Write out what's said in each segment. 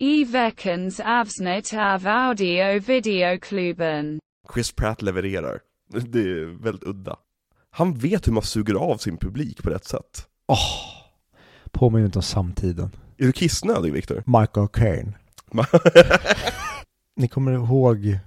I veckans avsnitt av audio videoklubben. Chris Pratt levererar. Det är väldigt udda. Han vet hur man suger av sin publik på rätt sätt. Åh, påminner inte om samtiden. Är du kissnödig Viktor? Michael Caine. Ni kommer ihåg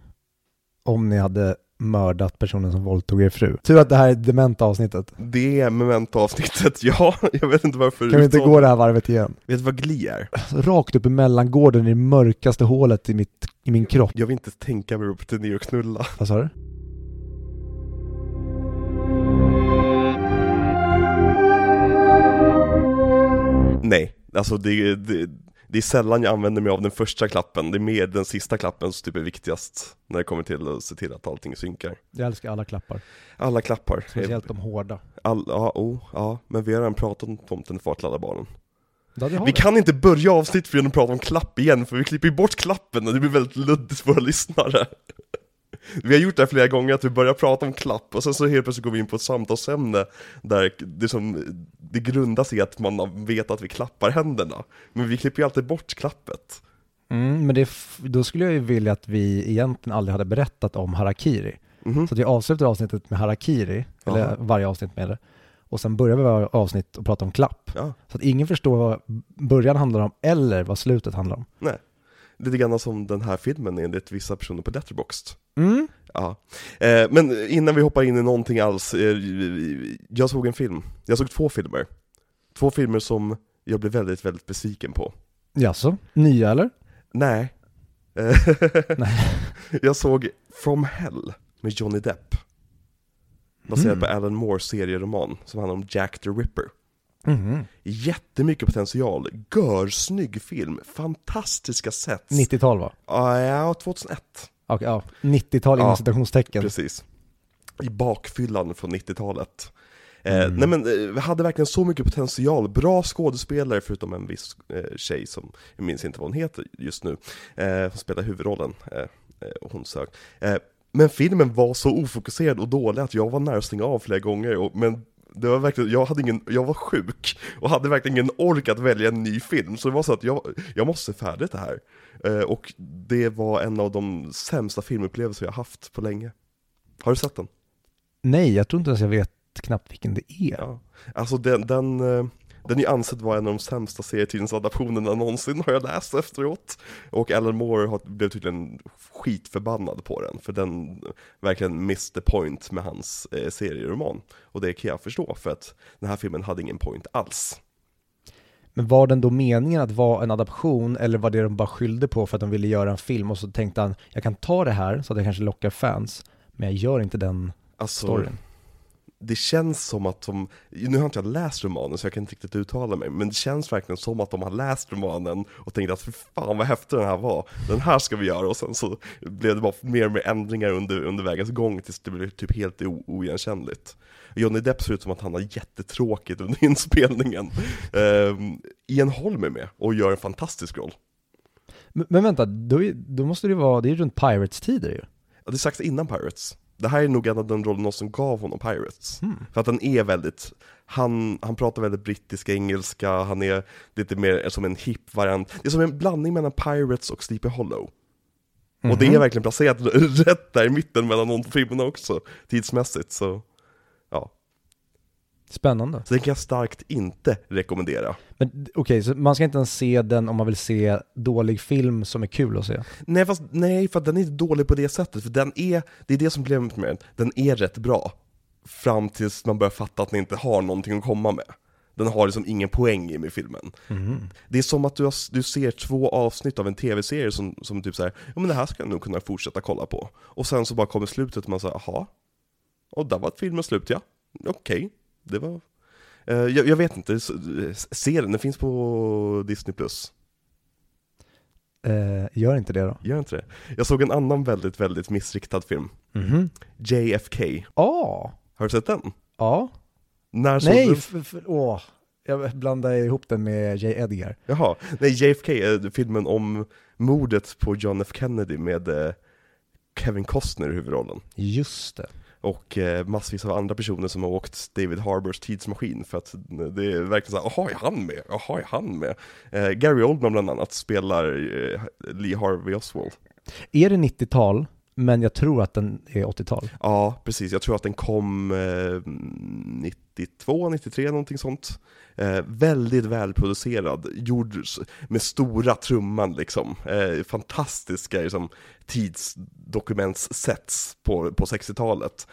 om ni hade mördat personen som våldtog er fru? Tur att det här är dementa avsnittet. Det är memento-avsnittet, ja. Jag vet inte varför Kan vi inte gå det här varvet igen? Vet du vad Glee är? Rakt upp i mellangården i det mörkaste hålet i, mitt, i min kropp. Jag vill inte tänka mig på ner och knulla. Vad sa du? Nej, alltså det, det, det är sällan jag använder mig av den första klappen. Det är mer den sista klappen som typ är viktigast när det kommer till att se till att allting synkar. Jag älskar alla klappar. Alla klappar. Speciellt de hårda. All, ja, oh, ja, men vi har redan pratat om tomten fartladda barnen. Ja, det Vi kan inte börja avsnitt för att prata om klapp igen, för vi klipper ju bort klappen och det blir väldigt luddigt för våra lyssnare. Vi har gjort det här flera gånger, att vi börjar prata om klapp och sen så helt plötsligt går vi in på ett samtalsämne där det, som, det grundas i att man vet att vi klappar händerna. Men vi klipper ju alltid bort klappet. Mm, men det, då skulle jag ju vilja att vi egentligen aldrig hade berättat om harakiri. Mhm. Så att vi avslutar avsnittet med harakiri, eller Jaha. varje avsnitt med det. Och sen börjar vi varje avsnitt och prata om klapp. Ja, Så att ingen förstår vad början handlar om eller vad slutet handlar om. nej. Lite grann som den här filmen enligt vissa personer på Letterboxd. Mm. Ja, eh, men innan vi hoppar in i någonting alls, eh, jag såg en film, jag såg två filmer. Två filmer som jag blev väldigt, väldigt besviken på. Jaså? Nya eller? Nej. Nej. jag såg From Hell med Johnny Depp. Baserad Mm. på Alan Moores serieroman som handlar om Jack the Ripper. Mhm. Jättemycket potential, görsnygg film, fantastiska sets. 90-tal va? Ja, 2001. Okej, ja. 90-tal Ja, inom citationstecken. Precis. I bakfyllan från 90-talet. Eh, Mm. Nej men, eh, vi hade verkligen så mycket potential, bra skådespelare förutom en viss eh, tjej som, jag minns inte vad hon heter just nu, eh, som spelar huvudrollen, eh, eh, och hon sög. Eh, men filmen var så ofokuserad och dålig att jag var nära att stänga av flera gånger, och, men det var verkligen, jag, hade ingen, jag var sjuk och hade verkligen ingen ork att välja en ny film, så det var så att jag, jag måste färdigt det här. Eh, och det var en av de sämsta filmupplevelser jag haft på länge. Har du sett den? Nej, jag tror inte ens jag vet knappt vilken det är. Ja. Alltså den, den, eh, den är ju ansedd vara en av de sämsta serietidningsadaptionerna någonsin har jag läst efteråt. Och Alan Moore har, blev tydligen skitförbannad på den, för den verkligen missed the point med hans eh, serieroman. Och det kan jag förstå, för att den här filmen hade ingen point alls. Men var den då meningen att vara en adaption eller var det de bara skyllde på för att de ville göra en film och så tänkte han jag kan ta det här så att jag kanske lockar fans men jag gör inte den Alltså, storyn. Det känns som att de, nu har inte jag läst romanen så jag kan inte riktigt uttala mig, men det känns verkligen som att de har läst romanen och tänkt att för fan vad häftig den här var, den här ska vi göra, och sen så blev det bara mer och mer ändringar under, under vägens gång tills det blev typ helt oigenkännligt. Johnny Depp ser ut som att han har jättetråkigt under inspelningen. Um, Ian Holm är med och gör en fantastisk roll. Men, men vänta, då, då måste det vara, det är ju runt Pirates-tider ju. Ja, det är strax innan Pirates. Det här är nog en av de rollerna som gav honom Pirates. Hmm. För att den är väldigt, han, han pratar väldigt brittisk engelska, han är lite mer som en hip variant. Det är som en blandning mellan Pirates och Sleepy Hollow. Och det är Mhm. verkligen placerat rätt där i mitten mellan de filmerna också, tidsmässigt. Så. Spännande. så den kan jag starkt inte rekommendera. Men okej, så man ska inte ens se den om man vill se dålig film som är kul att se? Nej, fast, nej, för den är inte dålig på det sättet, för den är, det är det som problemet med den, den är rätt bra. Fram tills man börjar fatta att den inte har någonting att komma med. Den har liksom ingen poäng i med filmen. Det är som att du, har, du ser två avsnitt av en tv-serie som, som typ såhär, ja men det här ska jag nog kunna fortsätta kolla på. Och sen så bara kommer slutet och man säger, jaha, och där var filmen slut ja. Okej, det var... Eh, jag, jag vet inte, se den, den finns på Disney+. Plus. Eh, gör inte det då? Gör inte det? Jag såg en annan väldigt, väldigt missriktad film. Mhm. JFK. Ja, Har du sett den? ja. När såg Nej, du? åh. Jag blandade ihop den med J. Edgar. Jaha, nej JFK är filmen om mordet på John F Kennedy med eh, Kevin Costner i huvudrollen. Just det och eh, massvis av andra personer som har åkt David Harbors tidsmaskin för att det är verkligen såhär, ah, jaha är han med? Ah, jaha är han med? Eh, Gary Oldman bland annat spelar eh, Lee Harvey Oswald. Är det 90-tal, men jag tror att den är 80-tal? Ja, precis. Jag tror att den kom eh, 92, 93, någonting sånt. Eh, väldigt välproducerad, gjord med stora trumman liksom. Eh, fantastiska liksom, tidsdokumentssets på, på 60-talet.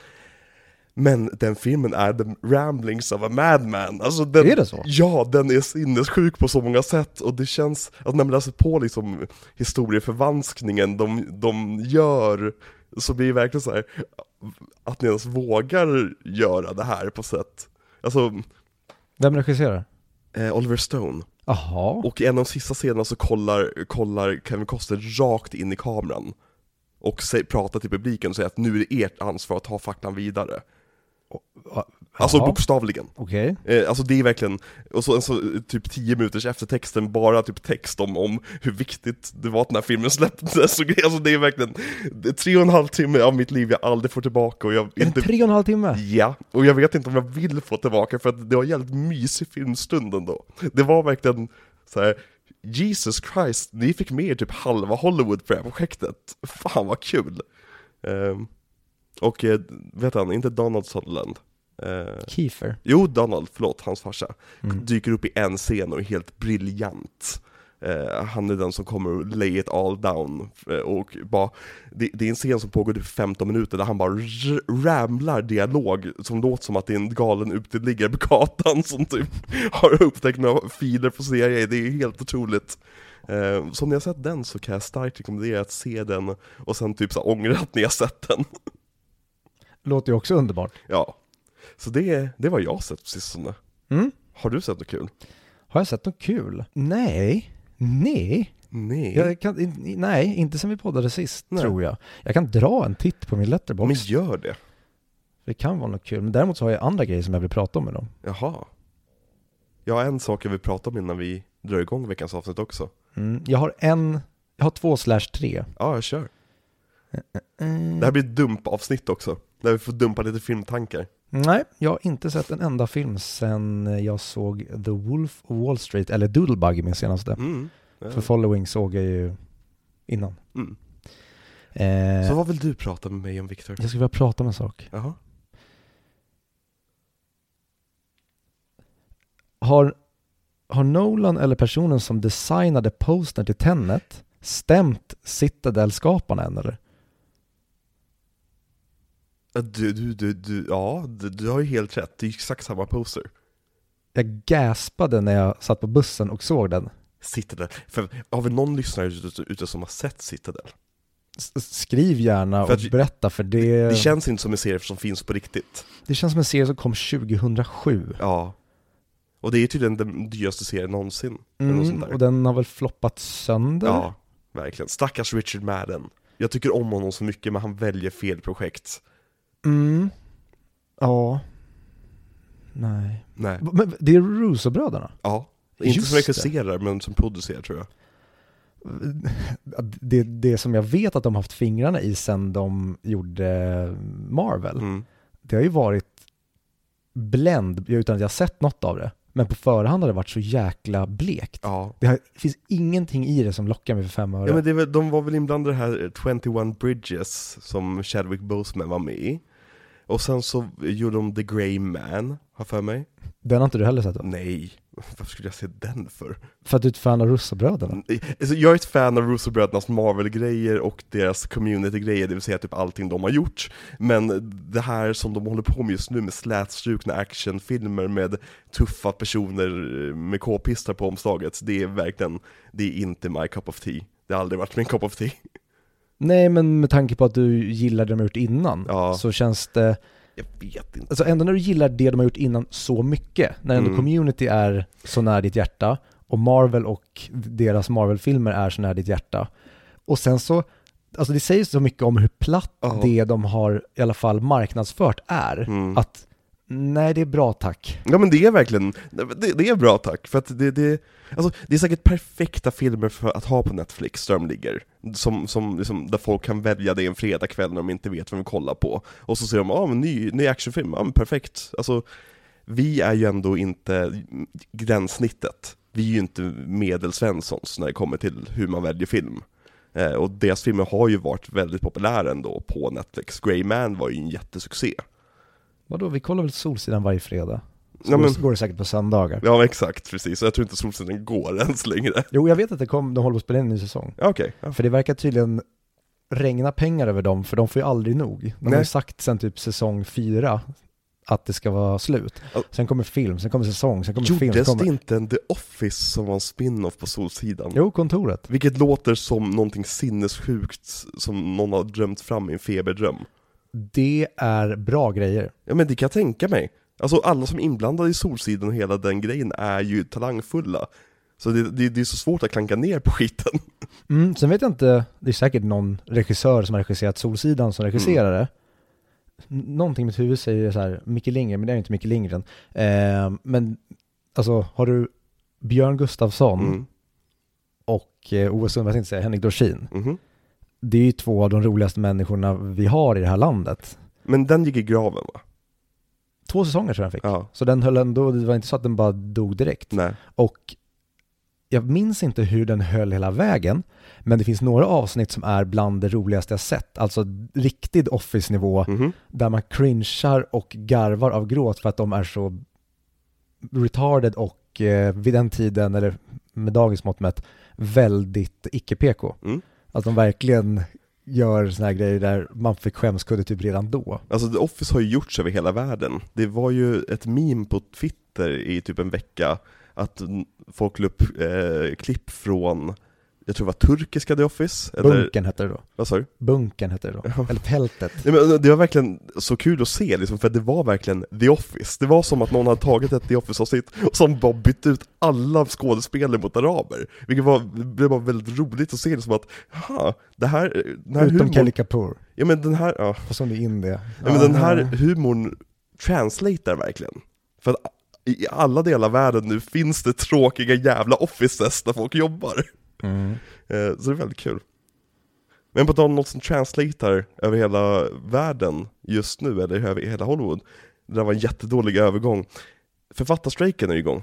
Men den filmen är the ramblings of a madman. Alltså den, Är det så? Ja, den är sinnessjuk på så många sätt och det känns, att när man läser på liksom historieförvanskningen de, de gör, så blir det verkligen så här att ni ens vågar göra det här på sätt. Alltså, Vem regisserar? eh, Oliver Stone. Jaha. Och i en av de sista scenerna så kollar, kollar Kevin Costner rakt in i kameran. Och pratar till publiken och säger att nu är det ert ansvar att ta facklan vidare. Alltså Jaha. bokstavligen. Okej. Eh, alltså det är verkligen, och så, så typ 10 minuters eftertexten, bara typ text om, om hur viktigt det var att den här filmen släpptes. Alltså det är verkligen, det är tre och en halv timme av mitt liv jag aldrig får tillbaka och jag Är inte... tre och en halv timme? Ja, och jag vet inte om jag vill få tillbaka för att det var en jävligt mysig filmstund ändå. Det var verkligen så här. Jesus Christ, ni fick med er typ halva Hollywood på det här projektet. Fan vad kul! Ehm, och, eh, vet han, inte Donald Sutherland. Eh, Kiefer. Jo, Donald, förlåt, hans farsa, Mm. dyker upp i en scen och är helt briljant. Eh, han är den som kommer och lay it all down, eh, och bara, det, det är en scen som pågår typ 15 minuter där han bara ramlar dialog som låter som att det är en galen uteliggare på gatan som typ har upptäckt några filer på CIA, det är helt otroligt. Eh, så om ni har sett den så kan jag starkt rekommendera att se den och sen typ så ångra att ni har sett den. Låter ju också underbart. Ja. Så det, det var jag sett på sistone. Mm. Har du sett något kul? Har jag sett något kul? Nej. Nej. Nej. Kan, nej, inte sen vi poddade sist, Nej. tror jag. Jag kan dra en titt på min Men letterbox. gör det. Det kan vara något kul. Men däremot så har jag andra grejer som jag vill prata om med dem. Jaha. Jag har en sak jag vill prata om innan vi drar igång veckans avsnitt också. Mm. Jag har en, jag har två slash tre. Ja, jag kör. Mm. Det här blir ett dumpavsnitt också. Där vi får dumpa lite filmtankar. Nej, jag har inte sett en enda film sen jag såg The Wolf of Wall Street, eller Doodlebug min senaste. Mm. Ja. För Following såg jag ju innan. Mm. Eh, Så vad vill du prata med mig om Viktor? jag skulle vilja prata om en sak. Jaha. Har, har Nolan eller personen som designade postern till Tenet stämt Citadel-skaparna än eller? Du, du, du, du, ja, du, du har ju helt rätt. Det är ju exakt samma poster. Jag gaspade när jag satt på bussen och såg den. Citadel. För har vi någon lyssnare ute, ute som har sett Citadel? Skriv gärna För och berätta för det, Det känns inte som en serie som finns på riktigt. det känns som en serie som kom 2007. Ja. Och det är tydligen den dyraste serien någonsin. Mm, och den har väl floppat sönder? Ja, verkligen. Stackars Richard Madden. Jag tycker om honom så mycket, men han väljer fel projekt. Mm. Ja. Nej. Nej. Men det är Russo-bröderna? Ja. Inte Just som regisserar, men som producerar tror jag. Det, det som jag vet att de haft fingrarna i sen de gjorde Marvel, Mm. det har ju varit Blend, utan att jag sett något av det. Men på förhand har det varit så jäkla blekt. Ja. Det, har, finns ingenting i det som lockar mig för fem öre. Ja men det väl, de var väl inblandade i det här 21 Bridges som Chadwick Boseman var med i. Och sen så gjorde de The Grey Man, har för mig. Den har inte du heller sett? va? Nej, varför skulle jag se den för? För att du är ett fan av Russo-bröderna? Alltså, jag är ett fan av Russo-brödernas Marvel-grejer och deras community-grejer, det vill säga typ allting de har gjort. Men det här som de håller på med just nu med slätstrukna actionfilmer med tuffa personer med k-pistar på omslaget, det är verkligen, det är inte my cup of tea. Det har aldrig varit min cup of tea. Nej, men med tanke på att du gillar det de gjort innan, Ja. så känns det... Jag vet inte. Alltså ändå när du gillar det de har gjort innan så mycket, när ändå Mm. community är så nära ditt hjärta, och Marvel och deras Marvel-filmer är så nära ditt hjärta. Och sen så, alltså det säger så mycket om hur platt Ja. det de har i alla fall marknadsfört är. Mm. Att Nej, det är bra tack. Ja men det är verkligen, det, det är bra tack, för att det, det, alltså, det är säkert perfekta filmer för att ha på Netflix, där de ligger. Som, som liksom, där folk kan välja det en fredagkväll när de inte vet vad de kollar på. Och så ser de, ja ah, men ny, ny actionfilm, ja men perfekt. Alltså, vi är ju ändå inte gränssnittet. Vi är ju inte medelsvenssons när det kommer till hur man väljer film. Eh, och deras filmer har ju varit väldigt populära ändå på Netflix. Grey Man var ju en jättesuccé. Vadå, vi kollar väl Solsidan varje fredag? Så Ja, men- går det säkert på söndagar. Ja exakt, precis. Och jag tror inte Solsidan går ens längre. Jo, jag vet att det kom, de håller på att spela in en ny säsong. Ja, Okej, ja. För det verkar tydligen regna pengar över dem, för de får ju aldrig nog. De har Nej. ju sagt sen typ säsong fyra att det ska vara slut. Sen kommer film, sen kommer säsong, sen kommer film, sen Gjordes kommer... det inte en The Office som var en spin-off på Solsidan? Jo, kontoret. Vilket låter som någonting sinnessjukt som någon har drömt fram i en feberdröm. Det är bra grejer. Ja men det kan jag tänka mig. Alltså alla som är inblandade i Solsidan och hela den grejen är ju talangfulla. Så det, det, det är så svårt att klanka ner på skiten. Mm, sen vet jag inte, det är säkert någon regissör som har regisserat Solsidan som regisserar det. N- Någonting i mitt huvud säger så här, Micke Lindgren, men det är inte Micke Lindgren. Eh, men alltså, har du Björn Gustafsson Mm. och eh, Ove Sundberg, jag tänkte säga Henrik Dorsin. Mhm. Det är ju två av de roligaste människorna vi har i det här landet. Men den gick i graven va? Två säsonger tror jag den fick. Ja, Så den höll ändå, det var inte så att den bara dog direkt. nej. Och jag minns inte hur den höll hela vägen, men det finns några avsnitt som är bland det roligaste jag sett. Alltså riktig Office-nivå, Mhm. där man cringear och garvar av gråt för att de är så retarded och eh, vid den tiden, eller med dagens mått mätt, väldigt icke-PK. Mm. Att de verkligen gör såna här grejer där man fick skämskudde typ redan då. Alltså The Office har ju gjorts över hela världen. Det var ju ett meme på Twitter i typ en vecka, att folk la upp eh, klipp från, jag tror det var turkiska The Office, eller Bunkern hette det då. vad sa du? Bunkern hette det då. Ja. Eller tältet. Nej, men det var verkligen så kul att se, liksom, för det var verkligen The Office. Det var som att någon hade tagit ett The Office-avsnitt och som bara bytt ut alla skådespelare mot araber. Vilket var, det var väldigt roligt att se det som att, jaha, det här, den här Utom humorn, Kelly Kapoor. ja men den här, ja, Fast hon är in det. ja, men den här humorn translatar verkligen. För att i alla delar av världen nu finns det tråkiga jävla offices där folk jobbar. Mm. Eh, Så det är väldigt kul. Men på tal om något som translatar över hela världen just nu, eller över hela Hollywood, det där var en jättedålig övergång. Författarstrejken är igång.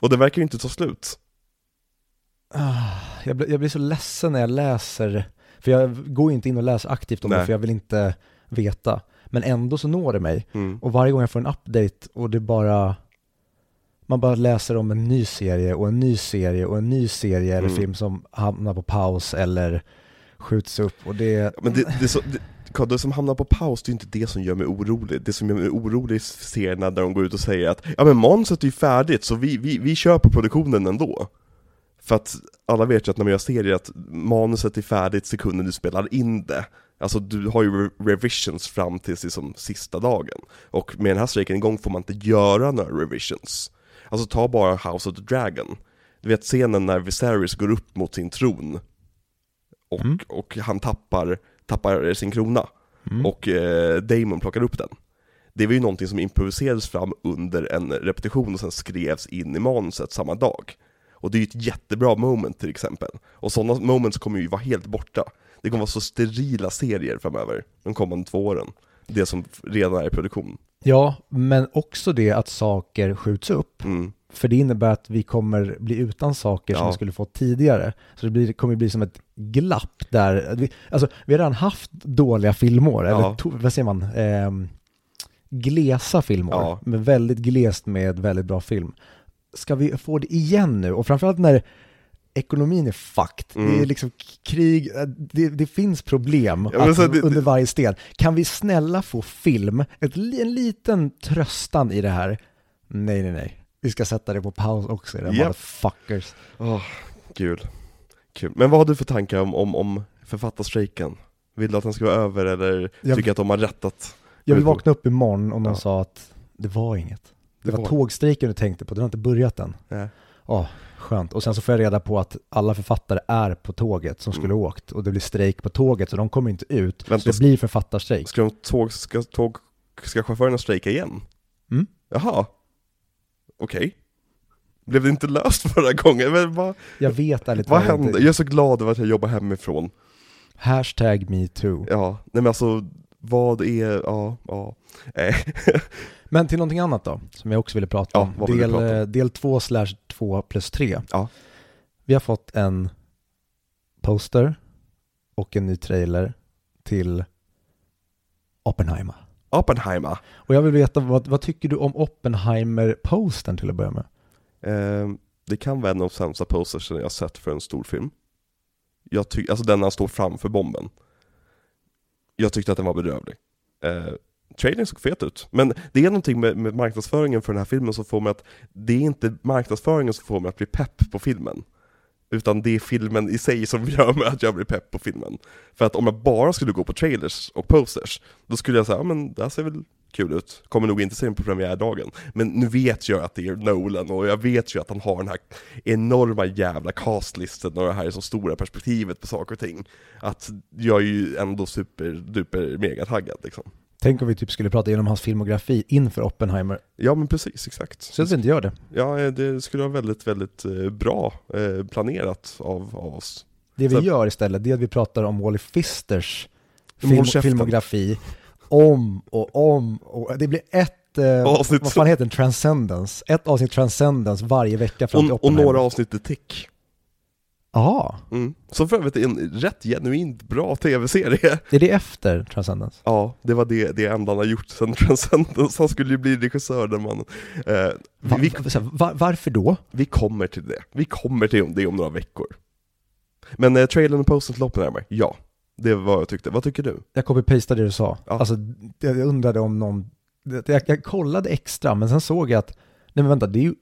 Och det verkar ju inte ta slut. Ah, jag, blir, jag blir så ledsen när jag läser, för jag går ju inte in och läser aktivt om det Nej. för jag vill inte veta. Men ändå så når det mig. Mm. Och varje gång jag får en update och det bara man bara läser om en ny serie och en ny serie och en ny serie eller Mm. film som hamnar på paus eller skjuts upp och det... Men det, det, så, det, det som hamnar på paus, det är inte det som gör mig orolig. Det som gör mig orolig är serierna där de går ut och säger att ja men manuset är ju färdigt, så vi, vi, vi kör på produktionen ändå. För att alla vet ju att när man gör serier att manuset är färdigt sekunden du spelar in det. Alltså du har ju re- revisions fram till liksom sista dagen. Och med den här strejken igång får man inte göra några revisions. Alltså ta bara House of the Dragon. Du vet scenen när Viserys går upp mot sin tron och, Mm. och han tappar, tappar sin krona Mm. och eh, Damon plockar upp den. Det var ju någonting som improviserades fram under en repetition och sen skrevs in i manuset samma dag. Och det är ju ett jättebra moment till exempel. Och sådana moments kommer ju vara helt borta. Det kommer vara så sterila serier framöver, de kommande två åren. Det som redan är i produktion. Ja, men också det att saker skjuts upp. Mm. För det innebär att vi kommer bli utan saker som Ja. vi skulle fått tidigare. Så det blir, kommer bli som ett glapp där. Vi, alltså, vi har redan haft dåliga filmår, Ja. eller to, vad säger man? Ehm, glesa filmår, Ja. men väldigt glest med väldigt bra film. Ska vi få det igen nu? Och framförallt när ekonomin är fucked, det är Mm. liksom krig, äh, det, det finns problem Ja, att, det- under varje sten. Kan vi snälla få film, ett, en liten tröstan i det här? Nej, nej, nej. Vi ska sätta det på paus också, era Japp. motherfuckers. Åh, kul. kul. Men vad har du för tankar om, om, om författarstrejken? Vill du att den ska vara över eller Jag- tycker att de har rätt att... Jag vill vakna upp imorgon om de Ja. sa att det var inget. Det, Det var, var- tågstrejken du tänkte på, den har inte börjat än. Nej. Ja, skönt. Och sen så får jag reda på att alla författare är på tåget som skulle Mm. åkt och det blir strejk på tåget så de kommer inte ut. Vänta, så det blir författarstrejk. Ska, de tåg, ska, tåg, ska chaufförerna strejka igen? Mm. Jaha. Okej. Blev det inte löst förra gången? Men vad, Jag vet ärligt vad talat inte. hände? Jag är så glad över att jag jobbar hemifrån. Hashtag metoo. Ja, nej men alltså, vad är, ja, ja. Eh, Men till någonting annat då, som jag också ville prata Ja, om. vad vill Del, prata om? eh, del 2 slash 2 plus 3. Ja. Vi har fått en poster och en ny trailer till Oppenheimer. Oppenheimer. Och jag vill veta, vad, vad tycker du om Oppenheimer-postern till att börja med? Eh, det kan vara en av de sämsta postersen jag sett för en stor film. Jag tycker, alltså den när han står framför bomben. Jag tyckte att den var bedrövlig. Eh, trailern såg fet ut, men det är någonting med, med marknadsföringen för den här filmen som får mig att, det är inte marknadsföringen som får mig att bli pepp på filmen. Utan det är filmen i sig som gör mig att jag blir pepp på filmen. För att om jag bara skulle gå på trailers och posters, då skulle jag säga, ja men det här ser väl kul ut. Kommer nog inte se den på premiärdagen. Men nu vet jag att det är Nolan och jag vet ju att han har den här enorma jävla castlisten och det här är så stora perspektivet på saker och ting. Att jag är ju ändå super duper mega taggad liksom. Tänk om vi typ skulle prata igenom hans filmografi inför Oppenheimer. Ja men precis, exakt. Så att vi inte gör det. Ja, eh, det skulle vara väldigt, väldigt eh, bra eh, planerat av, av oss. Det vi Så- gör istället, det är att vi pratar om Wally Fisters film, filmografi om och om och det blir ett, Avsnitt vad fan heter den, Transcendence? Ett avsnitt Transcendence varje vecka fram till Och, och Oppenheimer. några avsnitt i Tick. Jaha, Mm. Som för övrigt är en rätt genuint bra tv-serie. är det efter Transcendence? Ja, det var det, det enda han har gjort sen Transcendence. Han skulle ju bli regissör när man... Eh, Va, vi, så här, va, varför då? vi kommer till det. Vi kommer till det om några veckor. Men eh, trailern och posten till Oppenheimer, ja. Det var vad jag tyckte. Vad tycker du? Jag copy-pastade det du sa. Ja. Alltså, jag undrade om någon... Jag, jag kollade extra, men sen såg jag att, nej men vänta, det är ju,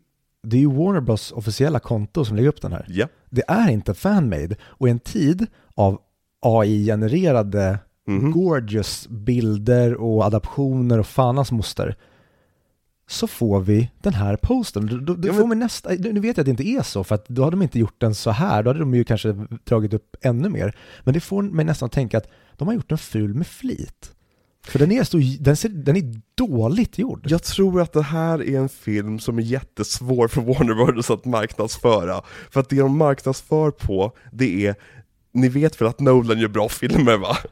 det är ju Warner Bros officiella konto som lägger upp den här. Ja. Det är inte fanmade, och i en tid av AI-genererade Mhm. gorgeous bilder och adaptioner och fanas moster, så får vi den här posten. Då, då, Ja, får man nästa, nu vet jag att det inte är så, för att då hade de inte gjort den så här, då hade de ju kanske dragit upp ännu mer. Men det får mig nästan att tänka att de har gjort den ful med flit. För den är, så, den, ser, den är dåligt gjord. Jag tror att det här är en film som är jättesvår för Warner Brothers att marknadsföra. För att det de marknadsför på, det är, ni vet väl att Nolan gör bra filmer va?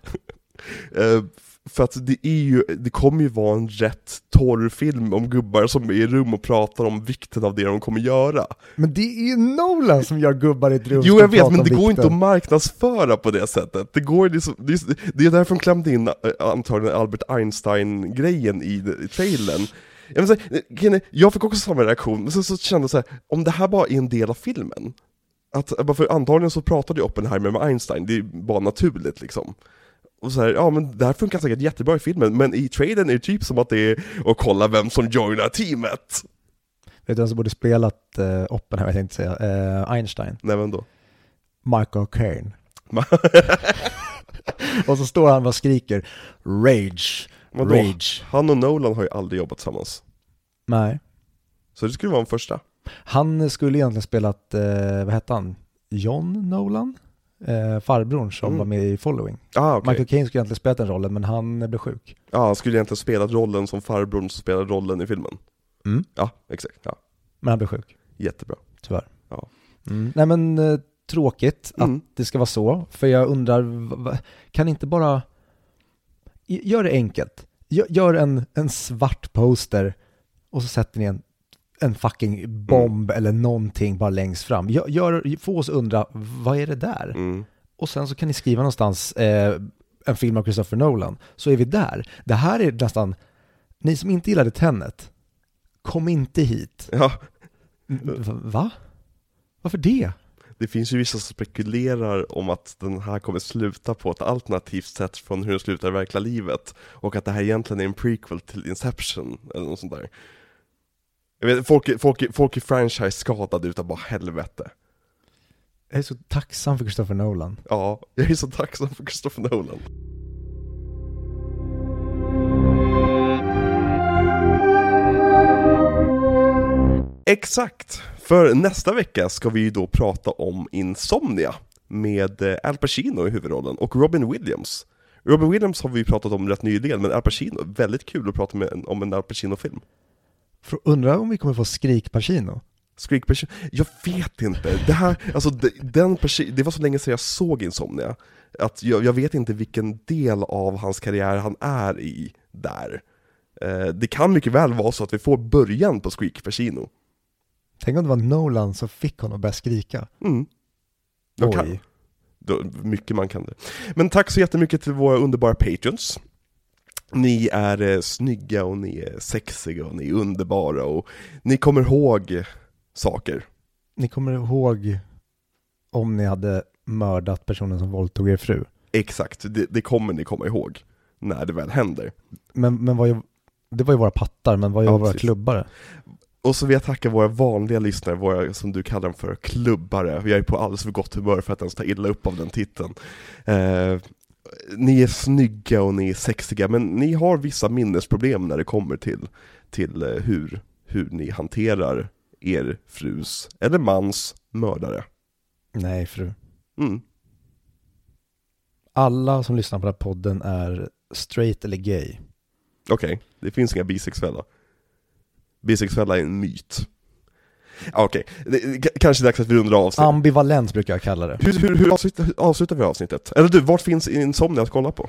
Eh, Eh, för att det är ju, det kommer ju vara en rätt torr film om gubbar som är i rum och pratar om vikten av det de kommer göra. Men det är ju Nolan som gör gubbar i ett rum Jo jag vet, men det går inte vikten. att marknadsföra på det sättet. Det går liksom, det är, det är därför de klämde in äh, antagligen Albert Einstein-grejen i, i trailern. Jag, här, Kenny, jag fick också samma reaktion, men sen så kände jag så här, om det här bara är en del av filmen, att, bara för antagligen så pratade ju Oppenheimer med Einstein, det är bara naturligt liksom. Och så här, ja men det här funkar säkert jättebra i filmen, men i trailern är det typ som att det är att kolla vem som joinar teamet. Vet du vem som borde spelat uh, Oppenheimer, jag tänkte säga, Eh, Einstein? Nej men då. Michael Caine. och så står han och skriker Rage, Vadå? Rage. Han och Nolan har ju aldrig jobbat tillsammans. Nej. Så det skulle vara en första. Han skulle egentligen spelat, eh, vad hette han? John Nolan? Eh, farbrorn som Mm. var med i Following. Ah, okej. Michael Caine skulle egentligen spelat den rollen, men han blev sjuk. Ja, han skulle egentligen spelat rollen som farbrorn som spelade rollen i filmen. Mm. Ja, exakt. Ja. Men han blev sjuk, Jättebra. tyvärr. Ja. Mm. Nej men eh, tråkigt Mm. att det ska vara så, för jag undrar, kan inte bara, gör det enkelt. Gör en, en svart poster och så sätter ni en, en fucking bomb eller någonting bara längst fram. Gör, gör, få oss undra, vad är det där? Mm. Och sen så kan ni skriva någonstans eh, en film av Christopher Nolan, så är vi där. Det här är nästan, ni som inte gillade Tenet, kom inte hit. Ja, Va? Varför det? det finns ju vissa som spekulerar om att den här kommer sluta på ett alternativt sätt från hur den slutar i verkliga livet. Och att det här egentligen är en prequel till Inception, eller något sånt där. Jag vet, folk, folk, folk i franchise skadade utav bara helvete. Jag är så tacksam för Christopher Nolan. Ja, jag är så tacksam för Christopher Nolan. Exakt! För nästa vecka ska vi ju då prata om Insomnia med eh, Al Pacino i huvudrollen och Robin Williams. Robin Williams har vi ju pratat om rätt nyligen, men Al Pacino, väldigt kul att prata med, om en Al Pacino-film. Undrar om vi kommer få skrik Pacino? Skrik person. Jag vet inte. Det här, alltså de- den det var så länge sedan jag såg Insomnia, att jag, jag vet inte vilken del av hans karriär han är i där. Eh, det kan mycket väl vara så att vi får början på Squeak Pacino. Tänk om det var Nolan som fick honom att börja skrika. Mm. Oj. kan, mycket man kan det. Men tack så jättemycket till våra underbara patrons. Ni är eh, snygga och ni är sexiga och ni är underbara och ni kommer ihåg saker. Ni kommer ihåg om ni hade mördat personen som våldtog er fru. Exakt, det, det kommer ni komma ihåg när det väl händer. Men, men vad är, det var ju våra pattar, men vad är Ja, våra precis. klubbare? Och så vill jag tacka våra vanliga lyssnare, våra, som du kallar dem för, klubbare. Jag är på alldeles för gott humör för att ens ta illa upp av den titeln. Eh, ni är snygga och ni är sexiga, men ni har vissa minnesproblem när det kommer till, till eh, hur, hur ni hanterar er frus, eller mans, mördare. Nej, fru. Mm. Alla som lyssnar på den här podden är straight eller gay. Okej, det finns inga bisexuella. Bisexuella är en myt. Ja, Okej, k- kanske dags att vi rundar av sig. Ambivalens brukar jag kalla det. Hur, hur, hur, avslutar, avslutar vi avsnittet? Eller du, vart finns Insomnia att kolla på?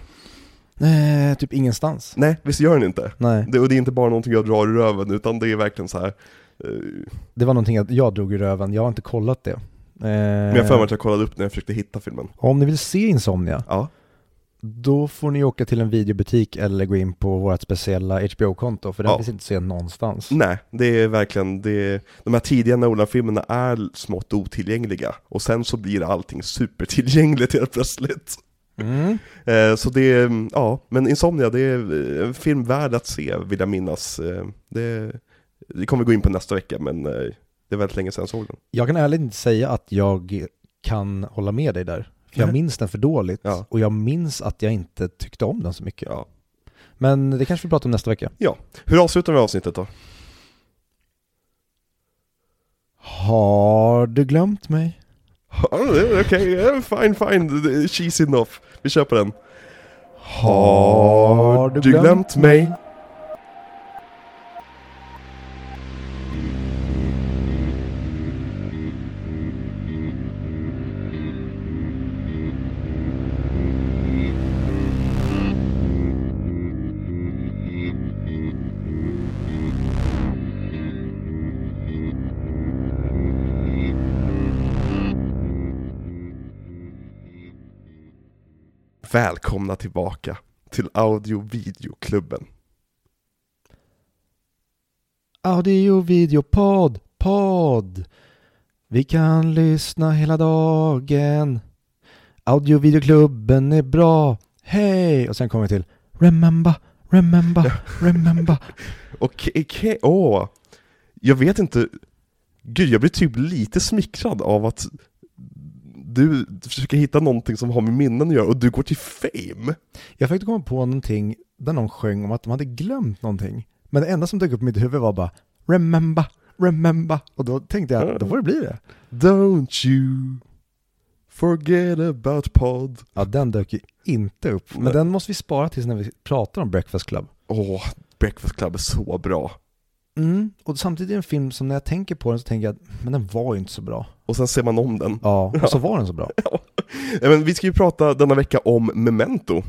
Eh, typ ingenstans. Nej, visst gör den inte? Nej, Det, och det är inte bara någonting jag drar ur röven, utan det är verkligen så här. eh, det var någonting att jag drog i röven, jag har inte kollat det. Eh, men jag har för mig att jag kollade upp när jag försökte hitta filmen. Om ni vill se Insomnia, Ja, då får ni åka till en videobutik eller gå in på vårt speciella HBO-konto, för den Ja. finns inte att se någonstans. nej, det är verkligen, det är, de här tidiga Nolan-filmerna är smått otillgängliga, och sen så blir allting supertillgängligt helt plötsligt. Mm. Eh, så det är, ja, men Insomnia, det är en film värd att se, vill jag minnas. Eh, det, det kommer vi gå in på nästa vecka, men eh, det är väldigt länge sedan jag såg den. Jag kan ärligt inte säga att jag kan hålla med dig där. För jag Nej. minns den för dåligt, Ja. och jag minns att jag inte tyckte om den så mycket. Ja. Men det kanske vi pratar om nästa vecka. ja. Hur avslutar vi avsnittet då? Har du glömt mig? Okej, ja, fine, fine, cheesy enough. Vi kör på den. Har du glömt mig? Välkomna tillbaka till Audio Videoklubben. Audio, video, podd. Vi kan lyssna hela dagen. Audio, videoklubben är bra. Hej! Och sen kommer vi till Remember, remember, remember. Okej, okej, åh. Jag vet inte, gud jag blir typ lite smickrad av att du försöker hitta någonting som har med minnen att göra och du går till fame. Jag försökte komma på någonting där någon sjöng om att de hade glömt någonting. Men det enda som dök upp i mitt huvud var bara Remember, remember. Och då tänkte jag, då får det bli det. Don't you forget about pod. Ja, den dök ju inte upp. Men Nej. den måste vi spara tills när vi pratar om Breakfast Club. Åh, Breakfast Club är så bra. Mm. Och samtidigt är det en film som när jag tänker på den så tänker jag att men den var ju inte så bra. Och sen ser man om den. Ja, och så var den så bra. Ja, men vi ska ju prata denna vecka om Memento.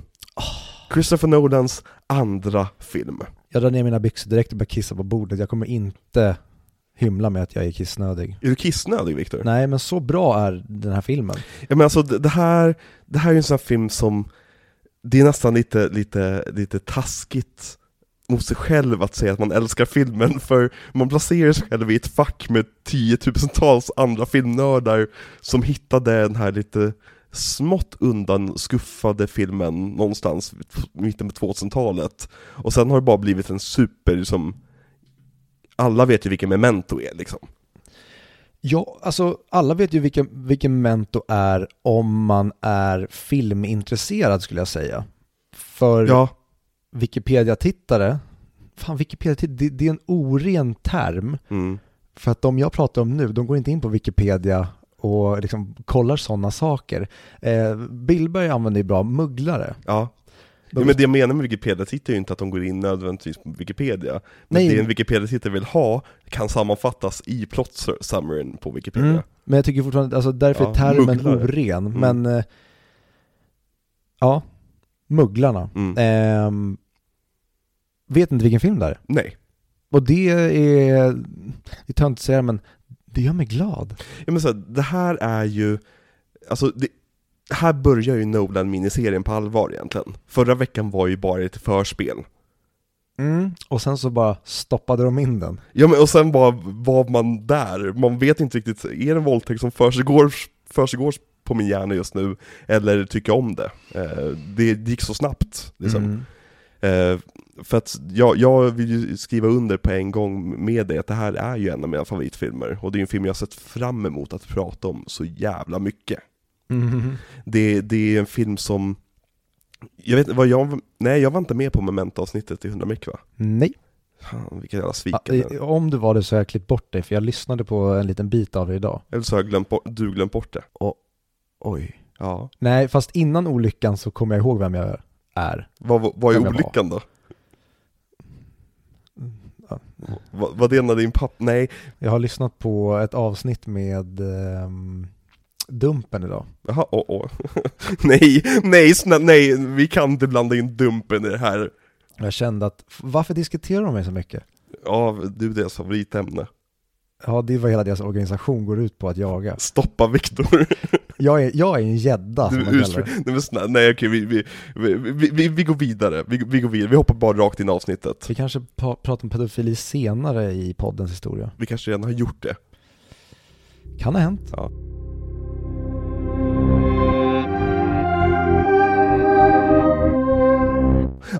Christopher Nolans andra film. Jag drar ner mina byxor direkt och börjar kissa på bordet. Jag kommer inte hymla med att jag är kissnödig. Är du kissnödig Viktor? Nej, men så bra är den här filmen. Ja, men alltså det här, det här är en sån här film som, det är nästan lite, lite, lite taskigt mot sig själv att säga att man älskar filmen, för man placerar sig själv i ett fack med tiotusentals andra filmnördar som hittade den här lite smått undan skuffade filmen någonstans i mitten på 2000-talet. Och sen har det bara blivit en super, som alla vet ju vilken Memento är liksom. Ja, alltså alla vet ju vilken, vilken Mento är om man är filmintresserad skulle jag säga. För Ja, Wikipedia-tittare, fan Wikipedia, det, det är en oren term. mm. För att de jag pratar om nu, de går inte in på Wikipedia och liksom kollar sådana saker. Eh, Billberg använder ju bra mugglare. ja, Ja, men det jag menar med Wikipedia-titel är ju inte att de går in nödvändigtvis på Wikipedia. Men Nej. det en Wikipedia-titel vill ha kan sammanfattas i plot summaryn på Wikipedia. Mm. Men jag tycker fortfarande, alltså därför är Ja, termen mugglare. oren, Mm. men eh, Ja, Mugglarna. Mm. Ehm, vet inte vilken film det är. Nej. Och det är, det är töntigt att säga men det gör mig glad. Ja, men så här, det här är ju, alltså det, här börjar ju Nolan-miniserien på allvar egentligen. Förra veckan var ju bara ett förspel. Mm. Och sen så bara stoppade de in den. Ja men och sen bara var man där, man vet inte riktigt, är det en våldtäkt som försiggår, försiggår på min hjärna just nu, eller tycker jag om det? Eh, det, det gick så snabbt liksom. Mm. Eh, för att jag, jag vill ju skriva under på en gång med det, att det här är ju en av mina favoritfilmer, och det är en film jag har sett fram emot att prata om så jävla mycket. Mm. Det, det är en film som, jag vet vad jag, nej jag var inte med på Memento-avsnittet i 100 mycket va? Nej. Fan vilken jävla svikare. eh, om du var det så har jag klippt bort dig för jag lyssnade på en liten bit av det idag. Eller så har jag glömt bort, du glömt bort det. Oj. Ja. Nej, fast innan olyckan så kommer jag ihåg vem jag är. Vad, vad, är olyckan då? Ja. Var, var det när din pappa, nej, Jag har lyssnat på ett avsnitt med ehm, Dumpen idag. jaha, åh, åh. nej, nej, snälla, nej, vi kan inte blanda in Dumpen i det här. Jag kände att, varför diskuterar de mig så mycket? Ja, du är deras favoritämne. Ja, det är vad hela deras organisation går ut på att jaga. Stoppa Viktor. Jag är, jag är en gädda som man kallar det. nej okej, vi, vi, vi, vi, går vidare, vi, vi går vidare, vi hoppar bara rakt in i avsnittet. Vi kanske pratar om pedofili senare i poddens historia. Vi kanske redan har gjort det. Kan ha hänt. Ja.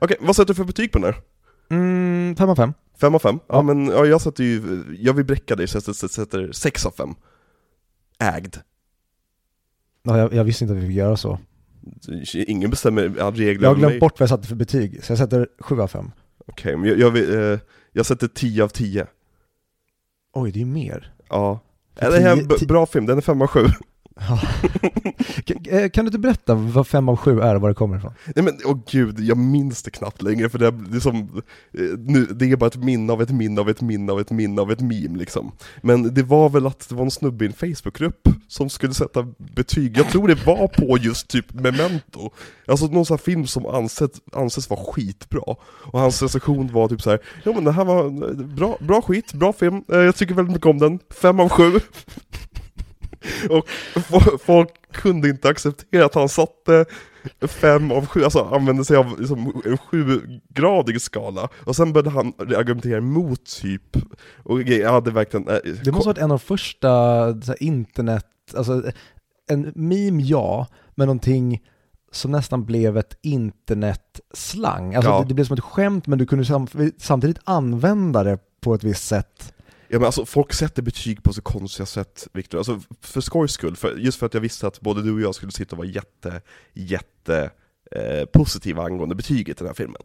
Okej, vad sätter du för betyg på den här? Mm, av fem. Fem av fem? Ja, Ja. men ja, jag sätter ju, jag vill bräcka dig så jag sätter, sex av fem. Ägd. Ja, jag, jag visste inte att vi fick göra så. Ingen bestämmer ja, regler Jag har glömt mig. bort vad jag satte för betyg, så jag sätter sju av fem. Okej, men jag, jag, vill, eh, jag sätter 10 av 10. Oj, det är mer. Ja. För Det här är en tio- bra film, den är 5 av 7. Kan, eh, kan du inte berätta vad fem av sju är och var det kommer ifrån? Nej men åh gud, jag minns det knappt längre för det är, det är som, eh, nu, det är bara ett minne av ett minne av ett minne av ett minne av ett meme liksom. Men det var väl att det var en snubbe i en Facebookgrupp som skulle sätta betyg, jag tror det var på just typ Memento. Alltså någon sån här film som anses, anses vara skitbra. Och hans recension var typ så här: ja men det här var eh, bra, bra skit, bra film, jag tycker väldigt mycket om den, fem av sju. Och fo- folk kunde inte acceptera att han satte fem av sju, alltså använde sig av liksom, en sjugradig skala. Och sen började han argumentera emot typ, och jag hade verkligen... Äh, Det måste ha varit en av första här, internet, alltså en meme ja, men någonting som nästan blev ett internetslang. Alltså Ja. det, det blev som ett skämt men du kunde sam, samtidigt använda det på ett visst sätt. Ja, men alltså, folk sätter betyg på så konstiga sätt, Viktor. Alltså, för skojs skull, för, just för att jag visste att både du och jag skulle sitta och vara jätte, jätte eh, positiva angående betyget i den här filmen.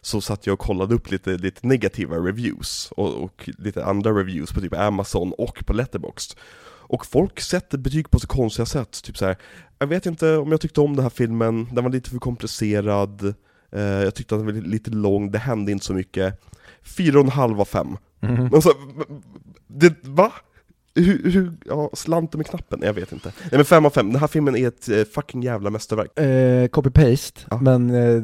Så satt jag och kollade upp lite, lite negativa reviews, och, och lite andra reviews på typ Amazon och på Letterboxd. Och folk sätter betyg på så konstiga sätt, typ så här, jag vet inte om jag tyckte om den här filmen, den var lite för komplicerad, eh, jag tyckte att den var lite lång, det hände inte så mycket. 4,5 av 5. Mm. Och så, det, va? Hur, hur, ja, slanten med knappen? Jag vet inte. Nej men 5 av 5, den här filmen är ett eh, fucking jävla mästerverk. Eh, Copy-paste, ja. men eh,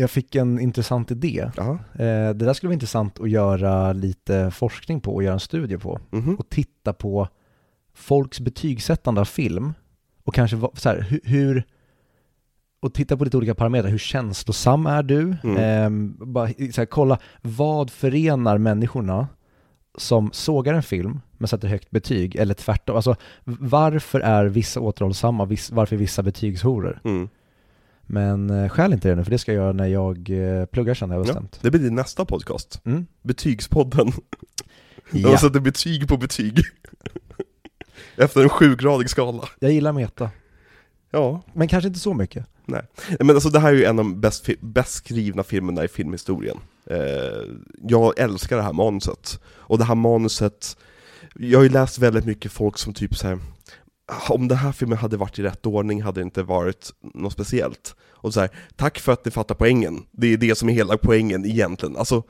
jag fick en intressant idé. Eh, det där skulle vara intressant att göra lite forskning på och göra en studie på. Mm. Och titta på folks betygsättande av film och kanske så här, hur, hur och titta på lite olika parametrar. Hur känslosam är du? Mm. Ehm, bara här, kolla vad förenar människorna som sågar en film men sätter högt betyg eller tvärtom. Alltså varför är vissa återhållsamma, viss, varför är vissa betygshoror? Mm. Men eh, skäl inte det nu för det ska jag göra när jag eh, pluggar sen har jag Ja, bestämt. det blir din nästa podcast. Mm. Betygspodden. Där de Ja, sätter betyg på betyg. Efter en sjugradig skala. jag gillar meta. Ja, Men kanske inte så mycket nej. Men alltså det här är ju en av de bäst, bäst skrivna filmerna i filmhistorien. Eh, jag älskar det här manuset. Och det här manuset, jag har ju läst väldigt mycket folk som typ så här. Ah, om den här filmen hade varit i rätt ordning hade det inte varit något speciellt. Och så här, tack för att ni fattar poängen. Det är det som är hela poängen egentligen. Alltså,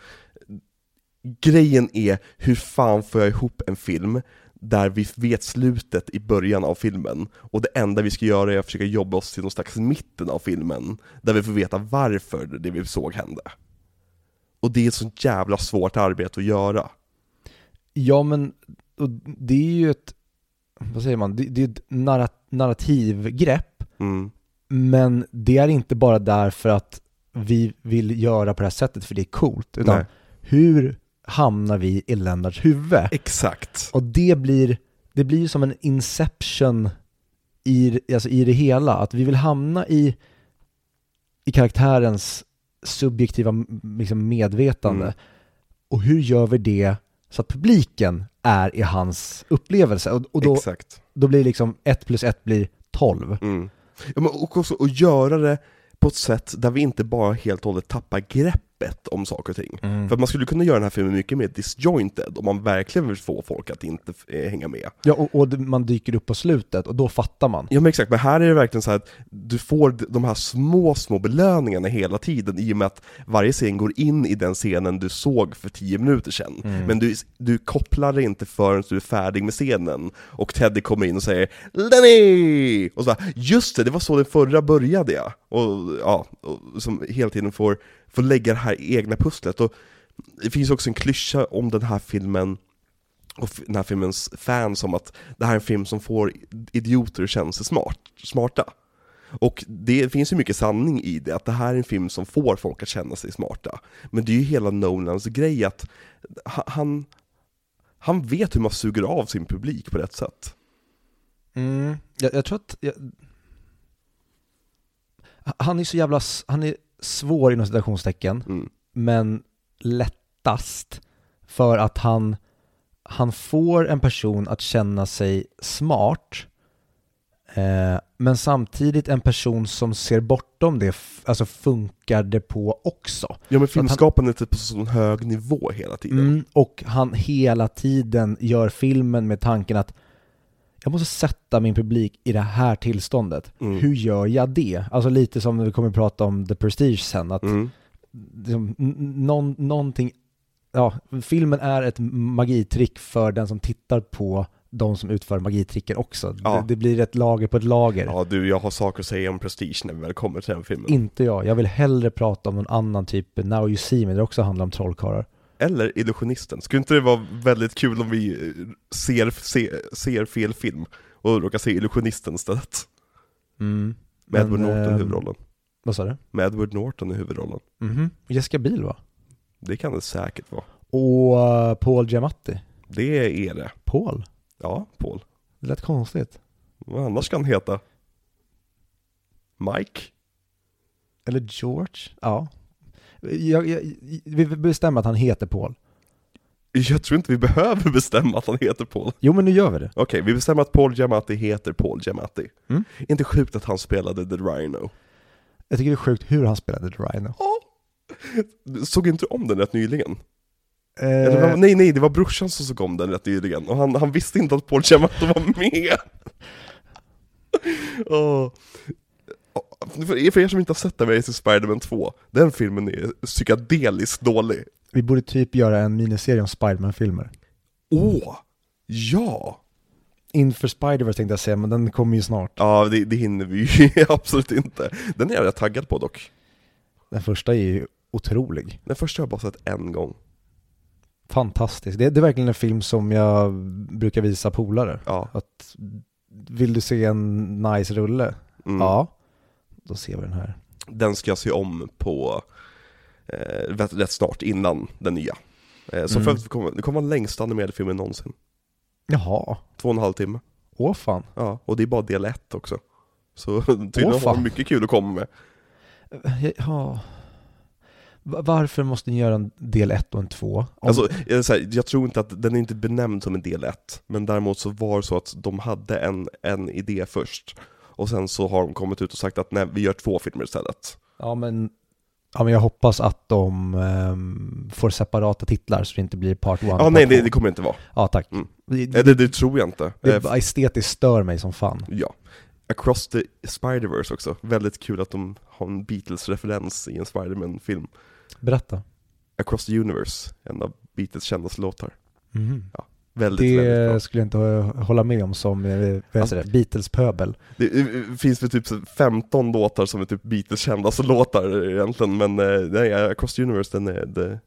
grejen är, hur fan får jag ihop en film där vi vet slutet i början av filmen, och det enda vi ska göra är att försöka jobba oss till någon slags mitten av filmen, där vi får veta varför det vi såg hände. Och det är ett sånt jävla svårt arbete att göra. Ja men, och det är ju ett, vad säger man, det, det är ett narrat, narrativgrepp, Mm. men det är inte bara därför att vi vill göra på det här sättet för det är coolt, utan Nej. hur hamnar vi i Lennarts huvud? Exakt. Och det blir, det blir som en inception i, alltså i det hela, att vi vill hamna i, i karaktärens subjektiva liksom medvetande. Mm. Och hur gör vi det så att publiken är i hans upplevelse? Och, och då, Exakt. då blir liksom ett plus ett blir 12. Mm. Ja, men och också att göra det på ett sätt där vi inte bara helt och hållet tappar greppet om saker och ting. För att man skulle kunna göra den här filmen mycket mer disjointed om man verkligen vill få folk att inte eh, hänga med. Ja, och, och man dyker upp på slutet och då fattar man. Ja men exakt, men här är det verkligen så att du får de här små, små belöningarna hela tiden i och med att varje scen går in i den scenen du såg för 10 minuter sedan. Men du, du kopplar det inte förrän du är färdig med scenen och Teddy kommer in och säger Lenny! Och så bara, just det, det var så den förra började ja. Och ja, och som hela tiden får, får lägga det här egna pusslet. Och det finns också en klyscha om den här filmen och den här filmens fans om att det här är en film som får idioter att känna sig smart, smarta. Och det finns ju mycket sanning i det, att det här är en film som får folk att känna sig smarta. Men det är ju hela Nolans grej att han, han vet hur man suger av sin publik på rätt sätt. Mm. Jag, jag tror att jag... Han är så jävla, han är svår inom citationstecken, Mm. men lättast för att han, han får en person att känna sig smart, eh, men samtidigt en person som ser bortom det, alltså funkar det på också. Ja men han- filmskapandet är på sån hög nivå hela tiden. Mm, och han hela tiden gör filmen med tanken att jag måste sätta min publik i det här tillståndet. Mm. Hur gör jag det? Alltså lite som när vi kommer att prata om The Prestige sen, att Mm. liksom, någon, någonting, ja, filmen är ett magitrick för den som tittar på de som utför magitricken också. Ja. Det, det blir ett lager på ett lager. Ja du, jag har saker att säga om Prestige när vi väl kommer till den filmen. Inte jag, jag vill hellre prata om någon annan typ, Now You See Me, där det också handlar om trollkarlar. Eller Illusionisten. Skulle inte det vara väldigt kul om vi eh, ser, ser, ser fel film och råkar se Illusionisten istället? Mm. Med Edward Norton i ehm, huvudrollen. Vad sa du? Med Edward Norton i huvudrollen. Mhm. Jessica Biel va? Det kan det säkert vara. Och eh, Paul Giamatti. Det är det. Paul? Ja, Paul. Det lät konstigt. Vad annars kan han heta? Mike? Eller George? Ja. Jag, jag, vi bestämmer att han heter Paul. Jag tror inte vi behöver bestämma att han heter Paul. Jo men nu gör vi det. Okej, vi bestämmer att Paul Giamatti heter Paul Giamatti. Mm. Inte sjukt att han spelade The Rhino. Jag tycker det är sjukt hur han spelade The Rhino. Såg inte du om den rätt nyligen? Eh, Eller, nej, nej, det var brorsan som såg om den rätt nyligen, och han, han visste inte att Paul Giamatti var med! Åh. För er, för er som inte har sett Amazing Spider-Man 2, den filmen är psykedeliskt dålig. vi borde typ göra en miniserie om Spiderman-filmer. Åh! Ja! Inför Spider-Verse tänkte jag säga, men den kommer ju snart. Ja, det, det hinner vi ju absolut inte. Den är jag taggad på dock. Den första är ju otrolig. Den första har jag bara sett en gång. Fantastisk. Det, det är verkligen en film som jag brukar visa polare. Ja. Att, vill du se en nice rulle? Mm. Ja. Då ser vi den här. Den ska jag se om på eh, rätt, rätt snart, innan den nya. Eh, så Mm. för det kommer, det kommer vara längsta animerade filmen någonsin. Jaha. Två och en halv timme. Åh fan. Ja, och det är bara del ett också. Så tydligen har mycket kul att komma med. Ja. Va- Varför måste ni göra en del 1 och en 2? Om... Alltså, jag, här, jag tror inte att den är inte benämnd som en del ett, men däremot så var det så att de hade en, en idé först. Och sen så har de kommit ut och sagt att nej, vi gör två filmer istället. Ja men Ja men jag hoppas att de ehm, får separata titlar så det inte blir part 1 Ja, nej det, det kommer det inte vara. Ja tack. Mm. Det, Det, det tror jag inte. det Eh, estetiskt stör mig som fan. Ja. Across the Spider-Verse också. Väldigt kul att de har en Beatles-referens i en Spider-Man-film. Berätta. Across the Universe, en av Beatles kändaste låtar. Mhm. Väldigt, väldigt. Det skulle jag inte hå- hålla med om som, eh, Alltså- Beatles-pöbel. Det eh, finns väl typ så 15 låtar som är typ Beatles kändaste låtar egentligen, men eh, nej, Across the Universe, den är, det,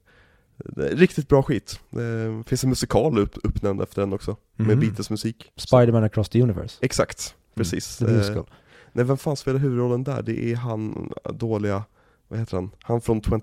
det är riktigt bra skit. Det finns en musikal upp, uppnämnd efter den också, med Mhm. Beatles-musik. Spider-Man across the universe. Exakt, precis. Mm, the musical. Eh, nej, vem fan spelar huvudrollen där? Det är han dåliga, vad heter han? Han från 21.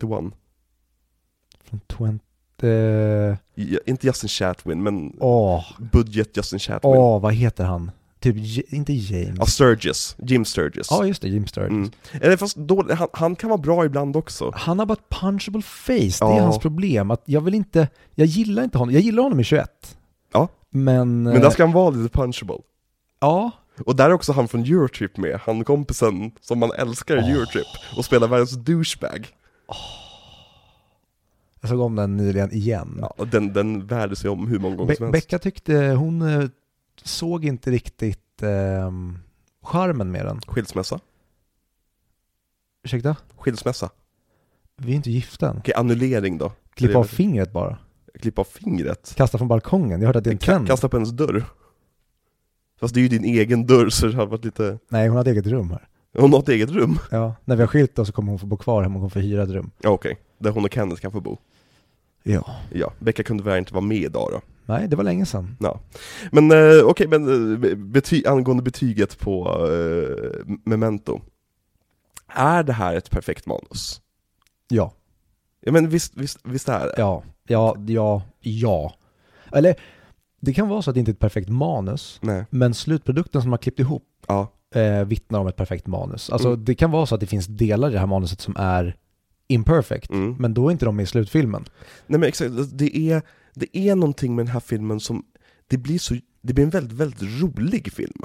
Från 20... eh, Ja, inte Justin Chatwin, men Åh, budget Justin Chatwin. åh, vad heter han? Typ, inte James. Ja, Sturgis, Jim Sturgis. Ja just det, Jim Sturgis. Mm. Eller fast dålig, han, han kan vara bra ibland också. Han har bara ett punchable face, det Ja. är hans problem. Att jag vill inte, jag gillar inte honom, jag gillar honom i 21. Ja. Men... Men eh, där ska han vara lite punchable. Ja, Och där är också han från Eurotrip med, han kompisen som man älskar i Eurotrip, och spelar världens douchebag. Jag såg om den nyligen igen. Ja, och den, den värde sig om hur många gånger Be- som helst. Becka tyckte, hon eh, såg inte riktigt eh, charmen med den. Skilsmässa. Ursäkta? Skilsmässa. Vi är inte gifta än. Okej, annullering då. Klippa av fingret bara. Klippa av fingret. Kasta från balkongen, jag hörde att det är en trend. kasta på ens dörr. Fast det är ju din egen dörr så det hade varit lite... Nej, hon hade eget rum här. Hon har ett eget rum. Ja, när vi har skilt oss så kommer hon få bo kvar hemma, hon kommer få hyra ett rum. Ja okej, där hon och Kenneth kan få bo. Ja. Ja, Becka kunde väl inte vara med idag då. Nej, det var länge sedan. Ja. Men eh, okej, men eh, bety angående betyget på eh, Memento. Är det här ett perfekt manus? Ja. Ja men visst, visst, visst är det? Ja, ja, ja, ja. Eller, det kan vara så att det inte är ett perfekt manus, Nej. men slutprodukten som man har klippt ihop Ja. eh, vittnar om ett perfekt manus. Alltså Mm. det kan vara så att det finns delar i det här manuset som är imperfect, Mm. men då är inte de med i slutfilmen. Nej men exakt, det är, det är någonting med den här filmen som, det blir så, det blir en väldigt, väldigt rolig film.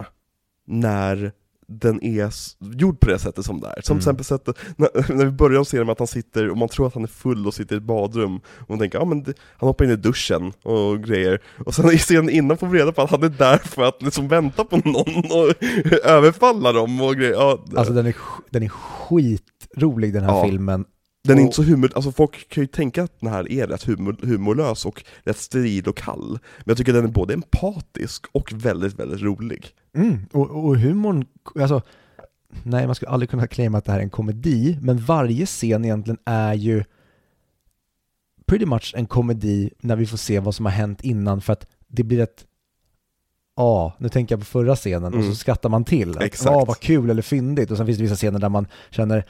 När den är gjord på det sättet som det är. Som Mm. till exempel sättet, när, när vi börjar se med att han sitter, och man tror att han är full och sitter i ett badrum, och man tänker ja men det, han hoppar in i duschen och grejer, och sen i scenen innan får vi reda på att han är där för att liksom vänta på någon och överfalla dem och grejer. Ja, Alltså den är, den är skitrolig den här Ja. filmen. Den är Och- inte så humor, alltså folk kan ju tänka att den här är rätt humor, humorlös och rätt steril och kall. Men jag tycker den är både empatisk och väldigt, väldigt rolig. Mm. Och, och humorn, alltså, nej man skulle aldrig kunna claima att det här är en komedi, men varje scen egentligen är ju pretty much en komedi när vi får se vad som har hänt innan för att det blir ett Ja, nu tänker jag på förra scenen och Mm. så skrattar man till. Exakt. Ja, vad kul eller fyndigt. Och sen finns det vissa scener där man känner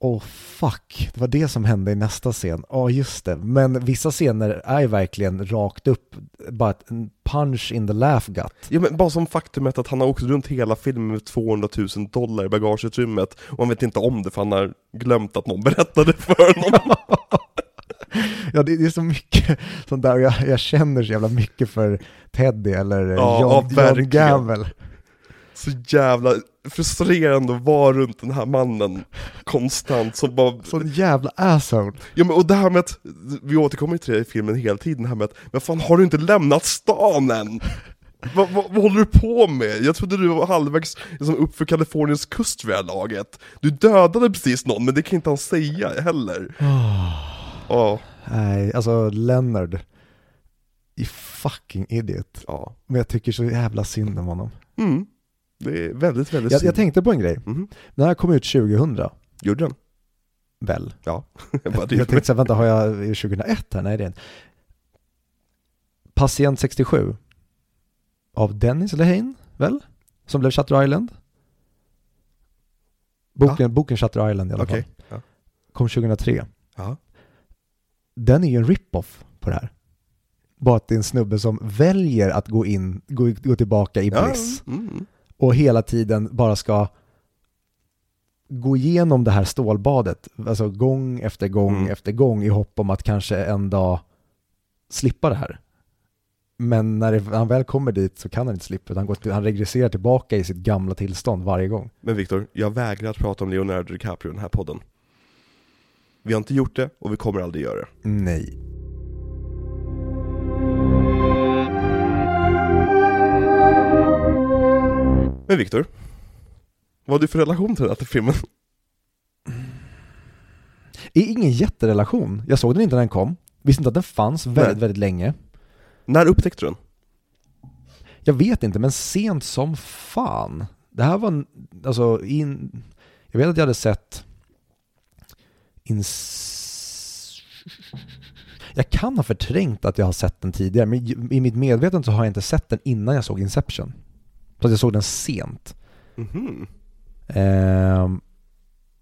Åh fuck, det var det som hände i nästa scen. Ja, just det. Men vissa scener är verkligen rakt upp, bara en punch in the laugh gut. Ja, men bara som faktumet att han har åkt runt hela filmen med 200 000 dollar i bagageutrymmet och han vet inte om det för han har glömt att någon berättade för honom. Ja, det, det är så mycket sånt där och jag, jag känner så jävla mycket för Teddy eller Ja, John, ja, John. Gamble. Så jävla frustrerande att vara runt den här mannen konstant som bara... Sån jävla asshole. Ja men och det här med att, vi återkommer ju till det i filmen hela tiden, det här med att, men fan har du inte lämnat stan än? vad, vad, vad håller du på med? Jag trodde du var halvvägs liksom, upp för Kaliforniens kust vid det här laget. Du dödade precis någon, men det kan inte han säga heller. Ja, Nej, alltså Leonard. I fucking idiot. ja. Men jag tycker så jävla synd om honom. Mm. Det är väldigt, väldigt Jag, synd. jag tänkte på en grej. Mhm. Den här kom ut 2000, Gjorde den? väl? Ja. jag tänkte så här, vänta, har jag är det 2001 här? Nej, det är en. Patient 67. Av Dennis Lehane, väl? Som blev Shutter Island. Boken, boken Shutter Island i alla Okej. fall. Ja. Kom 2003. Ja. Den är ju en rip-off på det här. Bara att det är en snubbe som väljer att gå in, gå, gå tillbaka i Ja, bliss. mm. Och hela tiden bara ska gå igenom det här stålbadet, alltså gång efter gång Mm. efter gång i hopp om att kanske en dag slippa det här. Men när det, han väl kommer dit så kan han inte slippa, han, går till, han regresserar tillbaka i sitt gamla tillstånd varje gång. Men Viktor, jag vägrar att prata om Leonardo DiCaprio i den här podden. Vi har inte gjort det och vi kommer aldrig göra det. Nej. Men Viktor, vad har du för relation till den här filmen? Det är ingen jätterelation. Jag såg den inte när den kom. Visste inte att den fanns väldigt, Nej. väldigt länge. När upptäckte du den? Jag vet inte, men sent som fan. Det här var, en- alltså, in, jag vet att jag hade sett ins... Jag kan ha förträngt att jag har sett den tidigare, men i- i mitt medvetande så har jag inte sett den innan jag såg Inception. Så att jag såg den sent. Mhm. Ehm,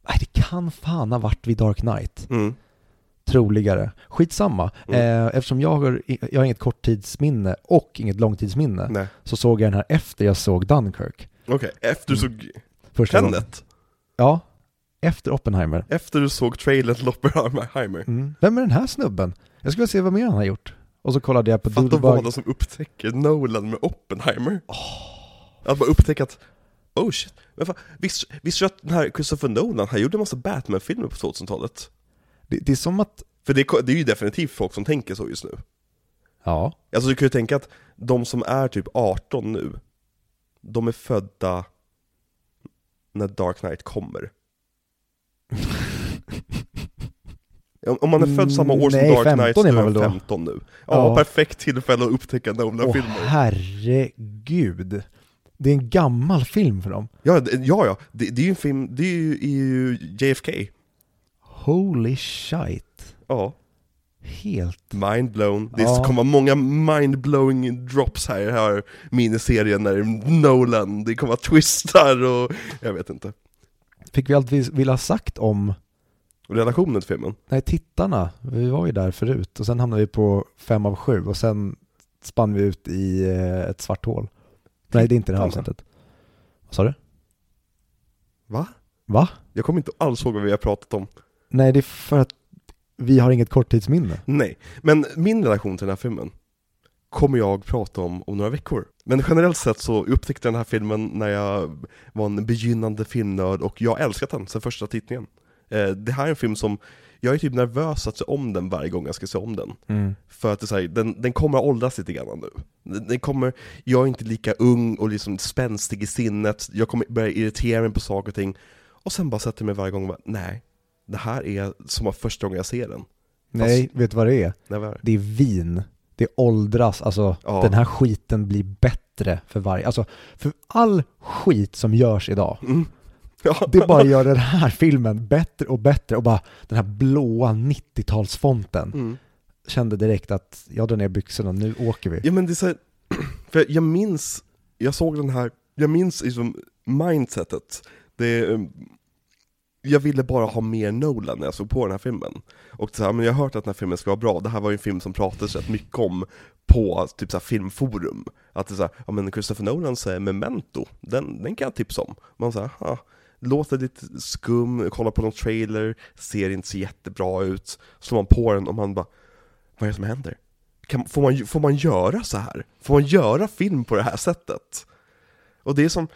nej, det kan fan ha varit vid Dark Knight. Mm. Troligare. Skitsamma. Mm. Eh, eftersom jag har, jag har inget korttidsminne och inget långtidsminne Nej. så såg jag den här efter jag såg Dunkirk. Okej, efter du såg Första. Tenet? Ja, efter Oppenheimer. Efter du såg trailern till Oppenheimer? Mm. Vem är den här snubben? Jag skulle vilja se vad mer han har gjort. Och så kollade jag på Fatta Doodlebug. vad de som upptäcker Nolan med Oppenheimer. Att bara upptäcka att, oh shit, men fan, visst, visst att den här Christopher Nolan, han gjorde en massa Batman-filmer på 2000-talet? Det, det är som att, För det, är- det är ju definitivt folk som tänker så just nu. ja, Alltså du kan ju tänka att de som är typ 18 nu, de är födda när Dark Knight kommer. Om- man är född samma år som Nej, Dark 15 Knight så är man man väl då? 15 nu. Ja, Ja. perfekt tillfälle att upptäcka åh Nolan-filmer. herregud. Det är en gammal film för dem. Ja, det- ja, ja. Det, det är ju en film, det är ju, är ju JFK. Holy shit. Ja, Helt. mind blown. Det Ja. kommer vara många mind-blowing drops här i den här miniserien när Nolan, det kommer vara twistar och jag vet inte. Fick vi allt vi ville ha sagt om, Relationen till filmen. nej tittarna, vi var ju där förut och sen hamnade vi på fem av sju och sen spann vi ut i eh, ett svart hål. Nej det är inte det här avsnittet. Vad sa du? Va? Va? Jag kommer inte alls ihåg vad vi har pratat om. Nej det är för att vi har inget korttidsminne. Nej, men min relation till den här filmen kommer jag prata om om några veckor. Men generellt sett så upptäckte jag den här filmen när jag var en begynnande filmnörd och jag älskat den sedan första tittningen. Eh, det här är en film som, jag är typ nervös att se om den varje gång jag ska se om den. För att det är så här, den, den kommer att åldras lite grann nu. Den, den kommer, jag är inte lika ung och liksom spänstig i sinnet, jag kommer börja irritera mig på saker och ting. Och sen bara sätter jag mig varje gång och bara, nej, det här är som första gången jag ser den. Nej, vet du vad det är? Nej, vad är det? Det är vin. Det åldras, alltså Ja. den här skiten blir bättre för varje, alltså för all skit som görs idag, Mm. Ja. det bara gör den här filmen bättre och bättre och bara den här blåa 90-talsfonten. Mm. Kände direkt att jag drar ner byxorna, nu åker vi. Ja men det är så här, för jag minns, jag såg den här, jag minns liksom mindsetet. Det, um, jag ville bara ha mer Nolan när jag såg på den här filmen. Och så här, men jag har hört att den här filmen ska vara bra, det här var ju en film som pratades rätt mycket om på typ så filmforum. Att det är så här, ja men Christopher Nolans Memento, den, den kan jag tipsa om. Man säger, låter lite skum, kollar på någon trailer, ser inte så jättebra ut. Slår man på den och man bara, vad är det som händer? Kan, får, man, får man göra så här? Får man göra film på det här sättet? Och det är som,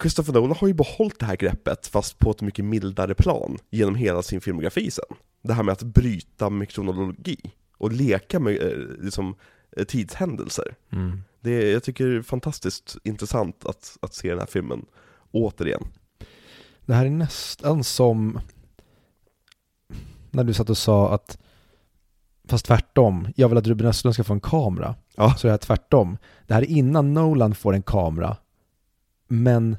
Christopher Nolan har ju behållit det här greppet fast på ett mycket mildare plan genom hela sin filmografi sen. Det här med att bryta med kronologi och leka med eh, liksom, eh, tidshändelser. Mm. Det jag tycker det är fantastiskt intressant att, att se den här filmen återigen. Det här är nästan som när du satt och sa att fast tvärtom, jag vill att Ruben Östlund ska få en kamera. Ja. Så är det här tvärtom. Det här är innan Nolan får en kamera. Men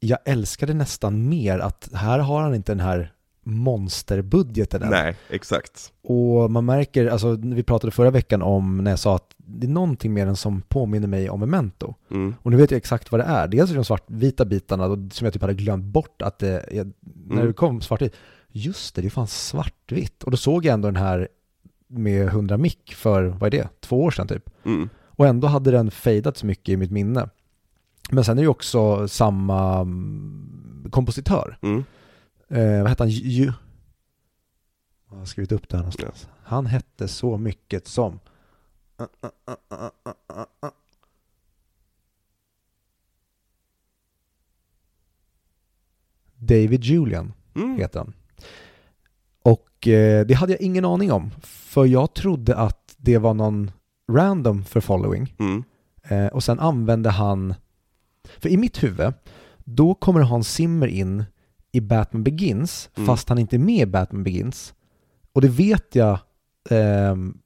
jag älskade nästan mer att här har han inte den här monsterbudgeten än. Nej, exakt. Och man märker, alltså vi pratade förra veckan om när jag sa att det är någonting mer än som påminner mig om Memento. Mm. Och nu vet jag exakt vad det är. Dels är det de svartvita bitarna som jag typ hade glömt bort att det, när Mm. det kom svartvitt, just det, det är fan svartvitt. Och då såg jag ändå den här med 100 mick för, vad är det, två år sedan typ. Mm. Och ändå hade den fejdat så mycket i mitt minne. Men sen är det ju också samma mm, kompositör. Mm. Eh, vad hette han? Ju... Jag har skrivit upp det här någonstans. Han hette så mycket som... David Julian Mm. heter han. Och eh, det hade jag ingen aning om, för jag trodde att det var någon random för following. Mm. Eh, och sen använde han, för i mitt huvud, då kommer Hans Zimmer in i Batman Begins, Mm. fast han inte är med i Batman Begins. Och det vet jag ehm,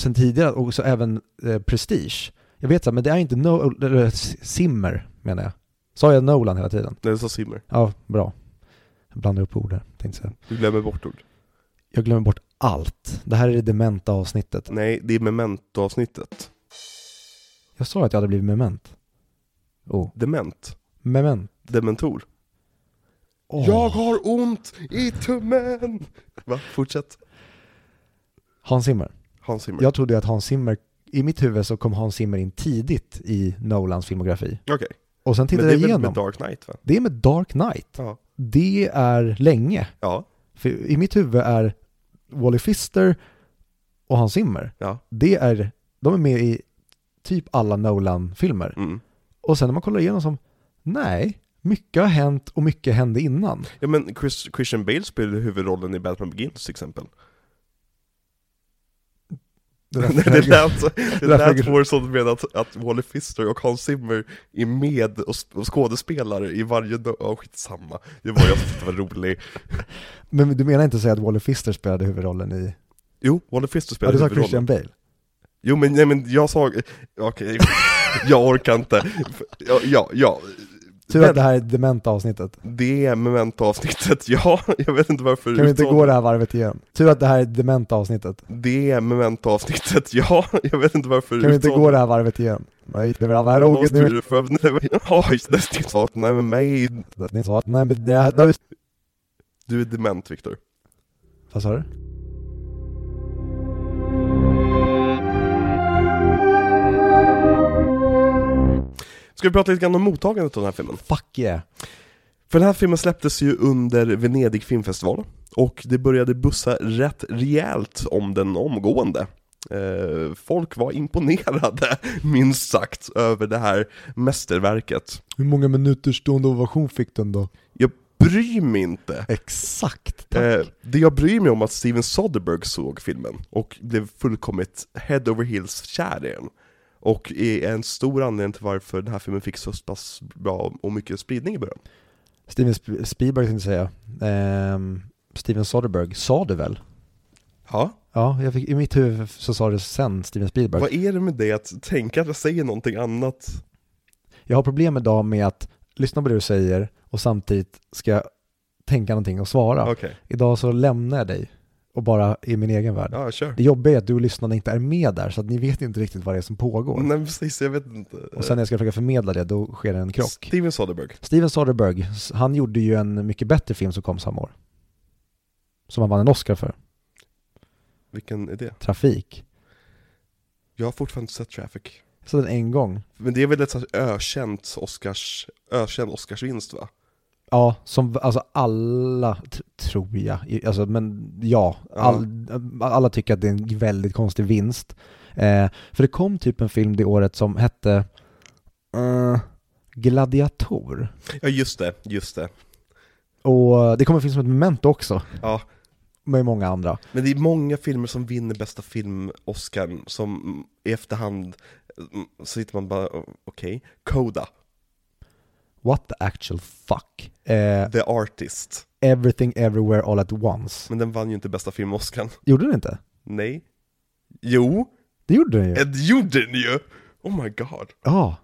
sen tidigare och så även eh, Prestige. Jag vet så, men det är inte no eller, eh, Simmer menar jag. Sa jag Nolan hela tiden? Nej, du sa Simmer. Ja, bra. Jag blandar upp ord här, tänkte säga. Du glömmer bort ord. Jag glömmer bort allt. Det här är det dementa avsnittet. Nej, det är memento-avsnittet. Jag sa att jag hade blivit mement. Oh. Dement. Moment. Dementor. Oh. Jag har ont i tummen! Va? Fortsätt. Hans Zimmer. Hans Zimmer. Jag trodde att Hans Zimmer, i mitt huvud så kom Hans Zimmer in tidigt i Nolans filmografi. Okej. Och sen Men tittade det är jag väl igenom. med Dark Knight va? Det är med Dark Knight. Ja. Det är länge. Ja. För i mitt huvud är Wally Pfister och Hans Zimmer, Ja. det är, de är med i typ alla Nolan-filmer. Mm. Och sen när man kollar igenom som, nej, mycket har hänt och mycket hände innan. Ja men Chris, Christian Bale spelade huvudrollen i Batman Begins till exempel. Det lät, det lät du menar att, att Wally Pfister och Hans Zimmer är med och, och skådespelare i varje... Ja, skitsamma. Det var jag tyckte var rolig. Men du menar inte att säga att Wally Pfister spelade huvudrollen i... Jo, Wally Pfister Ja, spelade du sa huvudrollen. Christian Bale. Jo men, nej men jag sa, okej, jag orkar inte. Ja, ja, ja. Tur att det här är dementa avsnittet. det är memento-avsnittet, ja, jag vet inte varför Kan vi inte gå det här varvet igen? Tur att det här är dementa avsnittet. Det är memento-avsnittet, ja, jag vet inte varför Kan vi inte gå det här varvet igen? Nej, det var här styr nu. Oj, det mig, du är dement Viktor. vad sa du? Ska vi prata lite grann om mottagandet av den här filmen? Fuck yeah. För den här filmen släpptes ju under Venedig filmfestival och det började bussa rätt rejält om den omgående. Eh, folk var imponerade, minst sagt, över det här mästerverket. Hur många minuter stående ovation fick den då? Jag bryr mig inte. Exakt, tack. Eh, det jag bryr mig om är att Steven Soderbergh såg filmen och blev fullkomligt head over heels kär i den. Och är en stor anledning till varför den här filmen fick så pass bra och mycket spridning i början. Steven Sp- Spielberg tänkte jag säga. Ehm, Steven Soderbergh sa det väl? Ja, Ja, jag fick, i mitt huvud så sa det sen Steven Spielberg. vad är det med det att tänka att jag säger någonting annat? Jag har problem idag med att lyssna på det du säger och samtidigt ska jag tänka någonting och svara. Okej, Idag så lämnar jag dig och bara i min egen värld. ja kör. Det jobbiga är att du och lyssnarna inte är med där, så att ni vet inte riktigt vad det är som pågår. Nej precis, jag vet inte. Och sen när jag ska försöka förmedla det, då sker det en krock. Steven Soderbergh. Steven Soderbergh, han gjorde ju en mycket bättre film som kom samma år. Som han vann en Oscar för. Vilken är det? Trafik. Jag har fortfarande inte sett Traffic. Jag såg den en gång. Men det är väl ett sånt ökänt Oscars, ökänd Oscarsvinst va? Ja, som alltså alla, tror jag, alltså men ja, all, alla tycker att det är en väldigt konstig vinst. Eh, för det kom typ en film det året som hette eh, Gladiator. Ja just det, just det. Och det kom en film som heter Memento också, Ja, med många andra. men det är många filmer som vinner bästa film Oscar som i efterhand mm, så sitter man bara, okej, Coda, What the actual fuck? Eh, The Artist. Everything Everywhere All At Once. Men den vann ju inte bästa film Oscar. Gjorde den inte? Nej. Jo, Det gjorde den ju. det gjorde den ju! Oh my god. Ja.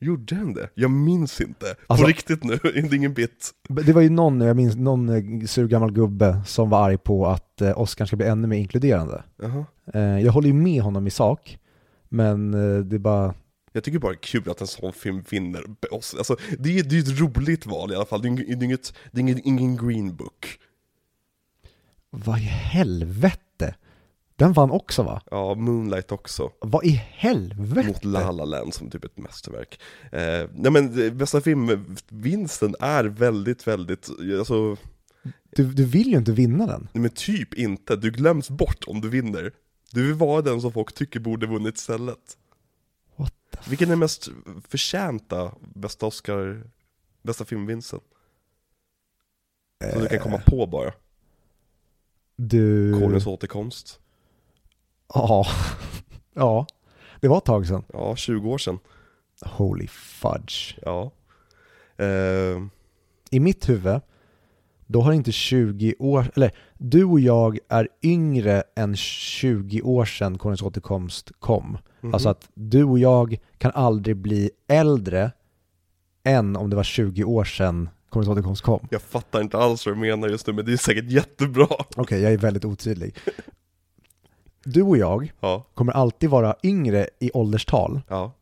Gjorde den det? Jag minns inte. Alltså- På riktigt nu, det är ingen bit. Det var ju någon, jag minns, någon eh, sur gammal gubbe som var arg på att eh, Oscar ska bli ännu mer inkluderande. Jaha. Eh, jag håller ju med honom i sak, men eh, det är bara, Jag tycker bara det är kul att en sån film vinner oss. Alltså, det är det är ett roligt val i alla fall, det är inget, det är inget, ingen green book. vad i helvete? Den vann också va? Ja, Moonlight också, Vad i helvete? mot La La Land som typ ett mästerverk. Eh, nej men eh, bästa filmvinsten är väldigt, väldigt, alltså, Du, du vill ju inte vinna den. nej men typ inte, du glöms bort om du vinner. Du vill vara den som folk tycker borde vunnit istället. Vilken är mest förtjänta bästa Oscar, bästa filmvinsten? Som du kan komma på bara. Du... Konungens återkomst. Ja. ja. Det var ett tag sedan. Ja, 20 år sedan. Holy fudge. Ja. Eh, I mitt huvud, då har inte 20 år, eller du och jag är yngre än 20 år sedan Konungens återkomst kom. mhm. Alltså att du och jag kan aldrig bli äldre än om det var 20 år sedan Konungens återkomst kom. Jag fattar inte alls vad du menar just nu, men det är säkert jättebra. Okej, jag är väldigt otydlig. Du och jag Ja, kommer alltid vara yngre i ålderstal ja,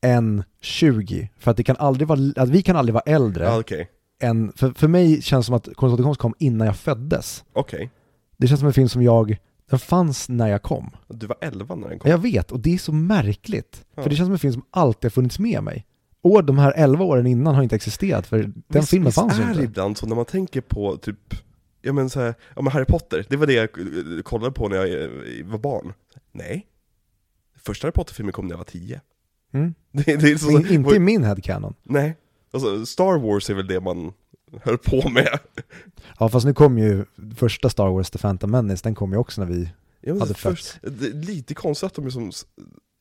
än 20. För att, det kan aldrig vara, att vi kan aldrig vara äldre ja okej. Än, för, för mig känns det som att Konungens återkomst kom innan jag föddes. Okej. Det känns som en film som jag, den fanns när jag kom. Du var 11 när den kom. Jag vet, och det är så märkligt. Ja. För det känns som en film som alltid har funnits med mig. Och de här 11 åren innan har inte existerat, för den Visst- filmen visst fanns ju är inte. ibland så när man tänker på typ, ja men så här, ja men Harry Potter, det var det jag eh, kollade på när jag eh, var barn. Nej. Första Harry Potter-filmen kom när jag var 10. Mm. Det, det är så, inte i min headcanon. Nej. Alltså Star Wars är väl det man höll på med. Ja fast nu kom ju första Star Wars, The Phantom Menace, den kom ju också när vi Ja, hade först, fötts. det är lite konstigt att de liksom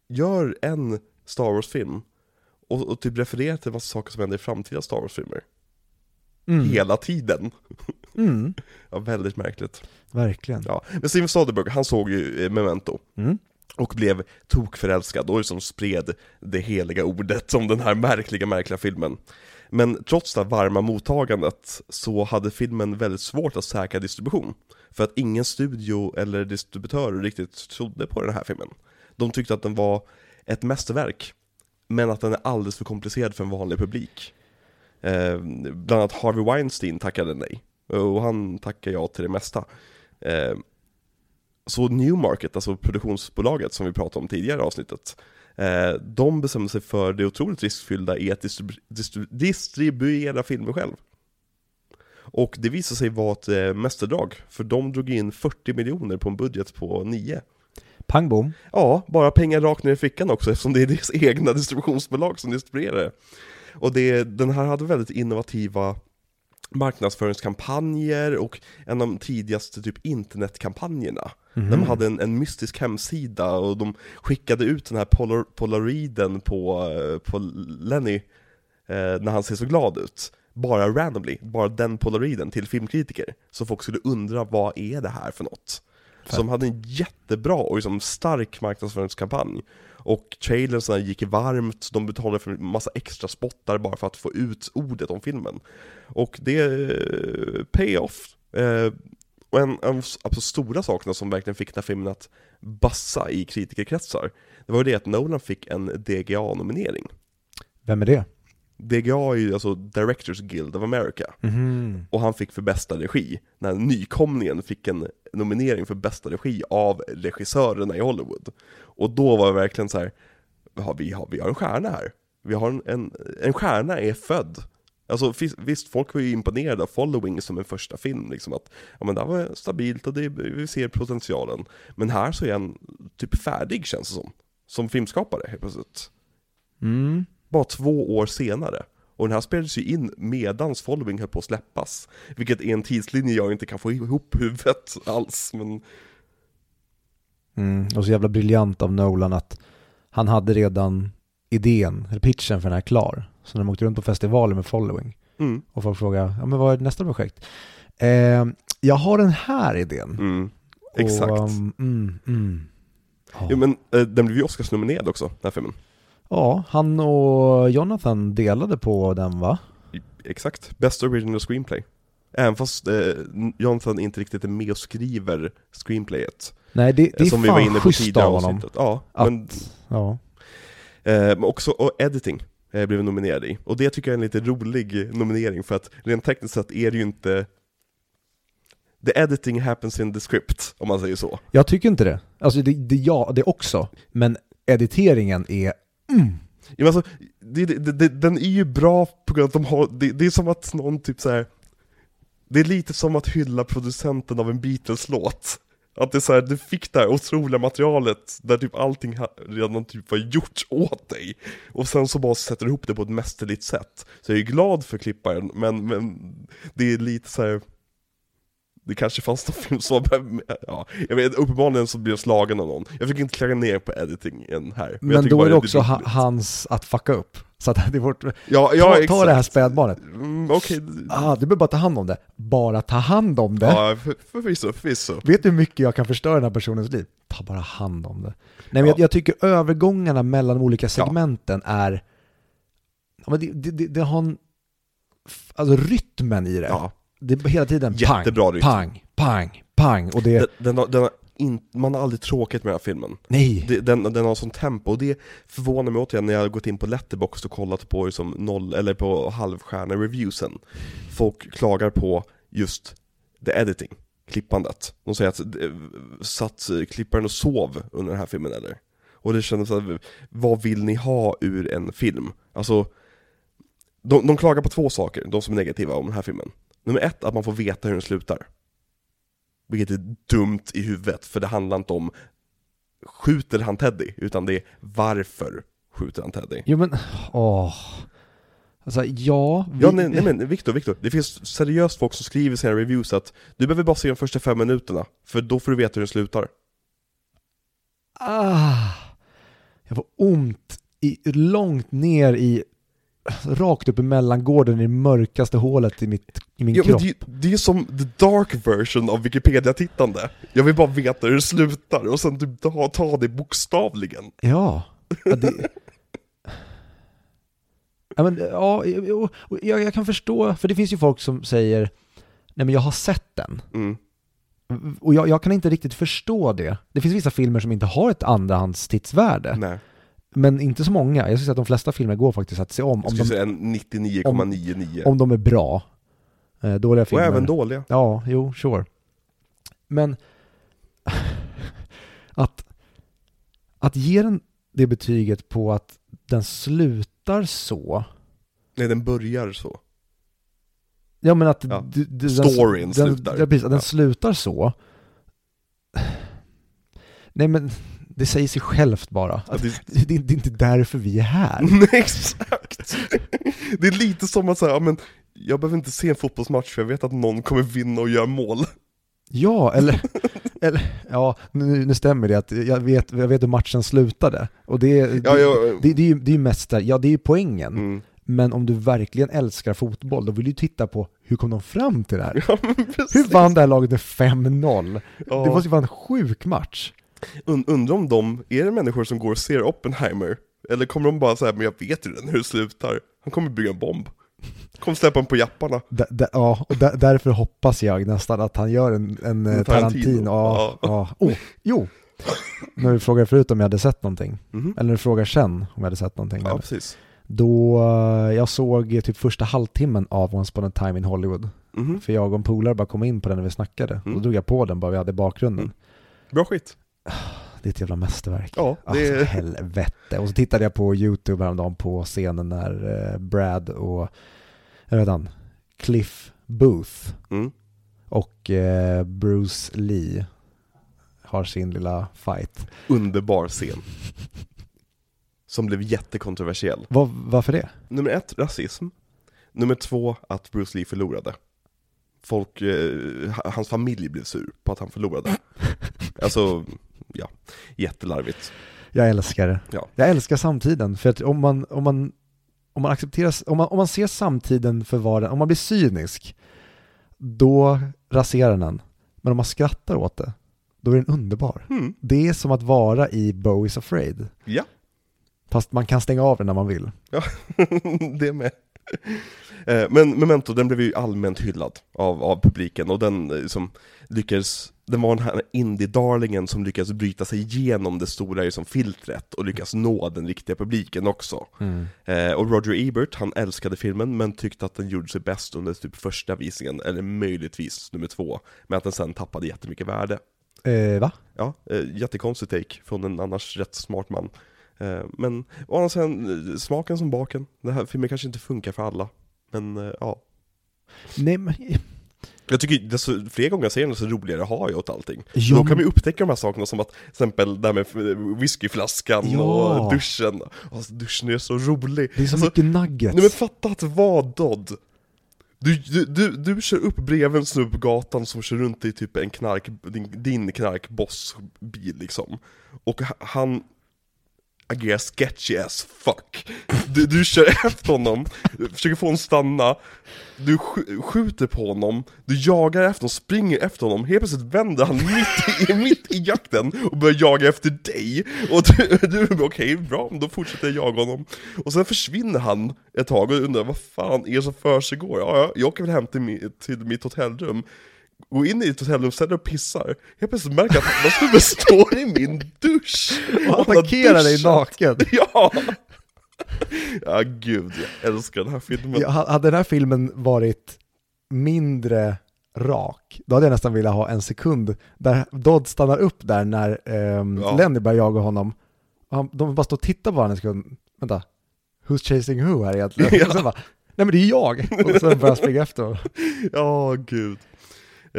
gör en Star Wars-film och, och typ refererar till en massa saker som händer i framtida Star Wars-filmer. Mm. Hela tiden. Mm. Ja, väldigt märkligt. Verkligen. Ja. Men Steven Soderbergh, han såg ju eh, Memento. Mm och blev tokförälskad och liksom spred det heliga ordet om den här märkliga, märkliga filmen. Men trots det varma mottagandet så hade filmen väldigt svårt att säkra distribution. För att ingen studio eller distributör riktigt trodde på den här filmen. De tyckte att den var ett mästerverk, men att den är alldeles för komplicerad för en vanlig publik. Eh, bland annat Harvey Weinstein tackade nej, och han tackade ja till det mesta. Eh, så Newmarket, alltså produktionsbolaget som vi pratade om tidigare i avsnittet, eh, de bestämde sig för det otroligt riskfyllda i att distribu- distri- distribuera filmer själv. Och det visade sig vara ett eh, mästerdrag, för de drog in 40 miljoner på en budget på 9. Pang bom. Ja, bara pengar rakt ner i fickan också eftersom det är deras egna distributionsbolag som distribuerar det. Och det, den här hade väldigt innovativa marknadsföringskampanjer och en av de tidigaste typ internetkampanjerna. Mhm. De hade en, en mystisk hemsida och de skickade ut den här polar, polaroiden på, eh, på Lenny eh, när han ser så glad ut. Bara randomly, bara den polaroiden till filmkritiker. Så folk skulle undra vad är det här för något? Så de hade en jättebra och liksom stark marknadsföringskampanj. Och trailersarna gick varmt, de betalade för en massa extra spottar bara för att få ut ordet om filmen. Och det eh, pay off. Eh, och en av de absolut stora sakerna som verkligen fick den här filmen att bassa i kritikerkretsar, det var ju det att Nolan fick en DGA-nominering. Vem är det? DGA är ju alltså Directors Guild of America, Mhm. och han fick för bästa regi. När nykomlingen fick en nominering för bästa regi av regissörerna i Hollywood. Och då var det verkligen så här, ja, vi, har, vi har en stjärna här. Vi har en, en, en stjärna är född. Alltså vis- visst, folk var ju imponerade av Following som en första film, liksom att ja men det här var stabilt och det, vi ser potentialen. Men här så är han typ färdig känns det som, som filmskapare helt plötsligt. Mm. Bara två år senare. Och den här spelades ju in medans Following höll på att släppas. Vilket är en tidslinje jag inte kan få ihop huvudet alls, men Mm. Och så jävla briljant av Nolan att han hade redan idén, eller pitchen för den här klar. Så när de åkte runt på festivaler med following mm, och folk frågade, ja men vad är nästa projekt? Eh, jag har den här idén. mm, exakt. Och, um, mm, mm. Ja. Jo men eh, den blev ju Oscarsnominerad också, den här filmen. Ja, han och Jonathan delade på den va? Exakt, Best Original Screenplay. Även fast eh, Jonathan inte riktigt är med och skriver screenplayet. Nej det, det är som fan vi var inne på tidigare av honom. avsnittet. Ja, Att- men, Ja. eh, men också och editing eh, blev nominerad i. Och det tycker jag är en lite rolig nominering för att rent tekniskt sett är det ju inte The editing happens in the script, om man säger så. Jag tycker inte det. Alltså det, det, ja, det också. Men editeringen är, mm. Ja, men alltså, det, det, det, den är ju bra på grund av att de har, det, det är som att någon typ så här. Det är lite som att hylla producenten av en Beatles-låt. Att det är så här, du fick det här otroliga materialet där typ allting redan typ var gjort åt dig. Och sen så bara sätter du ihop det på ett mästerligt sätt. Så jag är glad för klipparen, men, men det är lite så här. Det kanske fanns någon film som var, ja, jag vet, uppenbarligen så blir jag slagen av någon. Jag fick inte klära ner på editingen här. Men, tycker då är det också ha, hans att fucka upp. Så att det är vårt, Ja, ja, ta, exakt. ta det här spädbarnet. Mm, Okej, Ah, du behöver bara ta hand om det. Bara ta hand om det. ja, för- förvisso, förvisso. Vet du hur mycket jag kan förstöra den här personens liv? Ta bara hand om det. Nej men Ja. jag, jag tycker övergångarna mellan de olika segmenten är... Ja, men det, det, det, det har en... Alltså rytmen i det. Ja, Det är hela tiden Jättebra pang, rytm. pang, pang, pang. Och det... den, den, har, den har in, man har aldrig tråkigt med den här filmen. nej! Det, den, den har sån tempo, och det förvånar mig återigen när jag har gått in på Letterboxd och kollat på liksom noll, eller på halvstjärna-reviewsen. Folk klagar på just the editing, klippandet. De säger att eh, satt klipparen och sov under den här filmen eller? Och det kändes att, vad vill ni ha ur en film? Alltså, de, de klagar på två saker, de som är negativa om den här filmen. Nummer ett, att man får veta hur den slutar. Vilket är dumt i huvudet, för det handlar inte om skjuter han Teddy, utan det är varför skjuter han Teddy? Jo men, åh. Alltså ja, vi, Ja, nej, nej men Viktor, Viktor, det finns seriöst folk som skriver i sina reviews att du behöver bara se de första fem minuterna, för då får du veta hur den slutar. Ah, jag får ont i, långt ner i, rakt upp i mellangården i det mörkaste hålet i, mitt, i min Ja, kropp. det, är- det är som the dark version av Wikipedia-tittande. Jag vill bara veta hur det slutar, och sen typ ta, ta det bokstavligen. Ja. ja, det... ja, men, ja och jag, jag kan förstå, för det finns ju folk som säger Nej men jag har sett den. Mm. Och jag, jag kan inte riktigt förstå det. Det finns vissa filmer som inte har ett andrahandstidsvärde. Nej, Men inte så många. Jag skulle säga att de flesta filmer går faktiskt att se om. jag Om skulle de, säga en 99,99. om de är bra. Eh, dåliga Och filmer. även dåliga. Ja, jo, sure. Men att, att ge den det betyget på att den slutar så. Nej, den börjar så. Ja men att Ja. d- d- Storyn den, slutar. Ja, precis, att den Ja. slutar så. Nej men det säger sig självt bara. Ja, det- det, det, det är inte därför vi är här. Nej, exakt! Det är lite som att säga, ja, men jag behöver inte se en fotbollsmatch för jag vet att någon kommer vinna och göra mål. Ja, eller, eller ja, nu, nu stämmer det att jag vet, jag vet hur matchen slutade. Och det, det, Ja, ja, det, det, är ju det är ju mest där, ja det är ju poängen. mm. Men om du verkligen älskar fotboll, då vill du ju titta på hur kom de fram till det här? ja. Hur vann det här laget med 5-0? Ja. Det måste ju vara en sjuk match. Und, undrar om de, är det människor som går och ser Oppenheimer? Eller kommer de bara säga, men jag vet ju redan hur det slutar. Han kommer bygga en bomb. Kommer släppa den på japparna. D- d- ja, och där- därför hoppas jag nästan att han gör en, en, eh, En Tarantino. Tarantino. Ja, ja. Oh, jo! När du frågade förut om jag hade sett någonting, Mhm. eller när du frågar sen om jag hade sett någonting. Ja, precis. Då, eh, jag såg typ första halvtimmen av Once upon a time in Hollywood. Mhm. För jag och en polare bara kom in på den när vi snackade. Mm. Då drog jag på den bara vi hade bakgrunden. Mm. Bra skit. Det är ett jävla mästerverk. Ja, det Alltså helvete. Och så tittade jag på YouTube häromdagen på scenen när eh, Brad och, jag vet han, Cliff Booth Mm. och eh, Bruce Lee har sin lilla fight. Underbar scen. Som blev jättekontroversiell. Var, varför det? Nummer ett, rasism. Nummer två, att Bruce Lee förlorade. Folk, eh, ha- hans familj blev sur på att han förlorade. Alltså, ja, jättelarvigt. Jag älskar det. Ja. Jag älskar samtiden, för att om man, om man, om man accepterar, om man, om man ser samtiden för vad den, om man blir cynisk, då raserar den. Men om man skrattar åt det, då är den underbar. Mm. Det är som att vara i Bowie's Afraid. Ja, Fast man kan stänga av den när man vill. det med. Eh, Men Memento, den blev ju allmänt hyllad av, av publiken och den eh, som lyckades, den var den här indie-darlingen som lyckades bryta sig igenom det stora liksom, filtret och lyckas nå den riktiga publiken också. Eh, och Roger Ebert, han älskade filmen men tyckte att den gjorde sig bäst under typ första visningen, eller möjligtvis nummer två, men att den sen tappade jättemycket värde. Eh, va? Ja, eh, jättekonstig take från en annars rätt smart man. Eh, men å andra sidan, eh, smaken som baken. Den här filmen kanske inte funkar för alla. Men eh, ja. Nej men, Jag tycker desto fler gånger jag ser den desto roligare har jag åt allting. Ja, Då kan men- vi upptäcka de här sakerna som att, till exempel det här med whiskyflaskan Ja. och duschen. Alltså duschen är så rolig. det är så alltså, mycket nuggets. Nej men fatta att vara Dodd Du, du, du, du kör upp bredvid en snubbe på gatan som kör runt i typ en knark, din, din knarkbossbil liksom. Och ha- han agerar sketchy as fuck. Du, du kör efter honom, försöker få honom att stanna, du sk- skjuter på honom, du jagar efter honom, springer efter honom, helt plötsligt vänder han mitt i, mitt i jakten och börjar jaga efter dig. Och du, du okej, okej, bra, då fortsätter jag jaga honom. Och sen försvinner han ett tag och undrar vad fan är det som försiggår? Ja, ja, jag åker väl hem till, mi- till mitt hotellrum. Går in i ett hotellrum, ställer och pissar. Helt plötsligt märker att den snubben står i min dusch. Och attackerar dig naken. Ja! Ja gud, jag älskar den här filmen. Ja, hade den här filmen varit mindre rak, då hade jag nästan velat ha en sekund där Dodd stannar upp där när ehm, Ja. Lenny börjar jaga honom. Han, de bara står och tittar på varandra en sekund. Vänta, who's chasing who här egentligen? Ja. Och sen bara, nej men det är jag! Och sen börjar han springa efter. Ja, gud.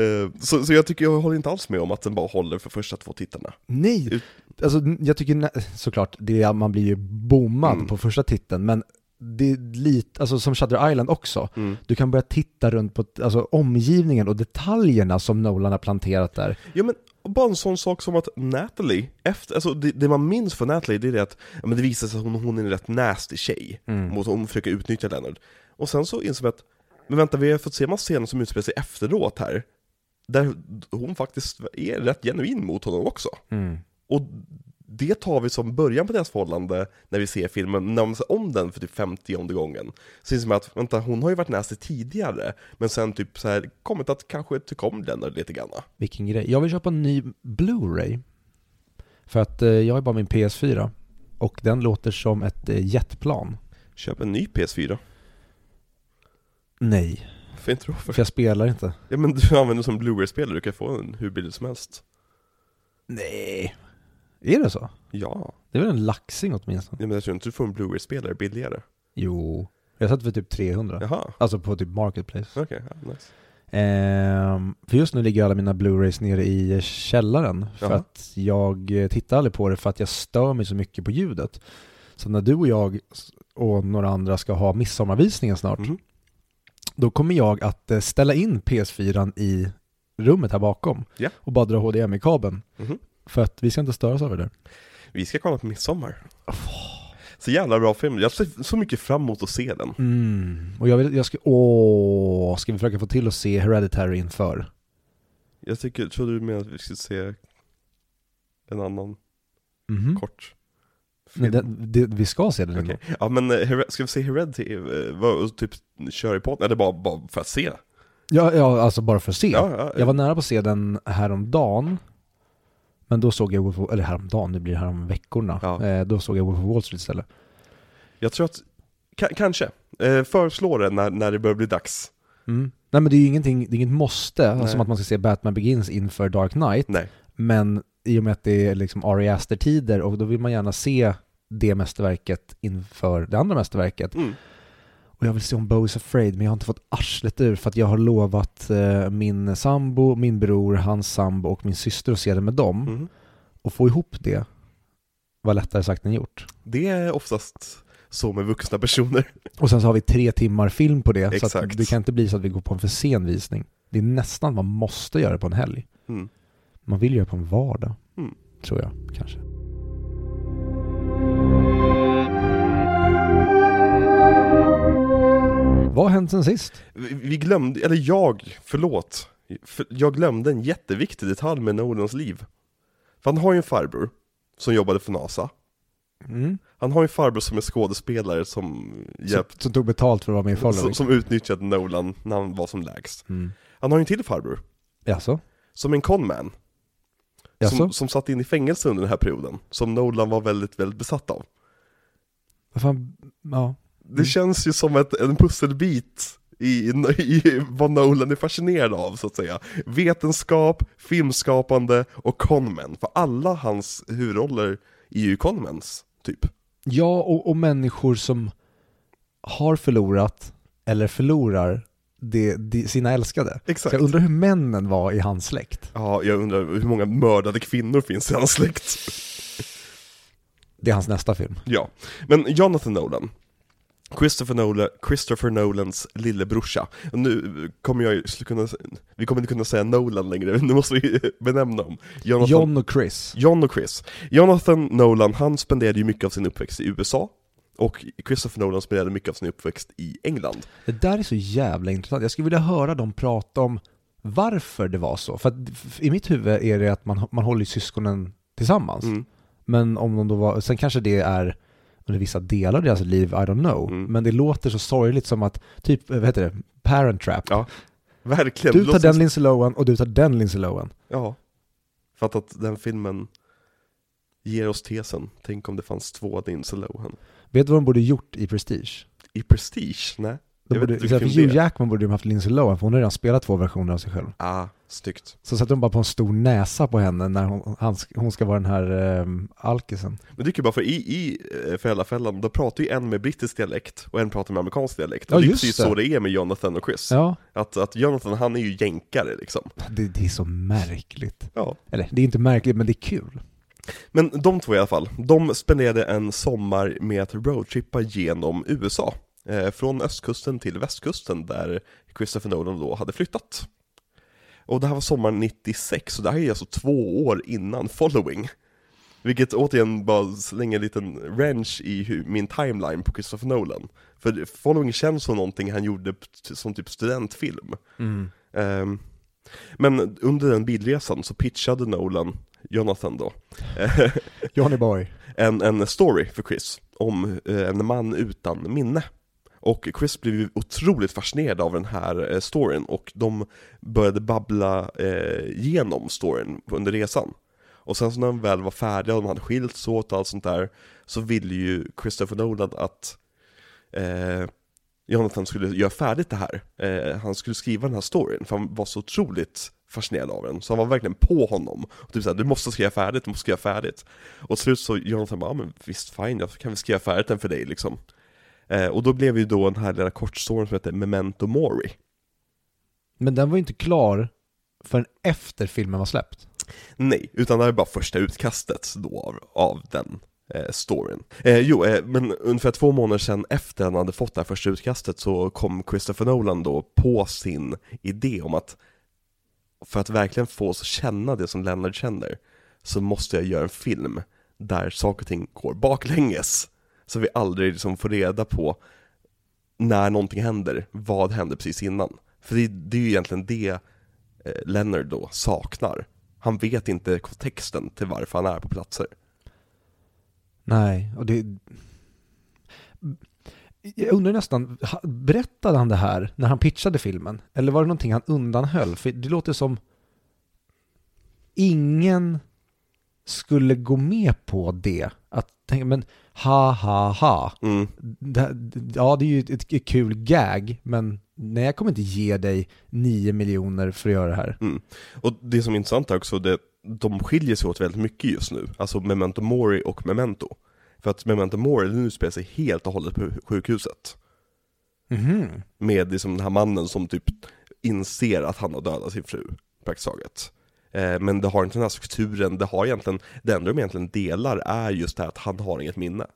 Eh, så, så jag tycker, jag håller inte alls med om att den bara håller för första två tittarna. Nej! Alltså jag tycker såklart, det är, man blir ju bommad Mm. på första titeln, men det är lite, alltså som Shutter Island också, du kan börja titta runt på alltså, omgivningen och detaljerna som Nolan har planterat där. Ja men, bara en sån sak som att Natalie, efter, alltså det, det man minns för Natalie det är det att men det visar sig att hon, hon är en rätt nasty tjej. Mot, hon försöker utnyttja Leonard. Och sen så inser vi att, men vänta vi har fått se massa scener som utspelar sig efteråt här. Där hon faktiskt är rätt genuin mot honom också. Och det tar vi som början på deras förhållande när vi ser filmen, när man ser om den för typ 50 gången. Så inser man att, vänta, hon har ju varit nasty tidigare, men sen typ så här kommit att kanske tycka om Leonard lite grann. Vilken grej. Jag vill köpa en ny Blu-ray. För att eh, jag har bara min PS4. Och den låter som ett eh, jetplan. Köp en ny PS4. Nej, Varför inte då? För? för jag spelar inte. Ja men du använder som Blu-ray-spelare, du kan få en hur billig som helst. Nej. Är det så? Ja, Det är väl en laxing åtminstone? ja men jag tror inte du får en Blu-ray-spelare billigare. Jo. Jag satt för typ 300. Jaha, Alltså på typ Marketplace. okej, ja, nice. Ehm, för just nu ligger alla mina Blu-rays nere i källaren. För Jaha. att jag eh, tittar aldrig på det för att jag stör mig så mycket på ljudet. Så när du och jag och några andra ska ha midsommarvisningen snart, Mhm. Då kommer jag att eh, ställa in PS4 i rummet här bakom Ja. och bara dra HDMI-kabeln. Mhm. För att vi ska inte störas av det där. Vi ska kolla på Midsommar. Så jävla bra film, jag ser så mycket fram emot att se den. Mm. Och jag, vill, jag ska, åh, ska vi försöka få till att se Hereditary inför? Jag tycker, tror du med att vi ska se en annan Mhm. kort Nej, det, det, vi ska se den ändå. Ja men, eh, ska vi se Heredity, eh, och typ köra i podden, eller bara, bara för att se? Ja, ja, alltså bara för att se. Ja, ja, Jag var nära på att se den häromdagen. Men då såg jag Wolf of, eller häromdagen, det blir härom veckorna. Ja. Eh, då såg jag Wolf of Wall Street istället. Jag tror att, ka- kanske, eh, föreslå det när, när det börjar bli dags. Mm. Nej men det är ju ingenting, det är inget måste, Nej. som att man ska se Batman Begins inför Dark Knight. Nej. Men i och med att det är liksom Ari Aster-tider och då vill man gärna se det mästerverket inför det andra mästerverket. Mm. Och jag vill se om Bo is afraid, men jag har inte fått arslet ur för att jag har lovat eh, min sambo, min bror, hans sambo och min syster att se det med dem. Mhm. Och få ihop det var lättare sagt än gjort. Det är oftast så med vuxna personer. Och sen så har vi tre timmar film på det, så Exakt. det kan inte bli så att vi går på en för sen visning. Det är nästan man måste göra på en helg. Mm. Man vill göra på en vardag, Mm. tror jag kanske. Vad har hänt sen sist? Vi vi glömde, eller jag, förlåt. För jag glömde en jätteviktig detalj med Nolans liv. För han har ju en farbror som jobbade för NASA. Mm. Han har ju en farbror som är skådespelare som, Som, hjälpt, som tog betalt för att vara med i som, Following. som utnyttjade Nolan när han var som lägst. Mm. Han har ju en till farbror, Jaså? som en conman. Jaså? Som, som satt in i fängelse under den här perioden. Som Nolan var väldigt, väldigt besatt av. Vad fan, ja. Det känns ju som ett, en pusselbit i, i vad Nolan är fascinerad av, så att säga. Vetenskap, filmskapande och conmen. För alla hans huvudroller är ju conmens, typ. Ja, och, och människor som har förlorat eller förlorar det, det, sina älskade. Så Exakt. jag undrar hur männen var i hans släkt. Ja, jag undrar hur många mördade kvinnor finns i hans släkt. Det är hans nästa film. Ja, men Jonathan Nolan. Christopher, Nolan, Christopher Nolans lillebrorsa. Nu kommer jag kunna, vi kommer inte kunna säga Nolan längre, nu måste vi benämna dem. Jonathan, John och Chris. John och Chris. Jonathan Nolan, han spenderade ju mycket av sin uppväxt i USA, och Christopher Nolan spenderade mycket av sin uppväxt i England. Det där är så jävla intressant. Jag skulle vilja höra dem prata om varför det var så. För att i mitt huvud är det att man, man håller syskonen tillsammans. Mm. Men om de då var, sen kanske det är under vissa delar av deras liv, I don't know. Mm. Men det låter så sorgligt som att, typ, vad heter det, parent trap. Ja, verkligen. Du tar den som- Lindsay Lohan och du tar den Lindsay Lohan. Ja. För att, att den filmen ger oss tesen, tänk om det fanns två Lindsay Lohan. Vet du vad de borde gjort i Prestige? I Prestige? Nej. De vet borde, istället för Hugh. Jackman borde de haft Lindsay Lohan, för hon har redan spelat två versioner av sig själv. Ah, snyggt. Så sätter de bara på en stor näsa på henne när hon, han, hon ska vara den här um, alkisen. Men det är kul bara för i, i eh, Föräldrafällan, då pratar ju en med brittisk dialekt och en pratar med amerikansk dialekt. Ja, och det är precis det. så det är med Jonathan och Chris. Ja, Att, att Jonathan, han är ju jänkare liksom. det, det är så märkligt. Ja. Eller, det är inte märkligt, men det är kul. Men de två i alla fall, de spenderade en sommar med att roadtrippa genom USA. Eh, från östkusten till västkusten där Christopher Nolan då hade flyttat. Och det här var sommaren 96, så det här är alltså två år innan Following. Vilket återigen bara slänger en liten wrench i min timeline på Christopher Nolan. För Following känns som någonting han gjorde som typ studentfilm. Ehm, men under den bilresan så pitchade Nolan, Jonathan då, Johnny Boy. en, en story för Chris om eh, en man utan minne. Och Chris blev ju otroligt fascinerad av den här eh, storyn och de började babbla eh, genom storyn under resan. Och sen så när de väl var färdiga och de hade skilts åt och allt sånt där så ville ju Christopher Nolan att eh, Jonathan skulle göra färdigt det här. Eh, han skulle skriva den här storyn för han var så otroligt fascinerad av den. Så han var verkligen på honom. Och typ såhär, du måste skriva färdigt, du måste skriva färdigt. Och till slut så Jonathan bara, ja men visst fine, jag kan väl skriva färdigt den för dig liksom. Eh, och då blev ju då den här lilla kortstoryn som heter Memento Mori. Men den var ju inte klar förrän efter filmen var släppt. Nej, utan det här är bara första utkastet då av, av den eh, storyn. Eh, jo, eh, men ungefär två månader sedan efter han hade fått det här första utkastet så kom Christopher Nolan då på sin idé om att för att verkligen få oss att känna det som Leonard känner så måste jag göra en film där saker och ting går baklänges. Så vi aldrig liksom får reda på när någonting händer, vad hände precis innan. För det, det är ju egentligen det eh, Leonard då saknar. Han vet inte kontexten till varför han är på platser. Nej, och det... Jag undrar nästan, berättade han det här när han pitchade filmen? Eller var det någonting han undanhöll? För det låter som ingen skulle gå med på det. Att tänka, men ha ha ha. Mm. Det, ja, det är ju ett, ett kul gag, men nej, jag kommer inte ge dig nio miljoner för att göra det här. Mm. Och det som är intressant är också, det, de skiljer sig åt väldigt mycket just nu. Alltså Memento Mori och Memento. För att Memento Mori nu spelar sig helt och hållet på sjukhuset. Mhm. Med liksom den här mannen som typ inser att han har dödat sin fru, praktiskt taget. Eh, men det har inte den här strukturen, det har egentligen, det enda de egentligen delar är just det här att han har inget minne.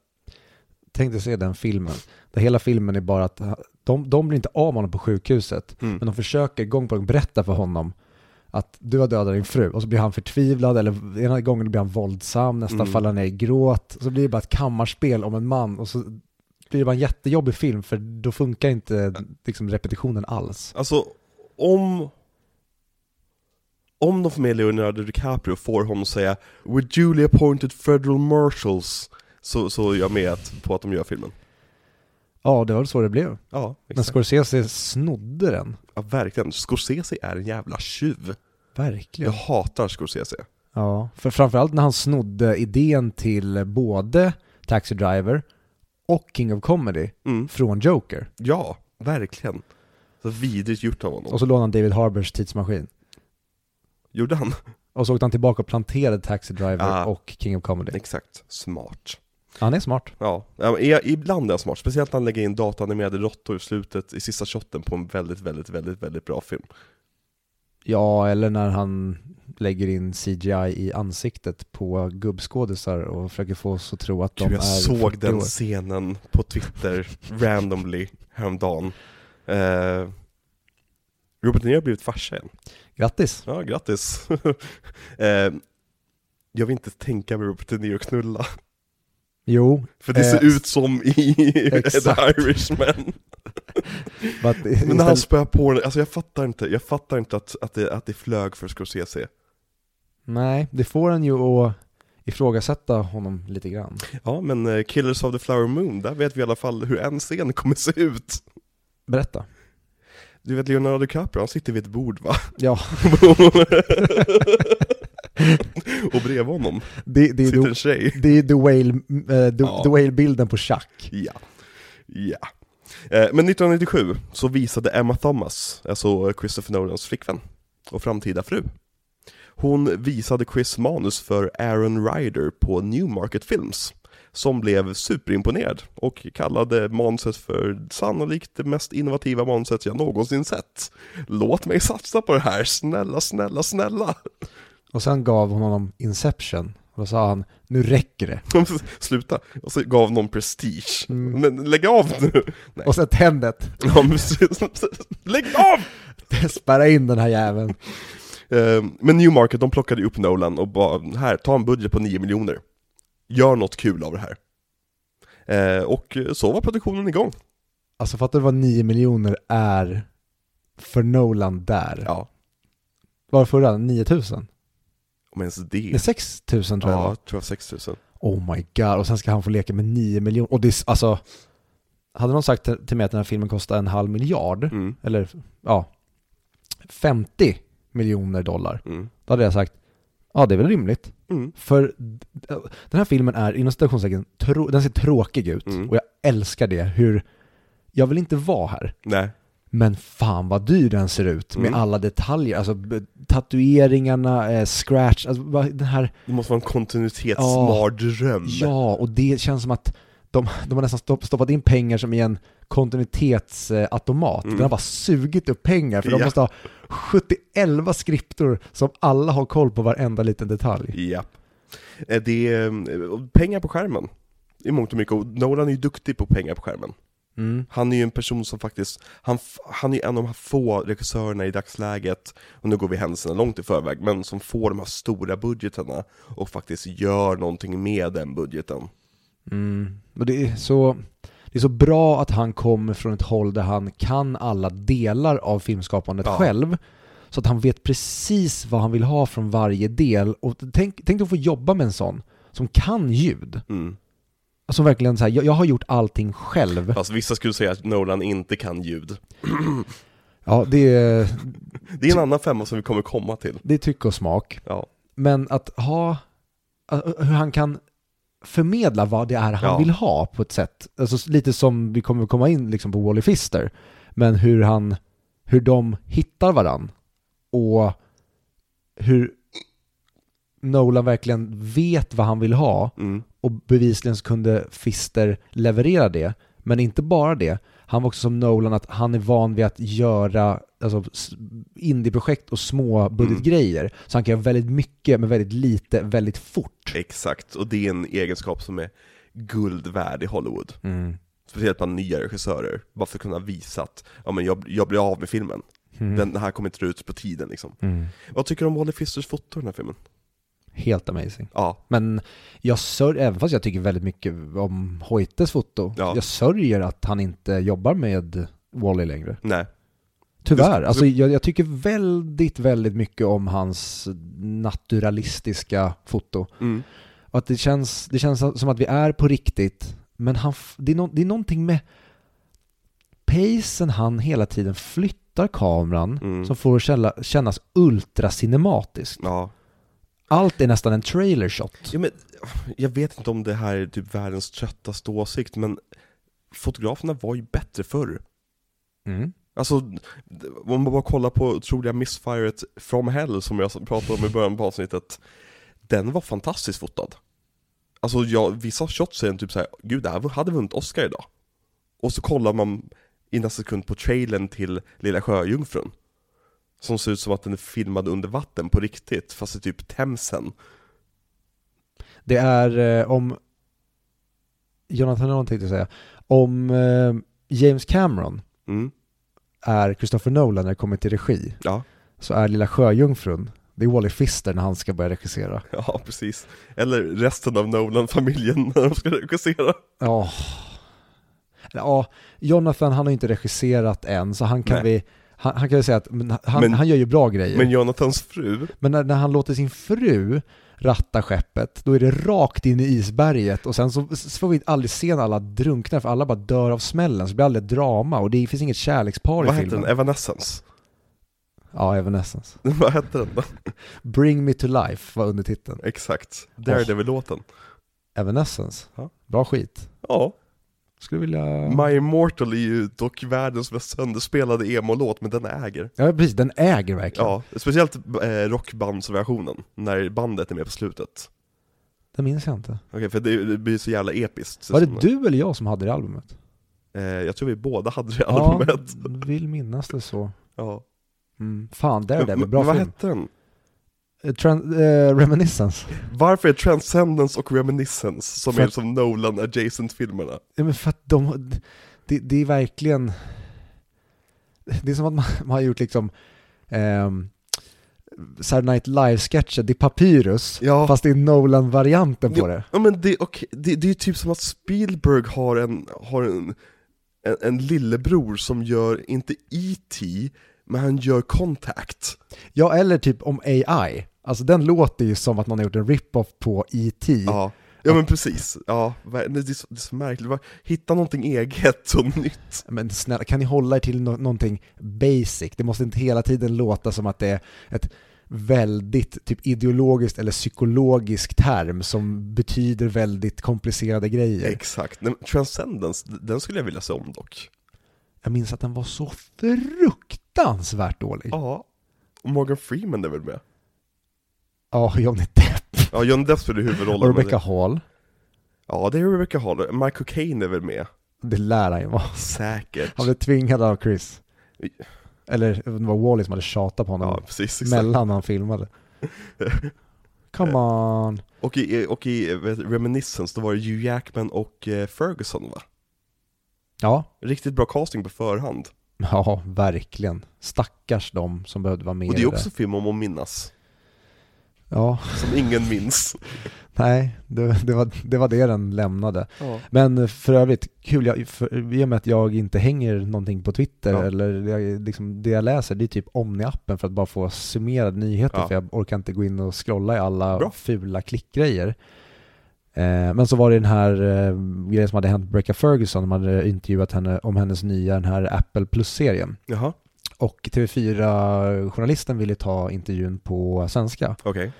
Tänk dig se den filmen. Där hela filmen är bara att de, de blir inte av med honom på sjukhuset. Mm. Men de försöker gång på gång berätta för honom att du har dödat din fru. Och så blir han förtvivlad, eller ena gången blir han våldsam, nästa Mm. faller ner i gråt. Så blir det bara ett kammarspel om en man. Och så blir det bara en jättejobbig film, för då funkar inte liksom, repetitionen alls. Alltså, om... Om de får med Leonardo DiCaprio får honom att säga We're duly appointed federal marshals Så, så är jag med på att de gör filmen Ja, det var så det blev. Ja, Men exakt. Scorsese snodde den. ja, verkligen. Scorsese är en jävla tjuv Jag Verkligen. hatar Scorsese Ja, för framförallt när han snodde idén till både Taxi Driver och King of Comedy mm. från Joker. Ja, verkligen Så vidrigt gjort av honom Och så lånade han David Harbers tidsmaskin. Gjorde han? Och så åkte han tillbaka och planterade Taxi Driver Ah. och King of Comedy. Exakt, smart Han är smart. Ja, ibland är han smart, speciellt när han lägger in datanimerade råttor i slutet, i sista shotten på en väldigt, väldigt, väldigt, väldigt bra film Ja, eller när han lägger in CGI i ansiktet på gubbskådisar och försöker få oss att tro att de Gud, jag är såg 40 den år. scenen på Twitter randomly häromdagen. Eh, Robert De Niro har blivit farsa igen. Grattis! Ja, grattis. eh, jag vill inte tänka mig Robert De Niro knulla. Jo, För det Eh, ser ut som i. The Irishman. Men när han spöar på den, alltså jag fattar inte, jag fattar inte att, att, det, att det flög för Scorsese. nej, det får en ju att ifrågasätta honom lite grann. Ja, men eh, Killers of the Flower Moon, där vet vi i alla fall hur en scen kommer se ut. Berätta. Du vet Leonardo DiCaprio, han sitter vid ett bord va? Ja, och bredvid honom det, det, är, sitter the, en tjej. det är the whale, eh, the, Ja. the whale-bilden på Chuck. Ja. Ja. Eh, Men 1997 så visade Emma Thomas, alltså Christopher Nolans flickvän och framtida fru. Hon visade Chris manus för Aaron Ryder på Newmarket Films, som blev superimponerad och kallade manuset för sannolikt det mest innovativa manuset jag någonsin sett. Låt mig satsa på det här, snälla, snälla, snälla! Och sen gav hon honom Inception. Och då sa han, nu räcker det. Sluta! Och så gav någon prestige. Mm. Men lägg av nu! Nej. Och sen men, lägg av! Spärra in den här jäveln. Eh, Men Newmarket, de plockade upp Nolan och bara, här, ta en budget på 9 miljoner. Gör något kul av det här. Eh, och så var produktionen igång. Alltså fattar du vad 9 miljoner är för Nolan där? Ja, Vad var förra? 9000? Om ens Nej, det. 6000 tror jag Ja, jag tror jag 6000. Oh my god, och sen ska han få leka med 9 miljoner. Och det är, alltså, hade någon sagt till mig att den här filmen kostar en halv miljard, Mm, eller ja, 50 miljoner dollar, mm, då hade jag sagt, ja det är väl rimligt. mm. För den här filmen är, inom citationstecken, den ser tråkig ut. Mm. Och jag älskar det, hur, jag vill inte vara här. Nej. Men fan vad dyr den ser ut med Mm. alla detaljer, alltså tatueringarna, eh, scratch, alltså den här, Det måste vara en kontinuitetsmardröm. ja, och det känns som att de, de har nästan stopp, stoppat in pengar som i en kontinuitetsautomat. Mm. Den har bara sugit upp pengar, för de Ja. måste ha 71 skriptor som alla har koll på varenda liten detalj. Ja. Eh, Det är eh, pengar på skärmen. I mångt och mycket, och Nolan är ju duktig på pengar på skärmen. Mm. Han är ju en person som faktiskt, han, han är ju en av de här få regissörerna i dagsläget, och nu går vi händelserna långt i förväg, men som får de här stora budgeterna och faktiskt gör någonting med den budgeten. Mm. Och det är så... Det är så bra att han kommer från ett håll där han kan alla delar av filmskapandet Ja. själv. Så att han vet precis vad han vill ha från varje del. Och tänk, tänk att få jobba med en sån som kan ljud. Mm. Alltså verkligen så här, jag, jag har gjort allting själv. Fast vissa skulle säga att Nolan inte kan ljud. Ja, det är, Det är en annan femma som vi kommer komma till. det är tycke och smak. Ja. Men att ha, hur han kan förmedla vad det är han Ja. vill ha på ett sätt. Alltså lite som vi kommer komma in liksom på Wally Fister. Men hur han, hur de hittar varann. Och hur Nolan verkligen vet vad han vill ha Mm. och bevisligen så kunde Fister leverera det. Men inte bara det, han var också som Nolan att han är van vid att göra alltså, indieprojekt och små budgetgrejer. Så han kan göra väldigt mycket med väldigt lite, väldigt fort. Exakt, och det är en egenskap som är guld värd i Hollywood. Speciellt bland nya regissörer, bara för att kunna visa att ja, men jag, jag blir av med filmen. Mm. Den här kommer inte ut på tiden liksom. Mm. Vad tycker du om Wally Fisters foto i den här filmen? Helt amazing. Ja, Men jag sörjer, även fast jag tycker väldigt mycket om Hoytes foto, Ja. jag sörjer att han inte jobbar med Wally längre. nej. Tyvärr. Du- Alltså, jag, jag tycker väldigt, väldigt mycket om hans naturalistiska foto. Mm. Och att det känns, det känns som att vi är på riktigt, men han, det, är no, det är någonting med pacen han hela tiden flyttar kameran Mm. som får det kännas ultracinematiskt. Ja. Allt är nästan en trailer shot. ja men, jag vet inte om det här är typ världens tröttaste åsikt, men fotograferna var ju bättre förr. Mm. Alltså, om man bara kollar på otroliga Missfiret From Hell som jag pratade om i början på avsnittet Den var fantastiskt fotad Alltså jag, vissa shots är typ såhär, gud det här hade vunnit Oscar idag Och så kollar man i nästa sekund på trailern till Lilla Sjöjungfrun Som ser ut som att den är filmad under vatten på riktigt, fast i typ Themsen. Det är eh, om, Jonathan Nolan tänkte säga, om eh, James Cameron Mm. är Christopher Nolan när det kommer till regi, Ja. så är Lilla Sjöjungfrun, det är Wally Pfister när han ska börja regissera. ja, precis. Eller resten av Nolan-familjen när de ska regissera. Ja. Ja, Jonathan han har inte regisserat än, så han kan Nej. vi, han, han kan ju säga att men han, Men- han gör ju bra grejer. Men Jonathans fru, Men när, när han låter sin fru ratta skeppet, då är det rakt in i isberget och sen så, så får vi aldrig se när alla drunknar för alla bara dör av smällen, så det blir aldrig ett drama och det finns inget kärlekspar i vad heter filmen. den? Evanescence? Ja, Evanescence. vad hette den då? Bring Me To Life var undertiteln. Exakt. Daredevil-låten. Evanescence. Ja. Bra skit. Ja. Skulle vilja... My Immortal är ju dock världens mest sönderspelade emo-låt, men den äger. Ja, precis. Den äger verkligen. Ja, speciellt eh, rockbandsversionen, när bandet är med på slutet. Det minns jag inte. Okej, för det, det blir så jävla episkt. Var det Som- du eller jag som hade det albumet? Eh, jag tror vi båda hade det Ja, albumet. vill minnas det så. Ja. Mm. Fan, där är det. Men- Bra men vad film. hette den? Eh, Tran- eh, Reminiscence. Varför är Transcendence och Reminiscence, som För är som Nolan-adjacent-filmerna? Ja, men för att de, det, det är verkligen, det är som att man, man har gjort liksom um, Saturday Night Live-sketcher, det är Papyrus, Ja. fast det är Nolan-varianten på det. Ja men det, och det, det är typ som att Spielberg har en, har en, en, en lillebror som gör, inte E.T., men han gör Contact. Ja, eller typ om AI. Alltså den låter ju som att man har gjort en rip-off på E.T. Ja, ja men precis. Ja, det är så, det är så märkligt. Hitta någonting eget och nytt. Men snälla, kan ni hålla er till no- någonting basic? Det måste inte hela tiden låta som att det är ett väldigt typ ideologiskt eller psykologisk term som betyder väldigt komplicerade grejer. Exakt. Nej, Transcendence, den skulle jag vilja se om dock. Jag minns att den var så fruktansvärt dålig. Ja. Och Morgan Freeman är väl med? Ja, Johnny Depp Ja, John Depp spelar huvudrollen. och Rebecca Hall. Ja, det är Rebecca Hall. Michael Caine är väl med? Det lär han ju vara. Säkert. Han blev tvingad av Chris. Eller det var Wally som hade tjatat på honom Ja, precis. Exakt. mellan han filmade. Come on. Och i, och i Reminiscence, då var det Hugh Jackman och eh, Ferguson va? Ja, Riktigt bra casting på förhand. ja, verkligen. Stackars de som behövde vara med Och det är också film om att minnas, Ja, som ingen minns. nej, det, det, var, det var det den lämnade. Ja. Men för övrigt, kul, jag, för, i och med att jag inte hänger någonting på Twitter Ja. eller jag, liksom, det jag läser det är typ Omni-appen för att bara få summerade nyheter Ja. för jag orkar inte gå in och scrolla i alla Bra. fula klickgrejer. Eh, men så var det den här eh, grejen som hade hänt Rebecca Ferguson, de hade intervjuat henne om hennes nya, den här Apple Plus-serien. Och TV4-journalisten ville ta intervjun på svenska. okej.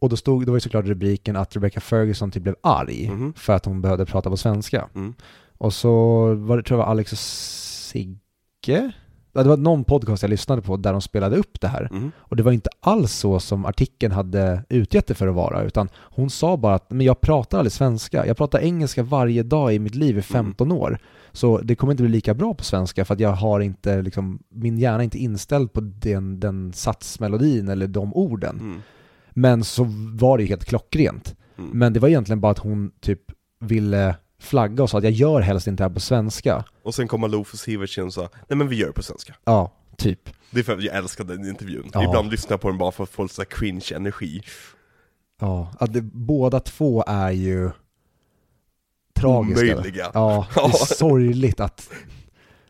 Och då, stod, då var ju såklart rubriken att Rebecca Ferguson typ blev arg Mhm. för att hon behövde prata på svenska. Mm. Och så var det, tror jag var Alex och Sigge? Ja, det var någon podcast jag lyssnade på där de spelade upp det här. Mm. Och det var inte alls så som artikeln hade utgett det för att vara, utan hon sa bara att men jag pratar aldrig svenska. Jag pratar engelska varje dag i mitt liv i 15 år. Så det kommer inte bli lika bra på svenska för att jag har inte, liksom, min hjärna är inte inställd på den, den satsmelodin eller de orden. Men så var det ju helt klockrent. Mm. Men det var egentligen bara att hon typ ville flagga och sa att jag gör helst inte det här på svenska. Och sen kom Malou Sivertsen och sa, nej men vi gör det på svenska. Ja, typ. Det är för att jag älskade den intervjun. Ja. Ibland lyssnar jag på den bara för att få lite cringe-energi. Ja, att det, båda två är ju tragiska. Omöjliga. Ja, det är sorgligt att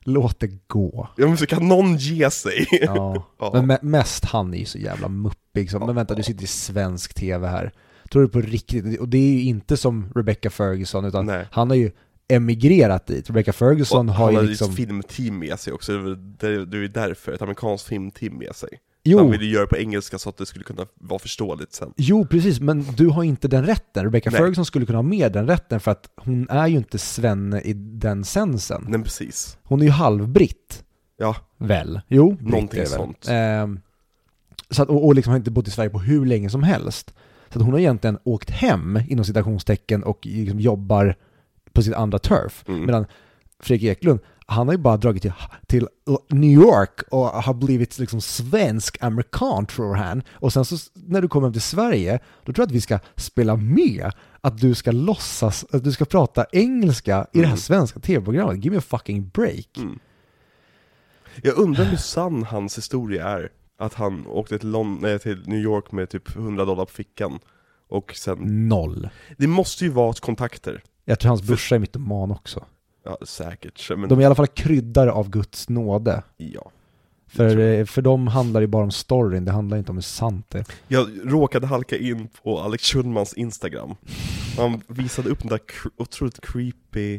låt det gå. Ja men så kan någon ge sig? Ja. Ja. Men me- mest han är ju så jävla muppig. Som, men vänta, du sitter i svensk tv här. Tror du på riktigt? Och det är ju inte som Rebecca Ferguson, utan Nej. han har ju emigrerat dit. Rebecca Ferguson Och har han ju hade liksom... ett filmteam med sig också, det är ju därför, ett amerikanskt filmteam med sig. Han Jo, ville göra det på engelska så att det skulle kunna vara förståeligt sen. jo, precis, men du har inte den rätten. Rebecca Nej. Ferguson skulle kunna ha med den rätten för att hon är ju inte svenne i den sensen. Nej precis. Hon är ju halvbritt. Ja, Väl? Jo, Någonting sånt. Ehm, så att, och, och liksom har inte bott i Sverige på hur länge som helst. Så att hon har egentligen åkt hem, inom citationstecken, och liksom jobbar på sitt andra turf. Mm. Medan Fredrik Eklund, han har ju bara dragit till, till New York och har blivit liksom svensk amerikan tror han. Och sen så när du kommer hem till Sverige, då tror jag att vi ska spela med. Att du ska låtsas, att du ska prata engelska i det här Mm. svenska tv-programmet. Give me a fucking break. Mm. Jag undrar hur sann hans historia är. Att han åkte till, Lon- nej, till New York med typ 100 dollar på fickan. Och sen, Noll. det måste ju vara kontakter. Jag tror hans brorsa är mytoman också. Ja, säkert. Men, De är i alla fall kryddare av Guds nåde. ja. För, eh, för dem handlar det bara om storyn, det handlar inte om hur sant det är. Jag råkade halka in på Alex Schulmans Instagram. Han visade upp den där otroligt creepy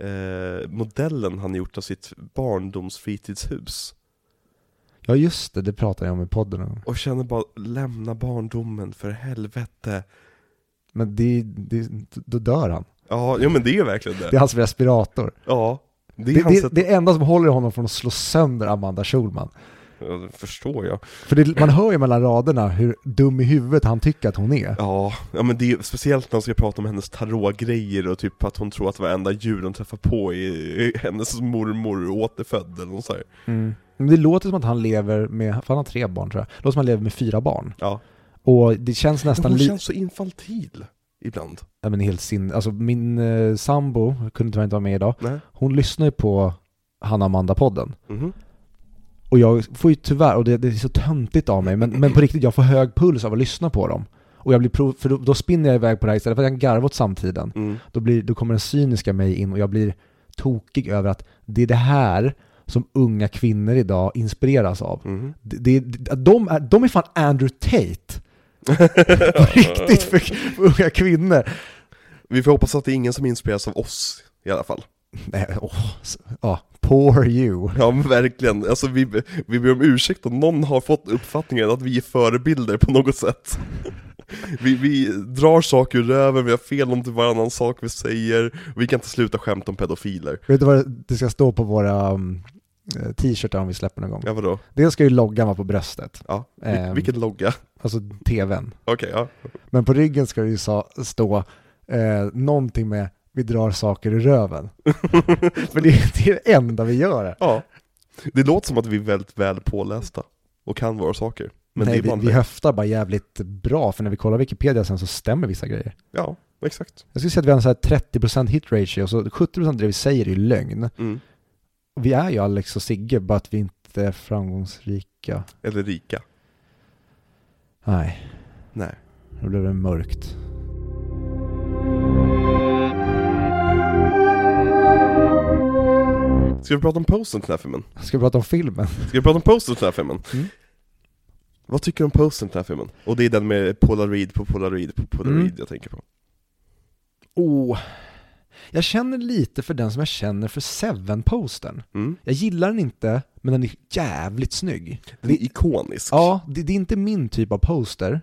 eh, modellen han gjort av sitt barndomsfritidshus. Ja just det, det pratade jag om i podden. om. Och känner bara, lämna barndomen för helvete. Men det, det, då dör han. Ja, jo men det är verkligen Det är det. hans respirator. Ja, det är Det, hans det, sätt det är enda som håller honom från att slå sönder Amanda Schulman. Ja, det förstår jag. För det, man hör ju mellan raderna hur dum i huvudet han tycker att hon är. Ja, ja men det är speciellt när han ska prata om hennes tarotgrejer och typ att hon tror att varenda djur hon träffar på är hennes mormor återfödd eller något så här. Men det låter som att han lever med, för han har tre barn tror jag, det låter som att han lever med fyra barn. Ja. Och det känns Men nästan hon lite, känns så infantil ibland. ja men helt sin, alltså min eh, sambo, kunde tyvärr inte vara med idag, Nej. hon lyssnar ju på Hanna Amanda-podden. Mhm. Och jag får ju tyvärr, och det, det är så töntigt av mig, men, men på riktigt, jag får hög puls av att lyssna på dem. Och jag blir prov, för då, då spinner jag iväg på det här istället för att jag kan garva åt samtiden. Mm. Då, blir, då kommer den cyniska mig in och jag blir tokig över att det är det här som unga kvinnor idag inspireras av. Mhm. Det, det, de, är, de är fan Andrew Tate. Riktigt för, för unga kvinnor. Vi får hoppas att det är ingen som inspireras av oss i alla fall. Nej, s- ja, poor you. Ja men verkligen, alltså vi, vi ber om ursäkt om någon har fått uppfattningen att vi är förebilder på något sätt. Vi, vi drar saker ur röven, vi har fel om till varannan sak vi säger, vi kan inte sluta skämta om pedofiler. Vet du vad det ska stå på våra um, t-shirtar om vi släpper någon gång? Ja vadå? Dels ska ju loggan vara på bröstet, Ja, Vil- Ehm. vilken logga? alltså tvn. Okej, ja. Men på ryggen ska det ju stå eh, någonting med vi drar saker ur röven. För det, är- det enda vi gör. ja. Det låter som att vi är väldigt väl pålästa och kan våra saker. Men Nej, vi, vi höftar bara jävligt bra, för när vi kollar Wikipedia sen så stämmer vissa grejer. Ja, exakt. Jag skulle säga att vi har en så här 30% hit ratio, så 70% av det vi säger är lögn. Mm. Vi är ju Alex och Sigge, bara att vi inte är framgångsrika. Eller rika. Nej, Nej. då blev det mörkt. Ska vi prata om posten till den här filmen? Ska vi prata om filmen? Ska vi prata om posten till den här filmen? Mm. Vad tycker du om posten till den här filmen? Och det är den med polaroid på polaroid på polaroid Mm. jag tänker på. Oh. Jag känner lite för den som jag känner för Seven-postern. Mm. Jag gillar den inte, men den är jävligt snygg. Den är ikonisk. Ja, det, det är inte min typ av poster.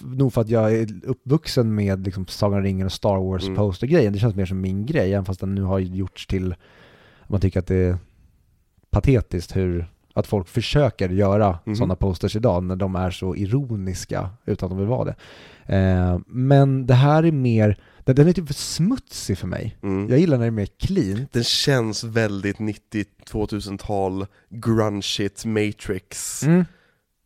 Nog för att jag är uppvuxen med liksom Sagan om ringen och Star Wars Mm. Det känns mer som min grej, även fast den nu har gjorts till, man tycker att det är patetiskt hur, att folk försöker göra Mhm. sådana posters idag när de är så ironiska utan att de vill vara det. Eh, men det här är mer, den, den är typ för smutsig för mig. Mm. Jag gillar när det är mer clean. Den känns väldigt 90-2000-tal, grungeigt, Matrix.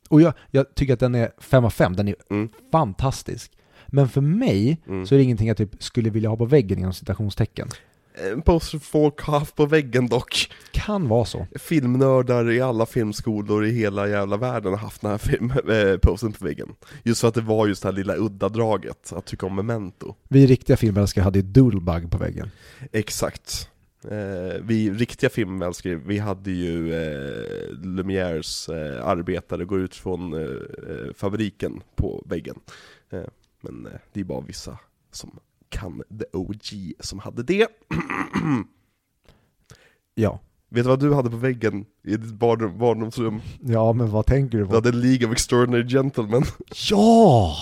Och jag, jag tycker att den är 5 av 5, den är Mm. fantastisk. Men för mig Mm. så är det ingenting jag typ skulle vilja ha på väggen inom citationstecken. En poster folk har haft på väggen dock. Kan vara så. Filmnördar i alla filmskolor i hela jävla världen har haft den här film, äh, postern på väggen. Just för att det var just det här lilla udda draget, att tycka om Memento. Vi riktiga filmälskare hade ju Doodlebug på väggen. Exakt. Eh, vi riktiga filmälskare, vi hade ju eh, Lumières eh, arbetare går ut från eh, eh, fabriken på väggen. Eh, men eh, det är bara vissa som kan the OG som hade det. Ja. Vet du vad du hade på väggen i ditt barndom, barndomsrum? Ja, men vad tänker du Du på? hade League of Extraordinary Gentlemen. Ja!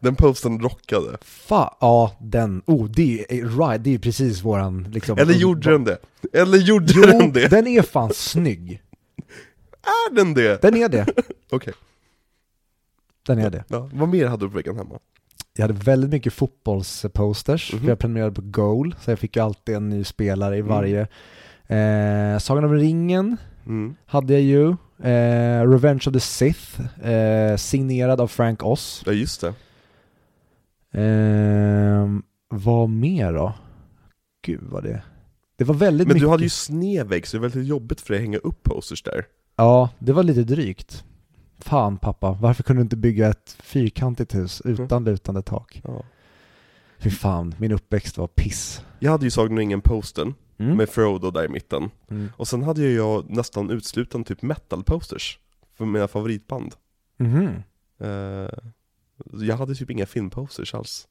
Den posten rockade. Fa ja, den. Oh, det är right. Det är precis våran liksom... Eller gjorde den det? Eller gjorde Jo, den det? den är fan snygg. Är den det? Den är det. Okej. Den är det. Ja, vad mer hade du på väggen hemma? Jag hade väldigt mycket fotbollsposters, Mhm. för jag prenumererade på Goal, så jag fick ju alltid en ny spelare i Mm. varje Eh, Sagan om ringen Mm. hade jag ju. Eh, Revenge of the Sith, eh, signerad av Frank Oz. Ja, just det. Eh, vad mer då? Gud vad det... Det var väldigt Men mycket. du hade ju snedvägg, så det var väldigt jobbigt för dig att hänga upp posters där. Ja, det var lite drygt. Fan pappa, varför kunde du inte bygga ett fyrkantigt hus utan lutande tak? Ja. Fy fan, min uppväxt var piss. Jag hade ju Sagan om ringen-postern, Mm. med Frodo där i mitten. Mm. Och sen hade ju jag nästan utslutande typ metal-posters, för mina favoritband. Mhm. Eh, jag hade typ inga filmposters alls.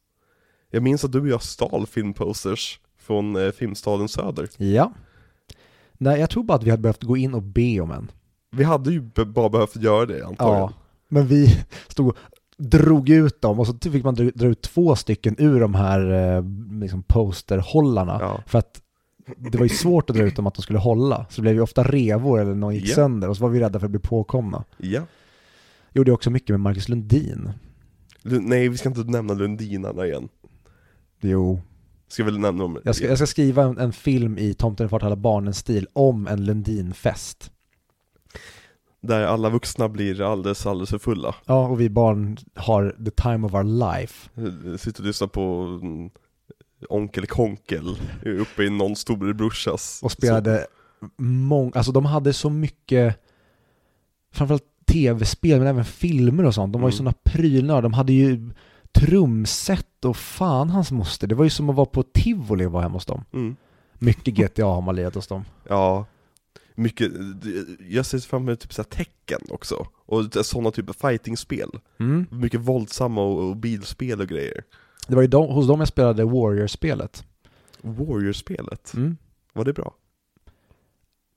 Jag minns att du och jag stal filmposters från eh, Filmstaden Söder. Ja. Nej, jag tror bara att vi hade behövt gå in och be om en. Vi hade ju bara behövt göra det antagligen. Ja. Men vi stod och drog ut dem och så fick man dra ut två stycken ur de här eh, liksom posterhållarna. Ja. För att det var ju svårt att dra ut dem att de skulle hålla. Så det blev ju ofta revor eller någon gick Ja. sönder och så var vi rädda för att bli påkomna. ja. Gjorde också mycket med Marcus Lundin. Lu- Nej, vi ska inte nämna Lundinarna igen. Jo. Ska väl nämna dem? Jag ska, jag ska skriva en, en film i Tomten far till alla barnens stil om en Lundin-fest. Där alla vuxna blir alldeles, alldeles för fulla. Ja, och vi barn har the time of our life. Sitter och lyssnar på mm, Onkel Konkel uppe i någon storebrorsas. Och spelade många, alltså de hade så mycket, framförallt tv-spel men även filmer och sånt. De var ju Mm. sådana prylnördar, de hade ju trumset och fan hans moster. Det var ju som att vara på tivoli och vara hemma hos dem. Mm. Mycket GTA har man lirat hos dem. Ja, mycket, jag ser fram emot typ så tecken också. Och sådana typer av fightingspel. Mm. Mycket våldsamma och, och bilspel och grejer. Det var ju de, hos dem jag spelade Warrior-spelet. Warrior-spelet, Mm. var det bra?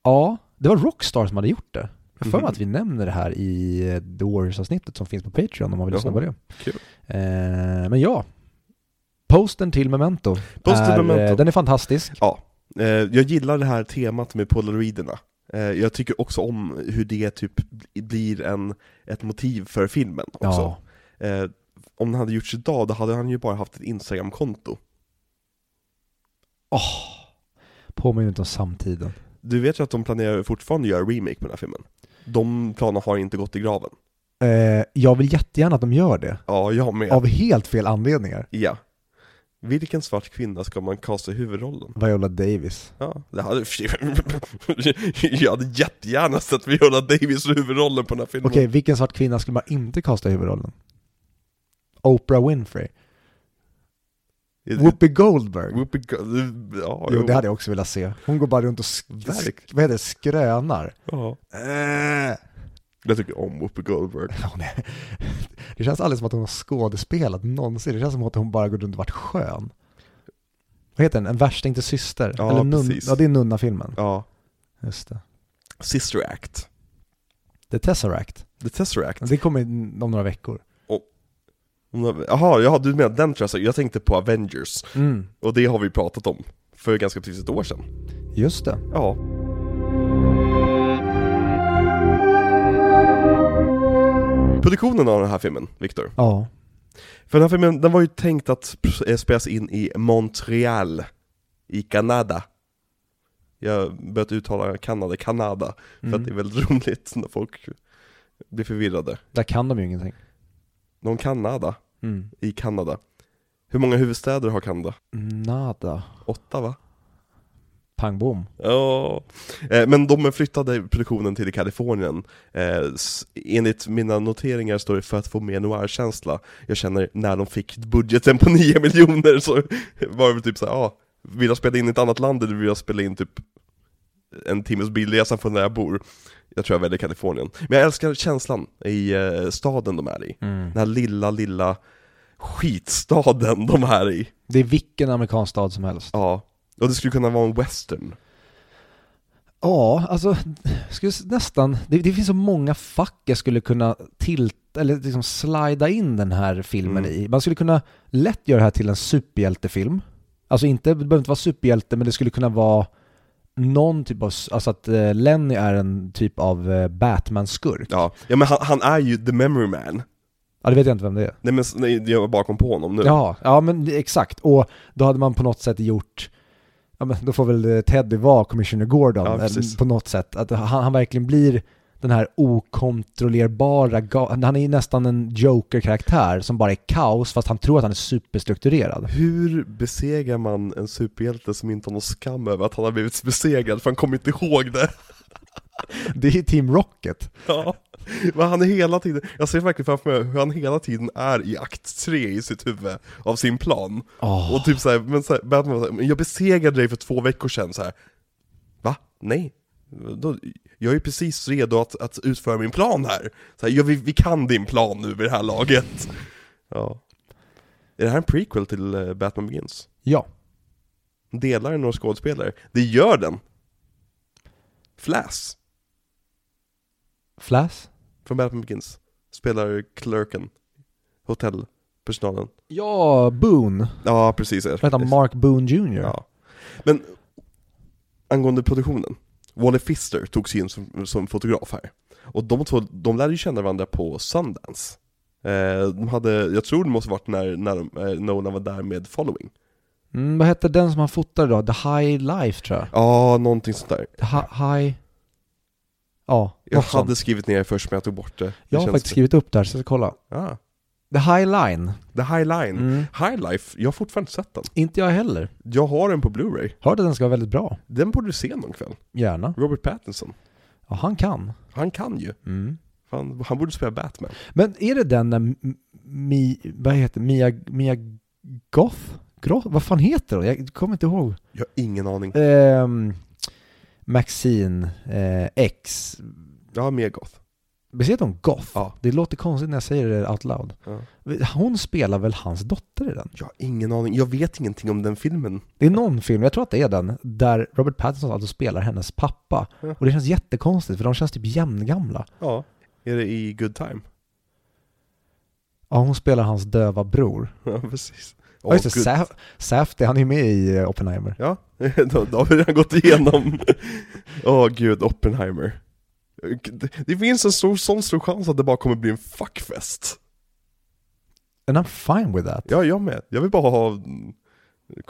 Ja, det var Rockstar som hade gjort det. Jag för mig Mhm. att vi nämner det här i eh, The Warriors-avsnittet som finns på Patreon om man vill lyssna på det. kul. Eh, men ja, posten till Memento, Posten är, Memento. eh, den är fantastisk. Ja, eh, jag gillar det här temat med polaroiderna. Eh, jag tycker också om hur det typ blir en, ett motiv för filmen också. Ja, Eh, om den hade gjorts idag, då hade han ju bara haft ett Instagram-konto. påminner inte om samtiden. Du vet ju att de planerar fortfarande att göra remake på den här filmen. De planerna har inte gått i graven. Eh, jag vill jättegärna att de gör det, Ja, jag med. av helt fel anledningar. Ja. Vilken svart kvinna ska man kasta i huvudrollen? Viola Davis. Ja, det hade... jag hade jättegärna sett Viola Davis i huvudrollen på den här filmen. Okej, vilken svart kvinna skulle man inte kasta i huvudrollen? Oprah Winfrey. Whoopi Goldberg. Whoopi Go- Ja, Jo, det hade jag också velat se. Hon går bara runt och sk- vad heter det, skrönar. Ja. Äh. Jag tycker om Whoopi Goldberg. Är, det känns aldrig som att hon har skådespelat någonsin. Det känns som att hon bara går runt och varit skön. Vad heter den? En värsting till syster? Ja, Eller nun, precis. ja, det är Nunna-filmen. Ja. Just det. Sister Act. The Tesseract. The Tesseract. Det kommer om några veckor. Jaha, ja, du menar den tror jag, jag tänkte på Avengers. Mm. Och det har vi pratat om för ganska precis ett år sedan. Just det. Ja. Produktionen av den här filmen, Viktor. Ja. För den här filmen, den var ju tänkt att eh, spelas in i Montreal, i Kanada. Jag börjat uttala Kanada, Kanada, för Mm. att det är väldigt roligt när folk blir förvirrade. Där kan de ju ingenting. Någon Kanada, Mm. i Kanada. Hur många huvudstäder har Kanada? Nada. Åtta va? Pang bom. Ja, eh, men de flyttade produktionen till Kalifornien. Eh, enligt mina noteringar står det för att få mer noir-känsla. Jag känner när de fick budgeten på 9 miljoner så var det väl typ såhär, ja, vill jag spela in i ett annat land eller vill jag spela in typ en timmes bilresa från där jag bor? Jag tror jag väljer Kalifornien. Men jag älskar känslan i eh, staden de är i. Mm. Den här lilla, lilla skitstaden de är i. Det är vilken amerikansk stad som helst. Ja, och det skulle kunna vara en western. Ja, alltså, skulle nästan, det, det finns så många fack jag skulle kunna tilt, eller liksom slida in den här filmen Mm. i. Man skulle kunna lätt göra det här till en superhjältefilm. Alltså inte, det behöver inte vara superhjälte, men det skulle kunna vara någon typ av, alltså att eh, Lenny är en typ av eh, Batman-skurk. Ja, ja men han, han är ju the memory man. Ja, det vet jag inte vem det är. Nej men nej, jag bara kom på honom nu. Ja, ja men exakt. Och då hade man på något sätt gjort ja, men då får väl eh, Teddy vara Commissioner Gordon Ja, eh, på något sätt. Att han, han verkligen blir den här okontrollerbara, han är ju nästan en Joker-karaktär som bara är kaos fast han tror att han är superstrukturerad. Hur besegrar man en superhjälte som inte har någon skam över att han har blivit besegrad, för han kommer inte ihåg det? Det är Team Rocket. Ja, men han är hela tiden, jag ser verkligen framför mig hur han hela tiden är i akt 3 i sitt huvud av sin plan. Åh. Och typ såhär, men såhär, Batman såhär, jag besegrade dig för två veckor sedan så här. Va? Nej? Då, jag är ju precis redo att, att utföra min plan här. Så här ja, vi, vi kan din plan nu vid det här laget. Ja. Är det här en prequel till eh, Batman Begins? Ja. Delar den några skådespelare? Det gör den! Flash, Flash? från Batman Begins, spelar clerken, hotellpersonalen. Ja, Boone. Ja, precis. Vad heter? Mark Boone Jr. Ja. Men angående produktionen, Wally Pfister tog sig in som, som fotograf här. Och de två, de lärde ju känna varandra på Sundance. Eh, de hade, jag tror det måste varit när, när de, eh, Nolan var där med Following. Mm, vad hette den som han fotade då? The High Life tror jag. Ja, någonting sånt där. The hi- High... Ja, Jag hade sånt. skrivit ner först men jag tog bort det. det Jag har faktiskt skrivit upp där, så jag ska kolla. Ja. The High Line. The High Line. Mm. High Life, jag har fortfarande inte sett den. Inte jag heller. Jag har den på Blu-ray. Hörde att den ska vara väldigt bra. Den borde du se någon kväll. Gärna. Robert Pattinson. Ja, han kan. Han kan ju. Mm. Han, han borde spela Batman. Men är det den när M- Mi, vad heter Mia, Mia Goth? Groth? Vad fan heter hon? Jag kommer inte ihåg. Jag har ingen aning. Ehm, Maxine eh, X. Ja, mer goth. Heter hon Goth? Ja. Det låter konstigt när jag säger det out loud. Ja. Hon spelar väl hans dotter i den? Jag har ingen aning. Jag vet ingenting om den filmen. Det är någon film, jag tror att det är den, där Robert Pattinson alltså spelar hennes pappa. Ja. Och det känns jättekonstigt för de känns typ jämngamla. Ja. Är det i Good Time? Ja, hon spelar hans döva bror. Ja, precis. Ja just det, Saf- Safdie, han är med i eh, Oppenheimer. Ja, då, då har vi redan gått igenom. Åh gud, Oppenheimer. Det, finns en stor, sån stor chans att det bara kommer bli en fuckfest. And I'm fine with that. Ja, jag med. Jag vill bara ha mm,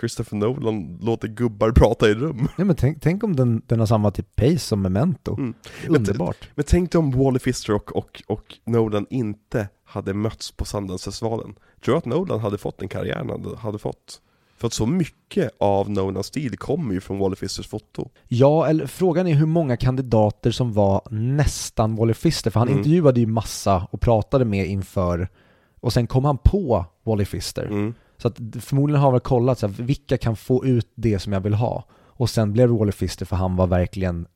Christopher Nolan låter gubbar prata i rum. Nej, men tänk, tänk om den, den har samma typ pace som Memento. Mm. Underbart. Men tänk dig om Wally Pfister och, och, och Nolan inte hade mötts på Sundance-festivalen. Tror du att Nolan hade fått den karriären han hade fått? För att så mycket av Nolans stil kommer ju från Wally Pfisters foto. Ja, eller frågan är hur många kandidater som var nästan Wally Pfister, för han Mm. intervjuade ju massa och pratade med inför, och sen kom han på Wally Pfister. Mm. Så att förmodligen har han väl kollat så här, vilka kan få ut det som jag vill ha. Och sen blev det Wally Pfister för han var verkligen,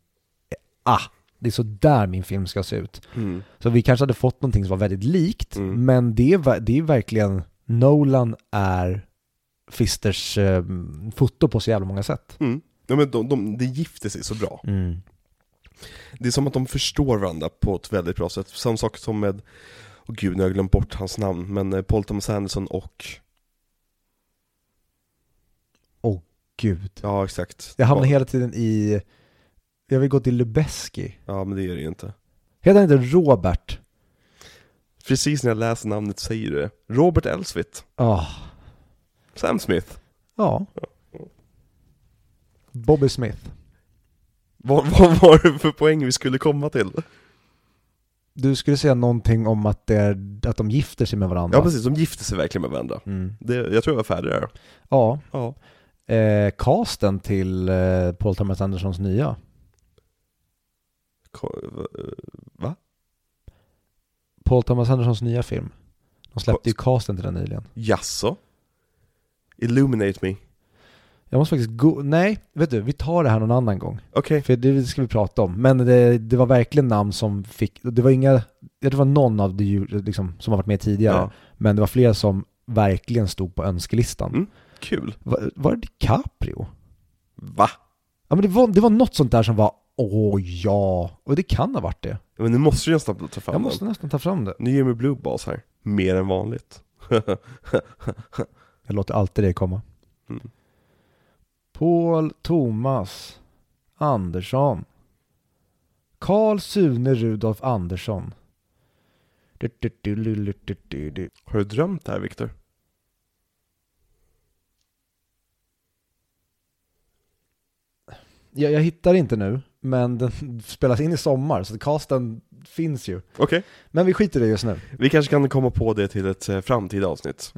ah, det är så där min film ska se ut. Mm. Så vi kanske hade fått någonting som var väldigt likt, Mm. men det det är verkligen, Nolan är Pfisters eh, foto på så jävla många sätt. Mm. Ja, men de, de, det gifter sig så bra. Det är som att de förstår varandra på ett väldigt bra sätt. Samma sak som med, åh gud nu har jag glömt bort hans namn, men eh, Paul Thomas Anderson och, Gud. ja exakt. Jag hamnar ja, hela tiden i, jag vill gå till Lubeski. ja men det är det ju inte. Heter han inte Robert? Precis när jag läser namnet säger du det. Robert Elswit. Ah, Sam Smith. ja. Bobby Smith. Vad, vad var det för poäng vi skulle komma till? Du skulle säga någonting om att, det är, att de gifter sig med varandra. Ja precis, de gifte sig verkligen med varandra. Mm. Det, jag tror jag var färdig där. Ja, Ja. eh, casten till eh, Paul Thomas Andersons nya. Eh, Va? Paul Thomas Andersons nya film. De släppte ju casten till den nyligen. Jaså? Illuminate me. Jag måste faktiskt gå, nej, vet du, vi tar det här någon annan gång. Okej. För det ska vi prata om. Men det, det var verkligen namn som fick, det var inga, jag tror det var någon av de ju- liksom, som har varit med tidigare. Ja. Men det var flera som verkligen stod på önskelistan. Mm. Kul. Var, var det DiCaprio? Va? Ja men det var, det var något sånt där som var, åh ja, och det kan ha varit det. Men nu måste du nästan ta fram Jag måste den. nästan ta fram det. Nu ger mig Blue Balls här. Mer än vanligt. Jag låter alltid det komma. Mm. Paul Thomas Andersson. Karl Sune Rudolf Andersson. Du, du, du. Har du drömt det här Viktor? jag, jag hittar inte nu, men den spelas in i sommar, så casten finns ju. Okej, Men vi skiter i det just nu. vi kanske kan komma på det till ett eh, framtida avsnitt.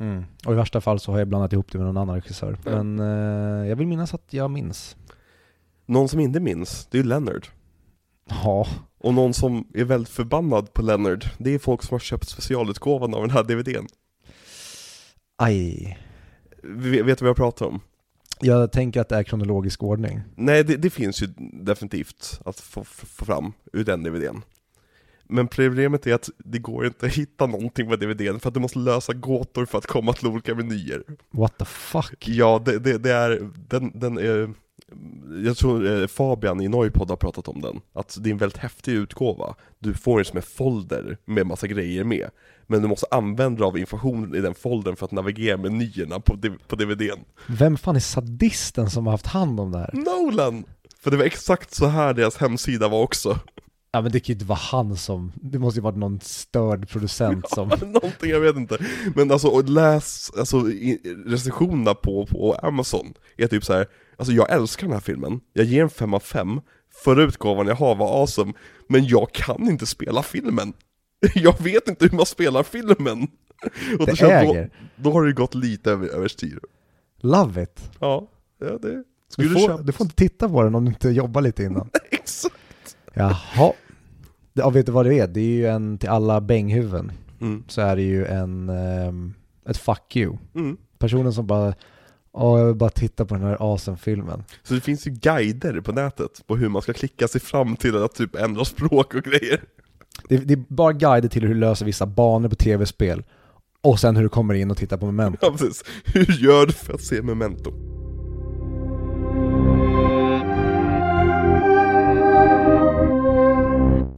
Och i värsta fall så har jag blandat ihop det med någon annan regissör. Ja. Men eh, jag vill minnas att jag minns. Någon som inte minns, det är Leonard. Ja, Och någon som är väldigt förbannad på Leonard, det är folk som har köpt specialutgåvan av den här DVDn. aj. Vi- Vet du vad jag pratar om? Jag tänker att det är kronologisk ordning. Nej, det, det finns ju definitivt att få, få fram ur den DVDn. Men problemet är att det går inte att hitta någonting med DVDn för att du måste lösa gåtor för att komma till olika menyer. What the fuck? Ja, det, det, det är, den, den är, jag tror eh, Fabian i Noipod har pratat om den, att det är en väldigt häftig utgåva. Du får den som en folder med massa grejer med, men du måste använda dig av information i den foldern för att navigera menyerna på, på DVDn. Vem fan är sadisten som har haft hand om det här? Nolan! För det var exakt så här deras hemsida var också. Ja men det kan ju inte vara han som, det måste ju varit någon störd producent som... Någonting, jag vet inte. Men alltså, och läs alltså, recensionerna på, på Amazon, är typ så här. alltså jag älskar den här filmen, jag ger en 5 av 5, förra utgåvan jag har var awesome, men jag kan inte spela filmen. Jag vet inte hur man spelar filmen. Och Det då, äger. då, då har det gått lite över, överstyr. Love it! Ja, ja det... Du Skulle du, får, du får inte titta på den om du inte jobbar lite innan. Exakt! Jaha. Ja, vet du vad det är? Det är ju en, till alla bänghuvuden, Mm. så är det ju en, ehm, ett fuck you. Mm. Personen som bara, ja jag vill bara titta på den här awesome-filmen. Så det finns ju guider på nätet på hur man ska klicka sig fram till att typ ändra språk och grejer. Det, det är bara guider till hur du löser vissa banor på tv-spel, och sen hur du kommer in och tittar på Memento. Ja precis. Hur gör du för att se Memento?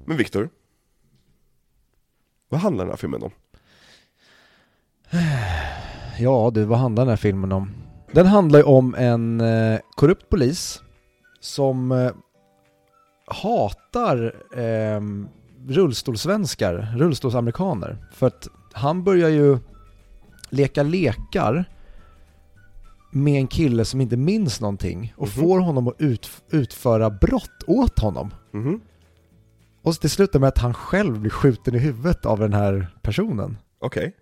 Men Viktor, vad handlar den här filmen om? Ja du, vad handlar den här filmen om? Den handlar ju om en eh, korrupt polis som eh, hatar eh, rullstolsvenskar, rullstolsamerikaner. För att han börjar ju leka lekar med en kille som inte minns någonting och Mhm. får honom att ut, utföra brott åt honom. Mhm, Och så till slut med att han själv blir skjuten i huvudet av den här personen. okej.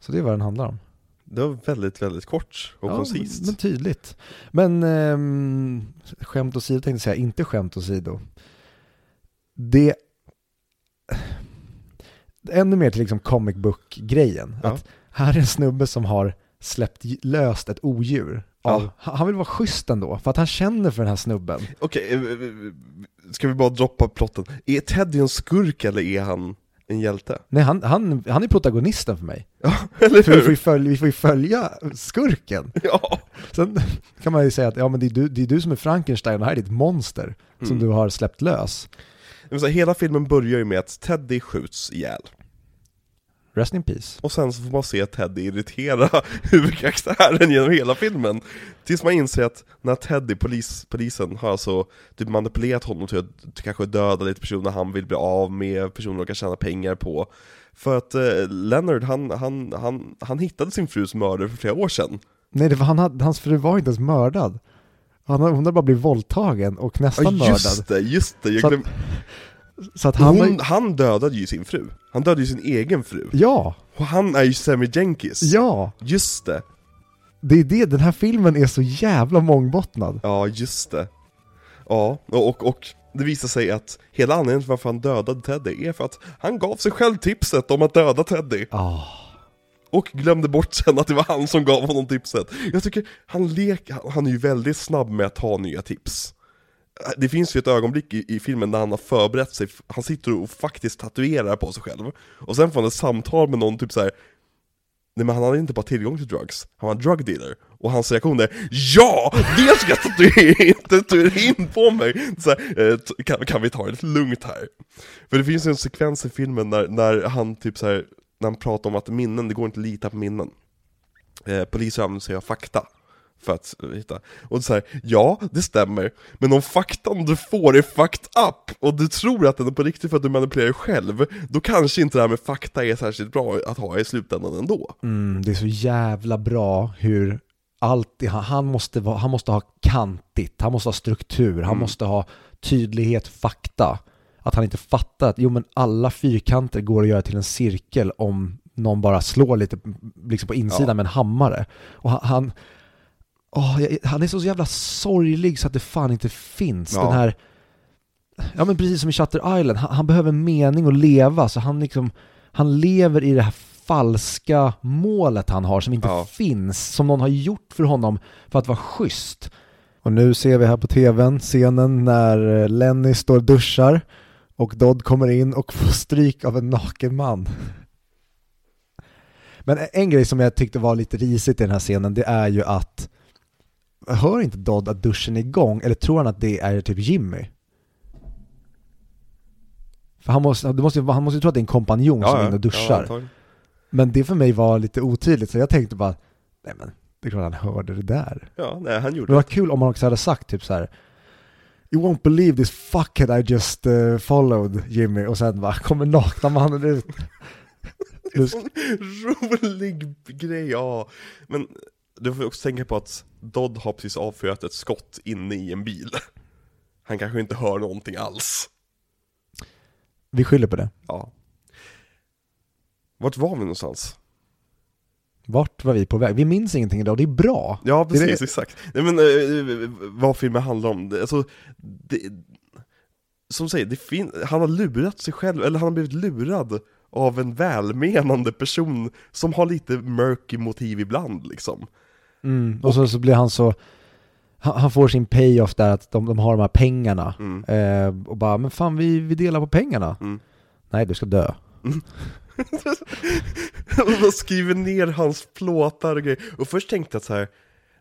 Så det är vad den handlar om. Det var väldigt, väldigt kort och Ja, koncist. Men tydligt. Men ehm, skämt åsido tänkte jag säga, inte skämt åsido. Det... Ännu mer till liksom comic book-grejen. Ja. Att här är en snubbe som har släppt löst ett odjur. Av, Ja. Han vill vara schysst ändå, för att han känner för den här snubben. Okej, eh, eh, eh, ska vi bara droppa plotten? Är Teddy en skurk eller är han en hjälte? Nej, han, han, han är protagonisten för mig. Ja, eller För vi får, följa, vi får ju följa skurken. Ja! Sen kan man ju säga att ja, men det, är du, det är du som är Frankenstein och här är ditt monster som Mm. du har släppt lös. Så här, hela filmen börjar ju med att Teddy skjuts ihjäl. Rest in peace. Och sen så får man se Teddy irritera huvudkaraktären genom hela filmen. Tills man inser att när Teddy, polis, polisen, har alltså typ manipulerat honom till att kanske döda lite personer han vill bli av med, personer de kan tjäna pengar på. För att eh, Leonard, han, han, han, han hittade sin frus mördare för flera år sedan. Nej, det var, han hans fru var inte ens mördad. Han, hon hade bara blivit våldtagen och nästan Ja mördad. just det, just det, jag Så att glöm... Så att han hon, Han dödade ju sin fru. Han dödade ju sin egen fru. Ja, Och han är ju Sammy Jenkins. ja! Just det. Det är det, den här filmen är så jävla mångbottnad. Ja, just det. Ja, och, och, och det visar sig att hela anledningen till varför han dödade Teddy är för att han gav sig själv tipset om att döda Teddy. Ah. Och glömde bort sen att det var han som gav honom tipset. Jag tycker, han lek, han- är ju väldigt snabb med att ta nya tips. Det finns ju ett ögonblick i, i filmen när han har förberett sig, han sitter och faktiskt tatuerar på sig själv. Och sen får han ett samtal med någon typ så här. Nej men han hade inte bara tillgång till drugs, han var en drug dealer. Och hans reaktion är Ja! Det ska jag tatuera, in på mig! Så här, eh, kan, kan vi ta det lite lugnt här? För det finns ju en sekvens i filmen när, när han typ så här, när han pratar om att minnen, det går inte att lita på minnen. Eh, poliser använder sig av fakta för att hitta. Och så här, ja, det stämmer, men om faktan du får är fucked up och du tror att den är på riktigt för att du manipulerar dig själv, då kanske inte det här med fakta är särskilt bra att ha i slutändan ändå. Mm, det är så jävla bra hur allt, han, måste han måste ha kantigt, han måste ha struktur, han Mm. måste ha tydlighet, fakta. Att han inte fattar att jo men alla fyrkanter går att göra till en cirkel om någon bara slår lite liksom på insidan Ja. med en hammare. Och han, jag- han är så jävla sorglig så att det fan inte finns. Ja. Den här, ja men precis som i Shutter Island, han, han behöver mening att leva så han liksom, han lever i det här falska målet han har som inte Ja. finns, som någon har gjort för honom för att vara schysst. Och nu ser vi här på tvn scenen när Lenny står och duschar och Dodd kommer in och får stryk av en naken man. Men en grej som jag tyckte var lite risigt i den här scenen, det är ju att Hör inte Dodd att duschen är igång, eller tror han att det är typ Jimmy? För han måste, det måste, han måste ju tro att det är en kompanjon som är inne och duschar. antagligen. men det för mig var lite otydligt, så jag tänkte bara, nej men det är klart han hörde det där. ja, nej han Men gjorde det var kul om han också hade sagt typ så här. You won't believe this fuckhead I just uh, followed Jimmy och sen bara kommer nakna mannen ut. Det är sån rolig grej, ja. Men du får också tänka på att Dodd har precis avfyrat ett skott inne i en bil. Han kanske inte hör någonting alls. Vi skyller på det. Ja. Vart var vi någonstans? Vart var vi på väg? Vi minns ingenting idag, det är bra. Ja, Det precis, det- exakt. Nej men, eh, vad filmen handlar om, det- alltså, det, som säger, det fin- han har lurat sig själv, eller han har blivit lurad av en välmenande person som har lite murky motiv ibland liksom. Mm. Och så, så blir han så, han, han får sin payoff där att de, de har de här pengarna. Mm. Eh, och bara, men fan vi, vi delar på pengarna. Mm. Nej, du ska dö. och de skriver ner hans plåtar och grejer. Och först tänkte jag så här.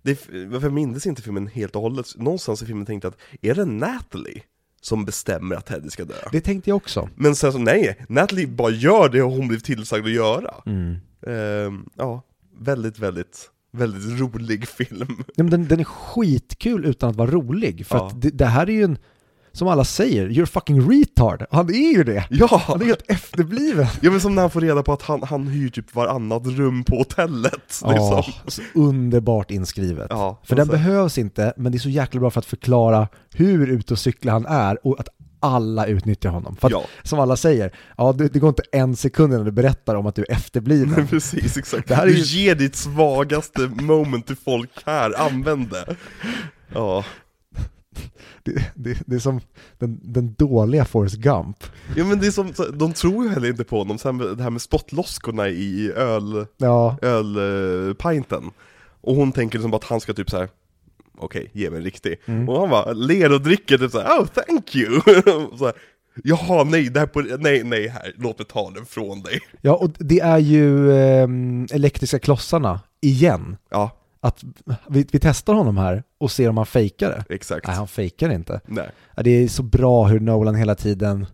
Det, varför jag minns inte filmen helt och hållet, någonstans i filmen tänkte jag att, är det Natalie som bestämmer att Teddy ska dö? Det tänkte jag också. Men sen så, nej, Natalie bara gör det hon blev tillsagd att göra. Mm. Ehm, ja, väldigt, väldigt, väldigt rolig film. Ja, men den, den är skitkul utan att vara rolig. För Ja. att det, det här är ju en, som alla säger, you're fucking retard. Han är ju det. Ja! Han är helt efterbliven. ja men som när han får reda på att han, han hyr typ varannat rum på hotellet. Ja, Liksom. så underbart inskrivet. Ja, för den behövs inte, men det är så jäkla bra för att förklara hur ute och cykla han är och att alla utnyttjar honom. För att, Ja. som alla säger, ja, det, det går inte en sekund innan du berättar om att du är efterbliven. Precis, exakt. Det här är du ju- ger ditt svagaste moment till folk här, använd det. Ja. Det, det, det är som den, den dåliga Forrest Gump. ja men det är som, de tror ju heller inte på honom, sen det här med spottloskorna i öl, Ja, ölpinten. Och hon tänker liksom bara att han ska typ så här. okej, ge mig en riktig. Mm. Och han bara ler och dricker typ såhär, oh thank you! så här, Jaha, nej, det här på, nej, nej här, låt mig ta den från dig. ja och det är ju ehm, elektriska klossarna igen. Ja, Att vi, vi testar honom här och ser om han fejkar det. exakt. Nej, han fejkar inte. Nej. Det är så bra hur Nolan hela tiden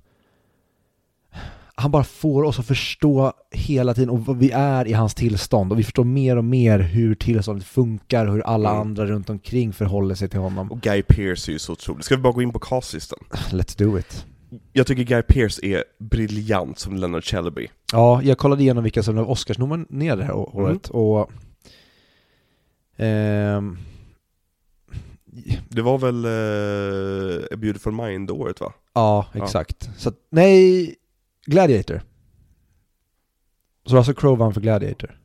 han bara får oss att förstå hela tiden och vad vi är i hans tillstånd och vi förstår mer och mer hur tillståndet funkar och hur alla Mm. andra runt omkring förhåller sig till honom. Och Guy Pearce är ju så otrolig. Ska vi bara gå in på castlistan? Let's do it. Jag tycker Guy Pearce är briljant som Leonard Shelby. Ja, jag kollade igenom vilka som blev Oscarsnominerade det här Mm. året och ehm, Det var väl uh, A Beautiful Mind-året va? ja, Ja. exakt. Så att, nej, Gladiator. Så Russell Crowe vann för Gladiator.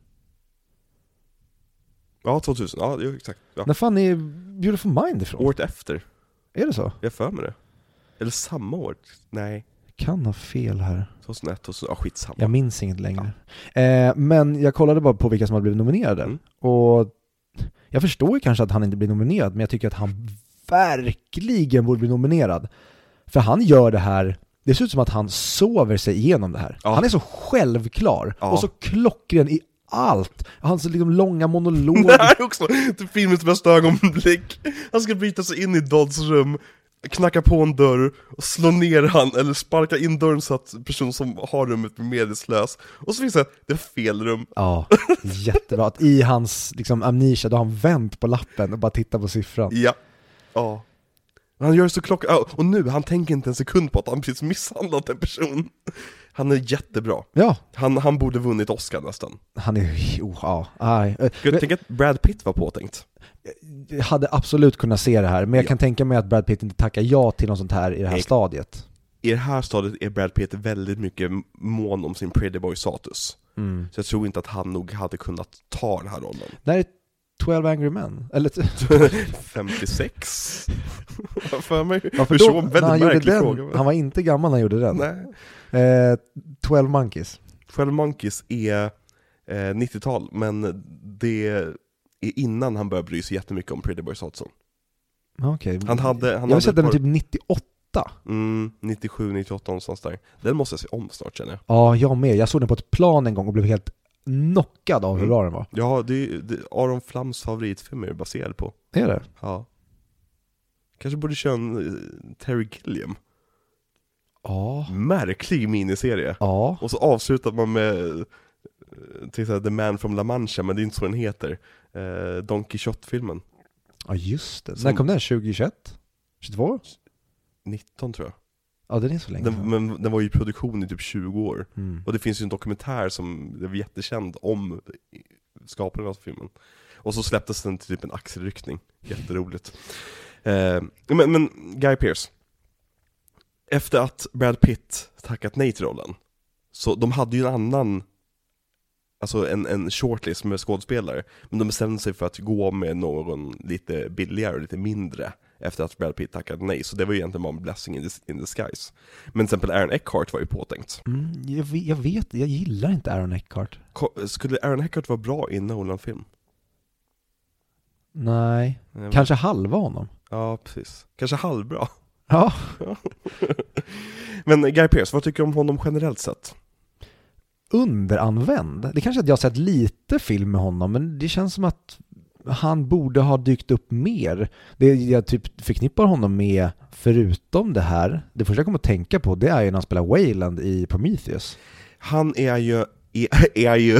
Ja, 2000, ja exakt. Ja. När fan är Beautiful Mind ifrån? Året efter, Är det så? jag för mig det. Eller samma år? Nej, Kan ha fel här. 2001, 2000, ja skitsamma. Jag minns inget längre. Eh, men jag kollade bara på vilka som hade blivit nominerade. Mm. Och jag förstår ju kanske att han inte blir nominerad, men jag tycker att han verkligen borde bli nominerad. För han gör det här, det ser ut som att han sover sig igenom det här. Ja. Han är så självklar Ja. och så klockren i allt. Hans liksom långa Det monologer. här är också filmens bästa ögonblick. Han ska bryta sig in i Dodds rum, knacka på en dörr, och slå ner han, eller sparka in dörren så att personen som har rummet blir medvetslös. Och så finns det, det är fel rum. Ja, jättebra. Att I hans liksom, amnesia, då har han vänt på lappen och bara tittar på siffran. Ja. Ja. Han gör det så klock... Och nu, han tänker inte en sekund på att han precis misshandlat en person. Han är jättebra. Ja, Han, han borde vunnit Oscar nästan. han är, oh, ja, tänker att Brad Pitt var påtänkt. Jag hade absolut kunnat se det här, men jag Ja. kan tänka mig att Brad Pitt inte tackar ja till något sånt här i det här Nej. stadiet. I det här stadiet är Brad Pitt väldigt mycket mån om sin pretty boy status. Mm. Så jag tror inte att han nog hade kunnat ta den här rollen. Det här är 12 Angry Men, eller 56? Vad för mig? Ja, för då- väldigt han gjorde den, fråga. Han var inte gammal när han gjorde den. Nej. Eh, 12 Monkeys. 12 Monkeys är eh, 90-tal, men det innan han började bry sig jättemycket om Pretty Boy Status. Okej. Han hade, han jag har sett den typ par- 98. Mm, 97, 98 någonstans där. Den måste jag se om snart känner jag. Ja, jag med. Jag såg den på ett plan en gång och blev helt knockad av hur Mm. bra den var. Ja, det är, det är Aron Flams favoritfilm är baserad på. Är det? Ja. Kanske borde köra en eh, Terry Gilliam. Ja. Märklig miniserie. Ja. Och så avslutar man med eh, till exempel The Man from La Mancha, men det är inte så den heter. Eh, Don Quijote-filmen. Ja, just det. Som- När kom den? 2021? 22? 19 tror jag. Ja, den är så länge Den, men den var ju i produktion i typ 20 år. Mm. Och det finns ju en dokumentär som är jättekänd om skaparen av filmen. Och så släpptes den till typ en axelryckning. Jätteroligt. Eh, men, men Guy Pearce. Efter att Brad Pitt tackat nej till rollen, så de hade ju en annan Alltså en, en shortlist med skådespelare, men de bestämde sig för att gå med någon lite billigare och lite mindre efter att Brad Pitt tackade nej, så det var ju egentligen bara en blessing in, dis- in disguise. Men till exempel Aaron Eckhart var ju påtänkt. Mm, jag, vet, jag vet, jag gillar inte Aaron Eckhart. Ko- Skulle Aaron Eckhart vara bra i en Nolan-film? Nej, Eh, kanske halva honom. Ja, precis. Kanske halvbra. Ja. Men Guy Pearce, vad tycker du om honom generellt sett? Underanvänd. Det kanske är att jag har sett lite film med honom, men det känns som att han borde ha dykt upp mer. Det jag typ förknippar honom med, förutom det här, det första jag kommer att tänka på, det är ju när han spelar Wayland i Prometheus. Han är ju, är, är ju,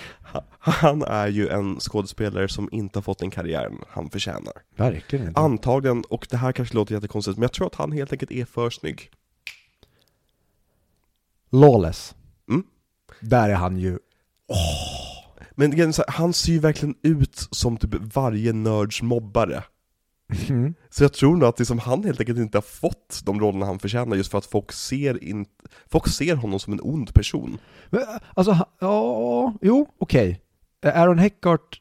han är ju en skådespelare som inte har fått den karriären han förtjänar. Verkligen inte. Antagligen, och det här kanske låter jättekonstigt, men jag tror att han helt enkelt är för snygg. Lawless. Där är han ju... Men så här, han ser ju verkligen ut som typ varje nörds mobbare. Mm. Så jag tror nog att liksom han helt enkelt inte har fått de rollerna han förtjänar just för att folk ser, in, folk ser honom som en ond person. Men, Alltså, ha- ja, jo, okej. Aaron Eckhart,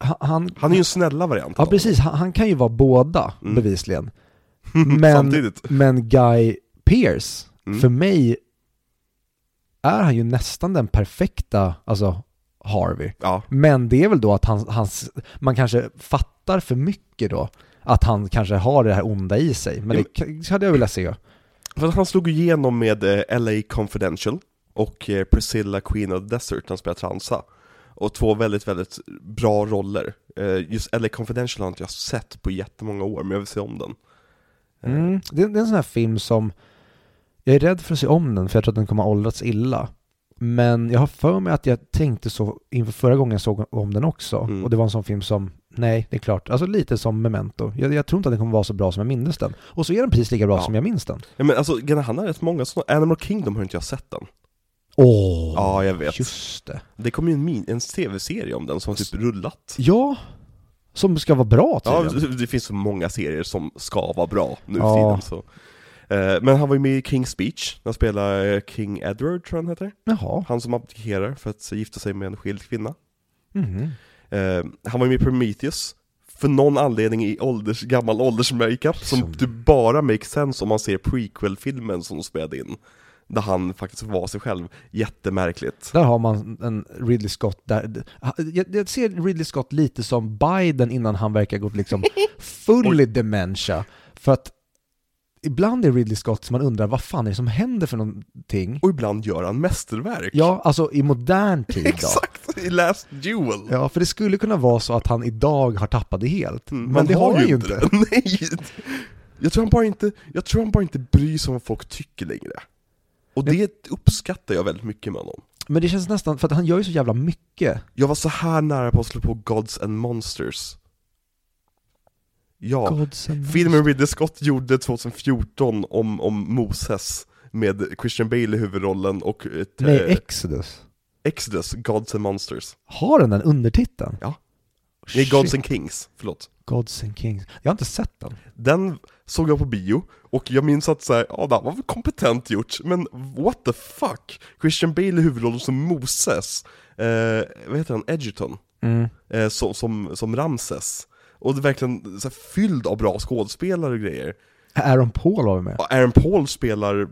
ha- han... Han är ju en snälla variant Ja, precis. Han, han kan ju vara båda, Mm. bevisligen. Men, Samtidigt. men Guy Pearce, Mm. för mig är han ju nästan den perfekta, alltså Harvey. Ja, Men det är väl då att han, hans, man kanske fattar för mycket då. Att han kanske har det här onda i sig. Men det hade jag velat se. för att han slog igenom med eh, LA Confidential och eh, Priscilla Queen of the Desert när han spelade transa. Och två väldigt, väldigt bra roller. Eh, just LA Confidential har inte jag sett på jättemånga år, men jag vill se om den. Mm. Det är en sån här film som, jag är rädd för att se om den för jag tror att den kommer att åldrats illa. Men jag har för mig att jag tänkte så inför förra gången jag såg om den också. Mm. Och det var en sån film som, nej det är klart, alltså lite som Memento. Jag, jag tror inte att den kommer vara så bra som jag minns den. Och så är den precis lika bra Ja. som jag minns den. Ja, men alltså, han har rätt många sådana, Animal Kingdom har inte jag sett än. Åh, Ja, jag vet. just det. Det kom ju en, min, en tv-serie om den som har typ rullat. Ja, som ska vara bra Ja, tydligen. det- det finns så många serier som ska vara bra nu för Ja. tiden så. Eh, Men han var ju med i King's Speech, när han spelar eh, King Edward tror jag han heter. Jaha. Han som abdikerar för att gifta sig med en skild kvinna. Eh, Han var ju med i Prometheus, för någon anledning i ålders, gammal åldersmakeup som Som- typ bara makes sense om man ser prequel-filmen som de spelade in. Där han faktiskt var sig själv, jättemärkligt. Där har man en Ridley Scott där, jag, jag ser Ridley Scott lite som Biden innan han verkar gått liksom full i dementia. För att ibland är Ridley Scott som man undrar vad fan är det som händer för någonting? Och ibland gör han mästerverk. Ja, alltså i modern tid då. Exakt, i Last Duel. Ja, för det skulle kunna vara så att han idag har tappat det helt. Mm, Men det har han ju inte. det. Nej! Jag tror, han bara inte, jag tror han bara inte bryr sig om vad folk tycker längre. Och det uppskattar jag väldigt mycket med honom. Men det känns nästan, för att han gör ju så jävla mycket. Jag var så här nära på att slå på Gods and Monsters. Ja, filmen Ridley Scott gjorde 2014 om, om Moses med Christian Bale i huvudrollen och ett, Nej, eh, Exodus. Exodus, Gods and Monsters. Har den den undertiteln? Ja. Nej, Gods and Kings, förlåt. Gods and Kings. Jag har inte sett den. Den såg jag på bio, och jag minns att såhär, ja det var väl kompetent gjort, men what the fuck? Christian Bale i huvudrollen som Moses, eh, vad heter han, Edgerton, Mm. eh, som, som, som Ramses. Och det är verkligen så här, fylld av bra skådespelare och grejer. Aaron Paul var med. Och Aaron Paul spelar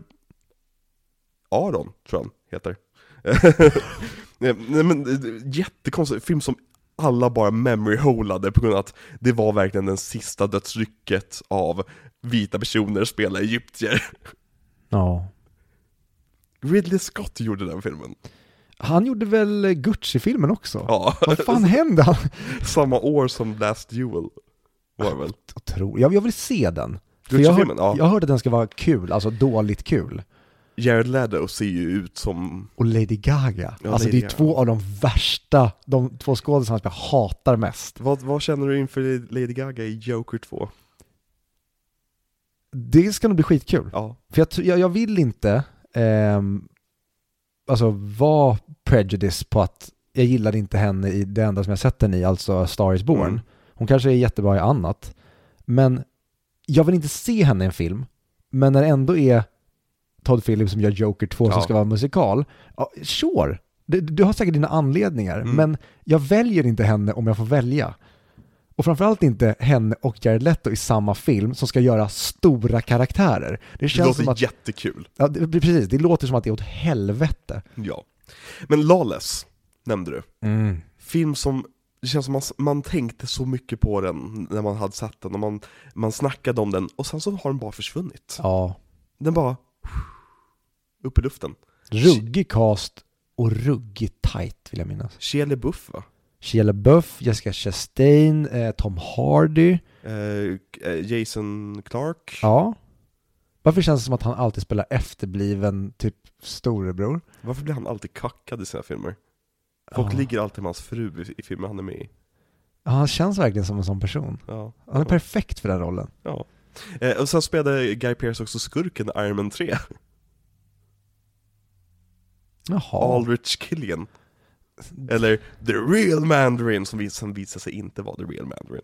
Aron, tror jag han heter. Nej men, jättekonstig film som alla bara memory-holade på grund av att det var verkligen den sista dödsrycket av vita personer spela egyptier. Ja. Ridley Scott gjorde den filmen. Han gjorde väl Gucci-filmen också? Ja, Vad fan hände? Han... samma år som Last Duel var det väl? Jag, jag vill se den. Jag, Gucci-filmen, ja. jag hörde att den ska vara kul, alltså dåligt kul. Jared Leto ser ju ut som, Och Lady Gaga. Ja, alltså Lady det är Gaga. två av de värsta, de två skådespelarna jag hatar mest. vad, vad känner du inför Lady Gaga i Joker 2? Det ska nog bli skitkul. Ja, För jag, jag, jag vill inte, ehm, alltså vara prejudice på att jag gillade inte henne i det enda som jag sett henne i, alltså Star Is Born. Mm. Hon kanske är jättebra i annat. Men jag vill inte se henne i en film, men när det ändå är Todd Phillips som gör Joker 2 som Ja. ska vara musikal, ja, sure. Du, du har säkert dina anledningar, Mm. men jag väljer inte henne om jag får välja. Och framförallt inte henne och Jared Leto i samma film som ska göra stora karaktärer. Det det känns låter som att jättekul. Ja, det, precis. Det låter som att det är åt helvete. Ja. Men Lawless, nämnde du. Film som, det känns som man, man tänkte så mycket på den när man hade sett den, och man, man snackade om den, och sen så har den bara försvunnit. Ja. Den bara, upp i luften. Ruggig cast och ruggigt tight vill jag minnas. Shia LaBeouf va? Shia LaBeouf, Jessica Chastain, eh, Tom Hardy. Eh, eh, Jason Clark. Ja. Varför känns det som att han alltid spelar efterbliven, typ storebror? Varför blir han alltid kackad i sina filmer? Folk Ja. ligger alltid med hans fru i, i filmer han är med i. Ja, han känns verkligen som en sån person. Ja. Han är perfekt för den rollen. ja. Eh, och sen spelade Guy Pearce också skurken i Iron Man 3. Jaha. Aldrich Killian. Eller The Real Mandarin, som vis- visade sig inte vara The Real Mandarin.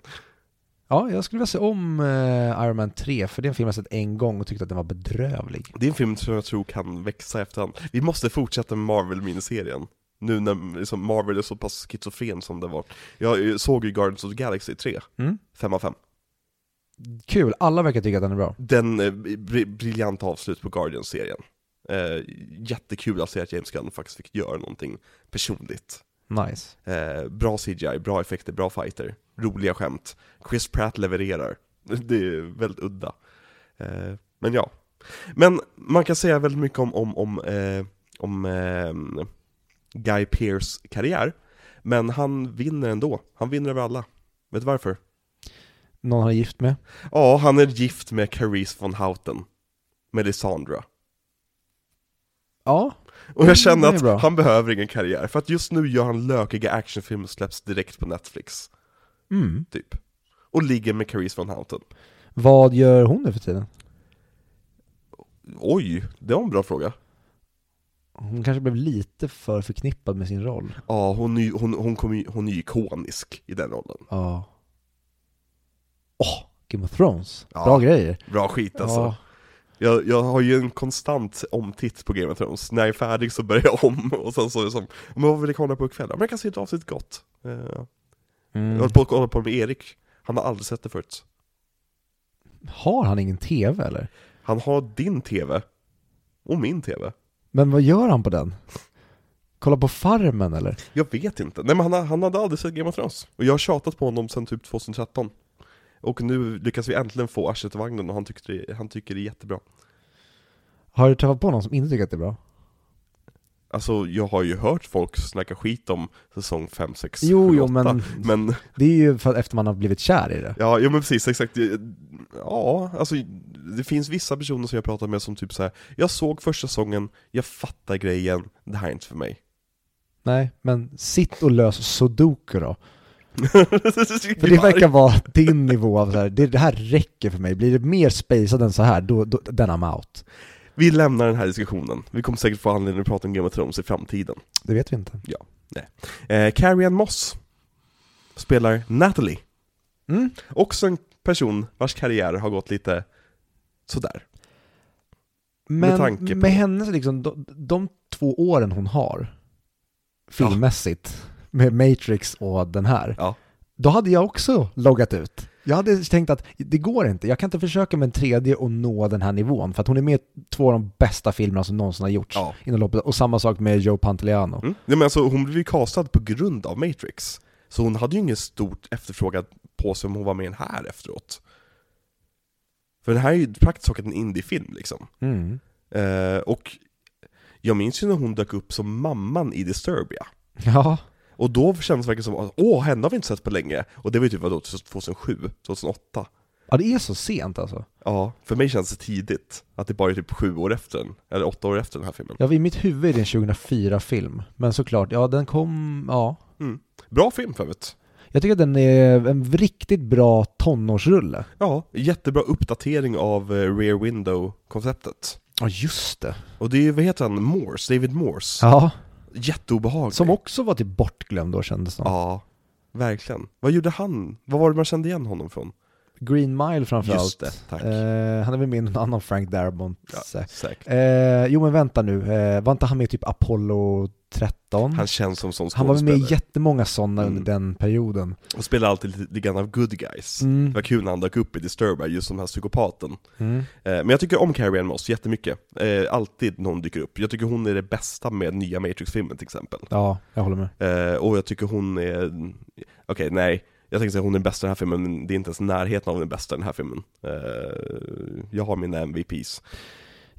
Ja, jag skulle vilja se om eh, Iron Man 3, för det är en film jag sett en gång och tyckte att den var bedrövlig. Det är en film som jag tror kan växa efterhand. Vi måste fortsätta med Marvel-miniserien. Nu när liksom Marvel är så pass schizofren som det var. Jag såg ju Guardians of the Galaxy 3, Mm. 5 av 5. Kul, alla verkar tycka att den är bra. Den eh, br- briljanta avslut på Guardians-serien. Eh, jättekul att se att James Gunn faktiskt fick göra någonting personligt. Nice. Eh, bra CGI, bra effekter, bra fighter, roliga skämt. Chris Pratt levererar. Det är väldigt udda. Eh, men ja. Men man kan säga väldigt mycket om, om, om, eh, om eh, Guy Pearce karriär. Men han vinner ändå. Han vinner över alla. Vet du varför? Någon han är gift med? Ja, han är gift med Carice von Houten. Melisandra. Ja. Och jag känner är bra. att han behöver ingen karriär, för att just nu gör han lökiga actionfilmer och släpps direkt på Netflix, Mm. typ. Och ligger med Carice von Houten. Vad gör hon nu för tiden? Oj, det var en bra fråga. Hon kanske blev lite för förknippad med sin roll. Ja, hon, är hon, hon, ju- hon är ikonisk i den rollen. Ja. Åh, Game of Thrones. Ja. Bra grejer. Bra skit alltså. Ja. Jag, jag har ju en konstant omtitt på Game of Thrones, när jag är färdig så börjar jag om, och sen så är det som, men vad vill jag kolla på ikväll? Men jag kan se ett avsnitt gott. Jag Mm. håller på att kolla på med Erik, han har aldrig sett det förut. Har han ingen tv eller? Han har din TV, och min TV. Men vad gör han på den? Kolla på Farmen eller? Jag vet inte, nej men han, han hade aldrig sett Game of Thrones. Och jag har tjatat på honom sedan typ 2013. Och nu lyckas vi äntligen få arslet i vagnen och han, tyckte det, han tycker det är jättebra. Har du träffat på någon som inte tycker att det är bra? Alltså jag har ju hört folk snacka skit om säsong 5, 6, Jo, 7, jo, 8. men men det är ju för att efter man har blivit kär i det. Ja, jo men precis, exakt. Ja, alltså det finns vissa personer som jag pratar med som typ så här. jag såg första säsongen, jag fattar grejen, det här är inte för mig. Nej, men sitt och lös sudoku då. För det verkar vara din nivå av så här, det, det här räcker för mig, blir det mer spacad än så här, då, då then I'm out. Vi lämnar den här diskussionen. Vi kommer säkert få anledning att prata om Game of Thrones i framtiden. Det vet vi inte. Eh, Carrie Ann Moss spelar Natalie. Mm. Också en person vars karriär har gått lite sådär. Men med, på- hennes liksom, de, de två åren hon har, filmmässigt, med Matrix och den här, Ja. då hade jag också loggat ut. Jag hade tänkt att det går inte, jag kan inte försöka med en tredje och nå den här nivån, för att hon är med i två av de bästa filmerna som någonsin har gjorts Ja. inom loppet, och samma sak med Joe Pantoliano. Mm. Nej, men alltså, hon blev ju castad på grund av Matrix. Så hon hade ju ingen stort efterfrågan på sig om hon var med i den här efteråt. För den här är ju praktiskt taget en indiefilm liksom. Mm. Eh, och jag minns ju när hon dök upp som mamman i Disturbia. Ja, Och då kändes det verkligen som att åh, henne har vi inte sett på länge. Och det var ju typ vadå, 2007, 2008? ja det är så sent alltså. Ja, för mig känns det tidigt. Att det bara är typ sju år efter den, eller åtta år efter den här filmen. Ja, i mitt huvud är det en 2004-film, men såklart, ja den kom, ja. Bra film för övrigt. Jag tycker att den är en riktigt bra tonårsrulle. Ja, jättebra uppdatering av eh, Rear Window-konceptet. Ja, just det. Och det är ju, vad heter han, Morse, David Morse. Ja, Jätteobehaglig. som också var typ bortglömd då kändes det. Ja, verkligen. Vad gjorde han? Vad var det man kände igen honom från? Green Mile framförallt. Just det, tack. Eh, han är väl med i någon annan Frank Darabont. Ja, säkert. Eh, jo men vänta nu, eh, var inte han med i typ Apollo 13? Han känns som sån Han var med i jättemånga sådana Mm. under den perioden. Och spelar alltid lite, lite grann av good guys. Mm. Det var kul när han dök upp i Disturber, just som den här psykopaten. Mm. Eh, Men jag tycker om Carrie Ann Moss jättemycket. Eh, Alltid när hon dyker upp. Jag tycker hon är det bästa med nya Matrix-filmen till exempel. Ja, jag håller med. Eh, Och jag tycker hon är... Okej, nej. Jag tänkte säga hon är bästa i den här filmen, men det är inte ens närheten av den bästa i den här filmen. Eh, Jag har mina MVPs.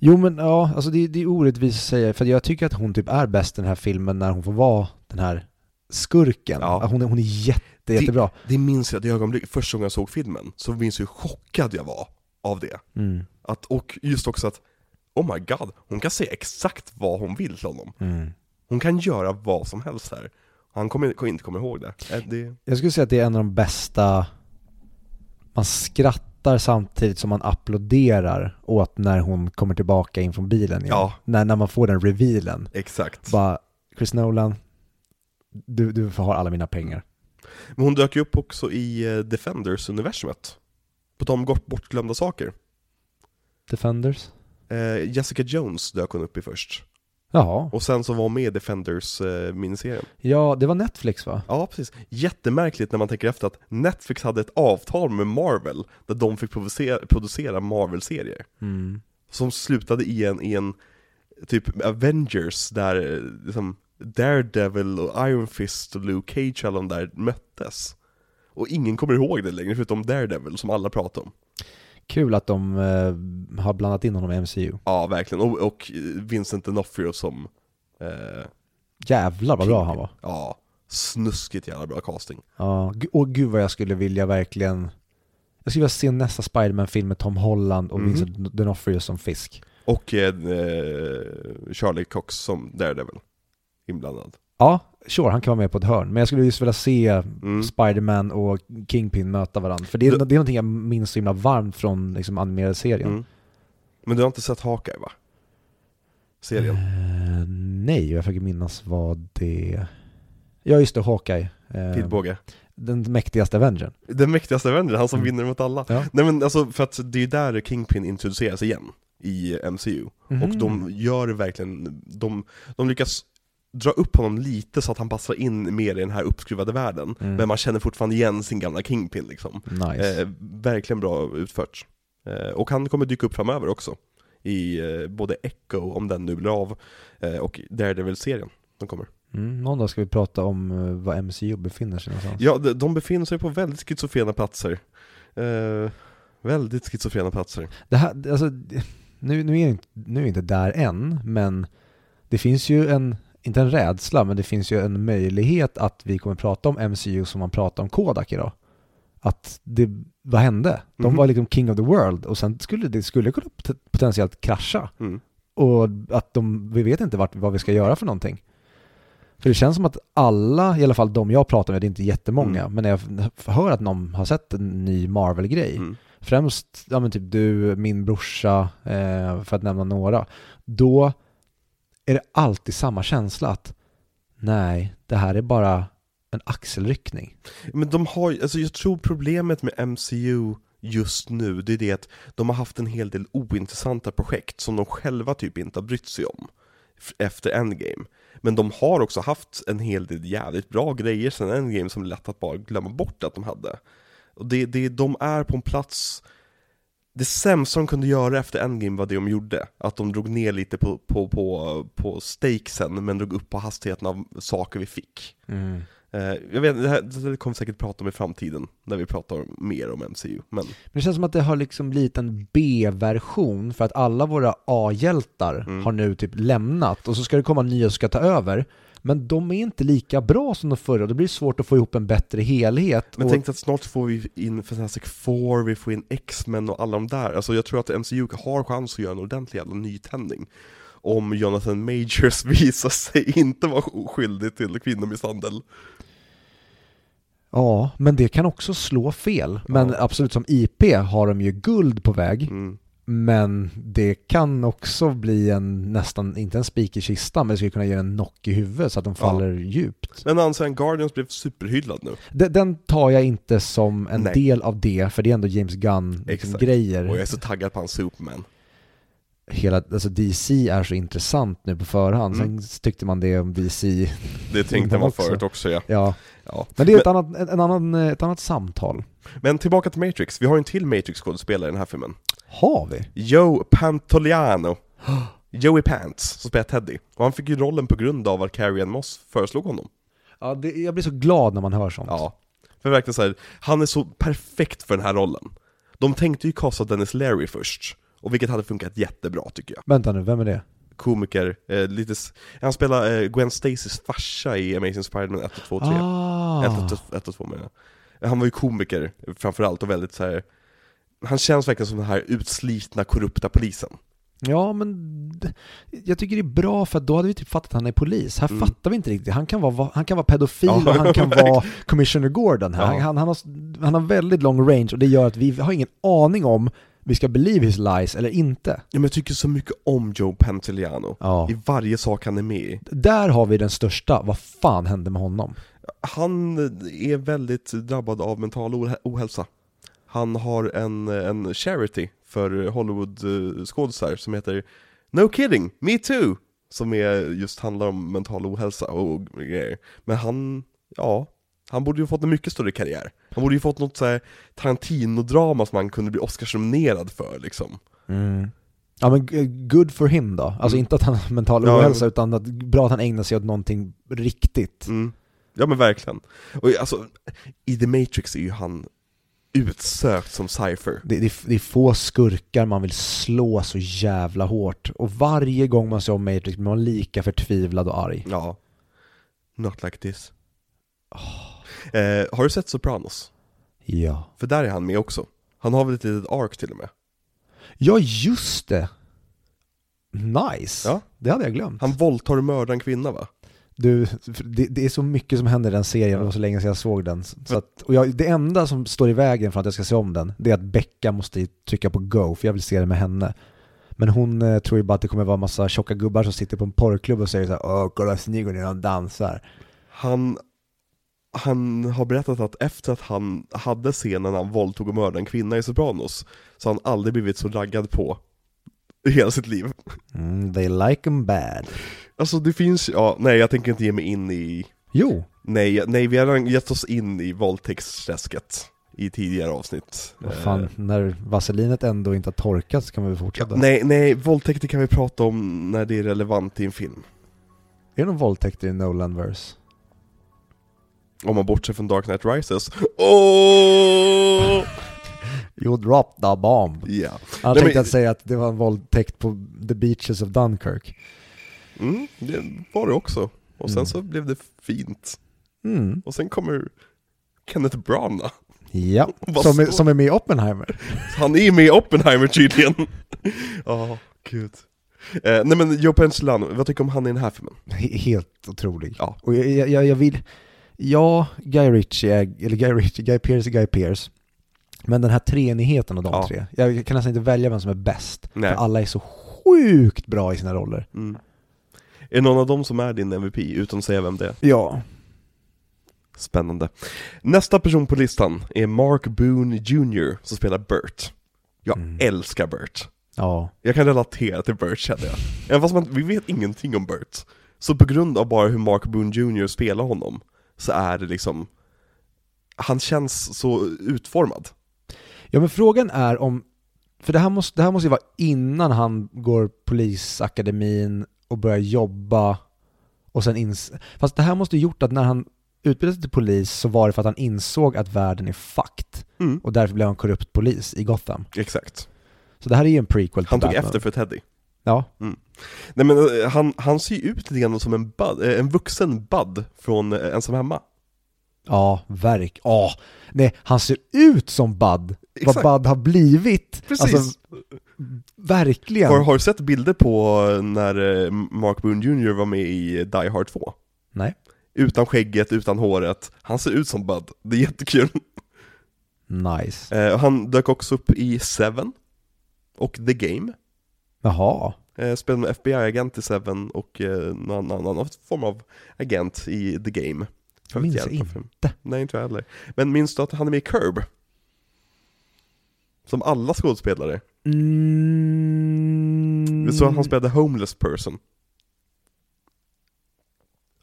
Jo men ja, alltså det, det är orättvist att säga, för jag tycker att hon typ är bäst i den här filmen när hon får vara den här skurken. Ja. Hon, är, hon är jätte, jättebra. Det minns jag, det ögonblick, första gången jag såg filmen, så minns jag hur chockad jag var av det. Mm. Att, och just också att, oh my god, hon kan säga exakt vad hon vill till honom. Mm. Hon kan göra vad som helst här. Han kommer, inte komma ihåg det. Eh, det Jag skulle säga att det är en av de bästa, man skrattar samtidigt som man applåderar åt när hon kommer tillbaka in från bilen igen. Ja. När, när man får den revealen. exakt. Bara, Chris Nolan, du, du får ha alla mina pengar. Men hon dök ju upp också i eh, Defenders-universumet. På de bort- bortglömda saker. Defenders? Eh, Jessica Jones dök hon upp i först. Jaha. Och sen så var med i Defenders-miniserien. Ja, det var Netflix va? Ja, precis. Jättemärkligt när man tänker efter att Netflix hade ett avtal med Marvel, där de fick producera, producera Marvel-serier. Mm. Som slutade i en, i en typ Avengers, där eh, liksom Daredevil och Iron Fist och Luke Cage, alla de där möttes. Och ingen kommer ihåg det längre, förutom Daredevil, som alla pratar om. Kul att de eh, har blandat in honom i MCU. Ja, verkligen. Och, och Vincent D'Onofrio som... Eh, Jävlar vad bra han var. Ja, snuskigt jävla bra casting. Ja, och gud vad jag skulle vilja verkligen Jag skulle vilja se nästa Spider-Man-film med Tom Holland och Mhm. Vincent D'Onofrio som Fisk Och eh, eh, Charlie Cox som Daredevil. Inblandad. Ja, sure, han kan vara med på ett hörn, men jag skulle just vilja se Mm. Spider-Man och Kingpin möta varandra, för det är, Du- det är någonting jag minns så himla varmt från liksom, animerade serien Mm. Men du har inte sett Hawkeye va? Serien? Eh, nej, jag försöker minnas vad det... Ja just det, Hawkeye. Eh, Pilbåge. den mäktigaste Avengern. Den mäktigaste Avenger, han som Mm. vinner mot alla. Ja. Nej men alltså, för att det är ju där Kingpin introduceras igen. I MCU. Och Mhm. de gör verkligen, de, de lyckas dra upp honom lite så att han passar in mer i den här uppskruvade världen. Mm. Men man känner fortfarande igen sin gamla Kingpin liksom. Nice. Eh, verkligen bra utfört. Eh, och han kommer dyka upp framöver också. I eh, både Echo, om den nu blir av, eh, och Daredevil-serien som kommer. Mm, någon dag ska vi prata om eh, var MCU befinner sig någonstans. Ja, de, de befinner sig på väldigt schizofrena platser. Eh, väldigt schizofrena platser. Det här, alltså, nu, nu, är inte, nu är inte där än, men det finns ju en, inte en rädsla, men det finns ju en möjlighet att vi kommer prata om MCU som man pratar om Kodak idag. Att det, vad hände? De Mhm. var liksom king of the world och sen skulle det skulle kunna pot- potentiellt krascha. Mm. Och att de, vi vet inte vart, vad vi ska göra för någonting. För det känns som att alla, i alla fall de jag pratar med, det är inte jättemånga, Mm. men när jag hör att någon har sett en ny Marvel-grej, Mm. främst ja, men typ du, min brorsa, eh, för att nämna några, då är det alltid samma känsla att nej, det här är bara en axelryckning. Men de har alltså jag tror problemet med MCU just nu, det är det att de har haft en hel del ointressanta projekt som de själva typ inte har brytt sig om efter Endgame. Men de har också haft en hel del jävligt bra grejer sen Endgame som är lätt att bara glömma bort att de hade. Och det, det, de är på en plats det sämsta de kunde göra efter Endgame var det de gjorde, att de drog ner lite på, på, på, på stakesen men drog upp på hastigheten av saker vi fick. Eh, jag vet, det här, det kommer vi säkert prata om i framtiden, när vi pratar mer om MCU, men Men det känns som att det har liksom blivit en B-version för att alla våra A-hjältar Mm. har nu typ lämnat och så ska det komma nya som ska ta över. Men de är inte lika bra som de förra det blir svårt att få ihop en bättre helhet. Men och, tänk att snart får vi in Fantastic Four, vi får in X-Men och alla de där. Alltså jag tror att MCU har chans att göra en ordentlig jävla nytändning. Om Jonathan Majors visar sig inte vara skyldig till kvinnomisshandel. Ja, men det kan också slå fel. Men Ja. absolut, som IP har de ju guld på väg. Mm. Men det kan också bli en nästan, inte en spik i kistan, men det skulle kunna ge en knock i huvudet så att de Ja. faller djupt. Men Unseen Guardians blev superhyllad nu. Den, den tar jag inte som en Nej. del av det, för det är ändå James Gunn Exakt. grejer. Och jag är så taggad på hans Superman. Hela, alltså DC är så intressant nu på förhand, Mm. sen tyckte man det om DC, Det tänkte man också. förut också ja. ja. ja. Men det är ett, annat, en annan, ett annat samtal. Men tillbaka till Matrix, vi har en till Matrix-skådespelare i den här filmen. Har vi? Joe Pantoliano. Joey Pants, som spelar Teddy. Och han fick ju rollen på grund av att Carrie Ann Moss föreslog honom. Ja, det, jag blir så glad när man hör sånt. Ja. För verkligen så här, han är så perfekt för den här rollen. De tänkte ju kasta Dennis Leary först, och vilket hade funkat jättebra tycker jag. Vänta nu, vem är det? Komiker, eh, lite, han spelar eh, Gwen Stacys farsa i Amazing Spider-Man 1 och 2 och 3. Ah. 1 och 1 och 2 menar jag. Han var ju komiker framförallt och väldigt så här. Han känns verkligen som den här utslitna, korrupta polisen. Ja, men jag tycker det är bra för då hade vi typ fattat att han är polis. Här Mm. fattar vi inte riktigt. Han kan vara, han kan vara pedofil Ja, och han kan vara Commissioner Gordon. här. Ja. Han, han, har, han har väldigt lång range och det gör att vi har ingen aning om vi ska believe his lies eller inte. Ja, men jag tycker så mycket om Joe Pantoliano. Ja. I varje sak han är med i. Där har vi den största, vad fan hände med honom? Han är väldigt drabbad av mental oh- ohälsa. Han har en, en charity för Hollywood-skådisar som heter No kidding, me too! Som är, just handlar om mental ohälsa och grejer. Men han, ja, han borde ju fått en mycket större karriär. Han borde ju fått något så här Tarantino-drama som han kunde bli Oscarsnominerad för liksom. Ja men good for him då. Alltså Mm. inte att han har mental Ja, ohälsa utan att bra att han ägnar sig åt någonting riktigt. Mm. Ja men verkligen. Och alltså, i The Matrix är ju han utsökt som Cypher. Det, det, det är få skurkar man vill slå så jävla hårt. Och varje gång man ser om Matrix blir man lika förtvivlad och arg. Ja. Not like this. Eh, har du sett Sopranos? Ja. För där är han med också. Han har väl ett litet ark till och med. Ja, just det! Nice! Ja. Det hade jag glömt. Han våldtar och mördar en kvinna va? Du, det, det är så mycket som händer i den serien, det var så länge sedan jag såg den. Så att, och jag, det enda som står i vägen för att jag ska se om den, det är att Becka måste trycka på go, för jag vill se det med henne. Men hon eh, tror ju bara att det kommer vara massa tjocka gubbar som sitter på en porrklubb och säger såhär Åh, kolla snygg hon är när han dansar. Han, han har berättat att efter att han hade scenen när han våldtog och mördade en kvinna i Sopranos, så har han aldrig blivit så raggad på i hela sitt liv. Mm, they like 'em bad. Alltså det finns, ja, nej jag tänker inte ge mig in i Jo, Nej, nej vi har redan gett oss in i våldtäktsträsket i tidigare avsnitt. vad fan, Eh, när vaselinet ändå inte har torkat så kan vi väl fortsätta. nej, nej, våldtäkter kan vi prata om när det är relevant i en film. Är det någon våldtäkter i Nolan-verse? Om man bortser från Dark Knight Rises. Åh! You dropped the bomb. Ja. Han tänkte men- att säga att det var en våldtäkt på the beaches of Dunkirk. Mm, det var det också. Och sen Mm. så blev det fint. Mm. Och sen kommer Kenneth Branagh. Ja, som är, som är med i Oppenheimer. Han är med i Oppenheimer tydligen. Ja, gud. Eh, nej men Joe Pantoliano, vad tycker du om han i den här filmen? He- Helt otrolig. Ja. Och jag, jag- jag, vill, ja, Guy Ritchie, eller Guy Ritchie, Guy Pearce Guy Pearce. Men den här treenigheten av de Ja. tre, jag kan nästan inte välja vem som är bäst. Nej. För alla är så sjukt bra i sina roller. Mm. Är det någon av dem som är din MVP, utan att säga vem det är? Ja. Spännande. Nästa person på listan är Mark Boone Jr. som spelar Bert. Jag Mm. älskar Bert. Ja. Jag kan relatera till Bert känner jag. Även fast man, vi vet ingenting om Bert. Så på grund av bara hur Mark Boone Jr. spelar honom, så är det liksom, han känns så utformad. Ja men frågan är om, för det här måste, det här måste ju vara innan han går polisakademin och börjar jobba och sen ins... Fast det här måste ju gjort att när han utbildade sig till polis så var det för att han insåg att världen är fucked Mm. och därför blev han korrupt polis i Gotham. Exakt. Så det här är ju en prequel till Han tog Batman. efter för Teddy. Ja, Nej men eh, han, han ser ju ut lite grann som en, bud, eh, en vuxen Bud från eh, Ensam Hemma. ja, verk. Ja, nej, han ser ut som Bud. Exakt. Vad Bud har blivit. Precis. Alltså, verkligen. Har, har du sett bilder på när eh, Mark Boone Jr. var med i Die Hard 2? Nej. Utan skägget, utan håret. Han ser ut som Bud. Det är jättekul. Nice. Eh, han dök också upp i Seven och The Game. Jaha. Eh, spelade med FBI-agent i Seven och eh, någon annan form av agent i The Game. Jag minns Jävla inte. film. Nej, inte jag heller. Men minns du att han är med i Curb? Som alla skådespelare. Mm. Det är så att han spelade homeless person.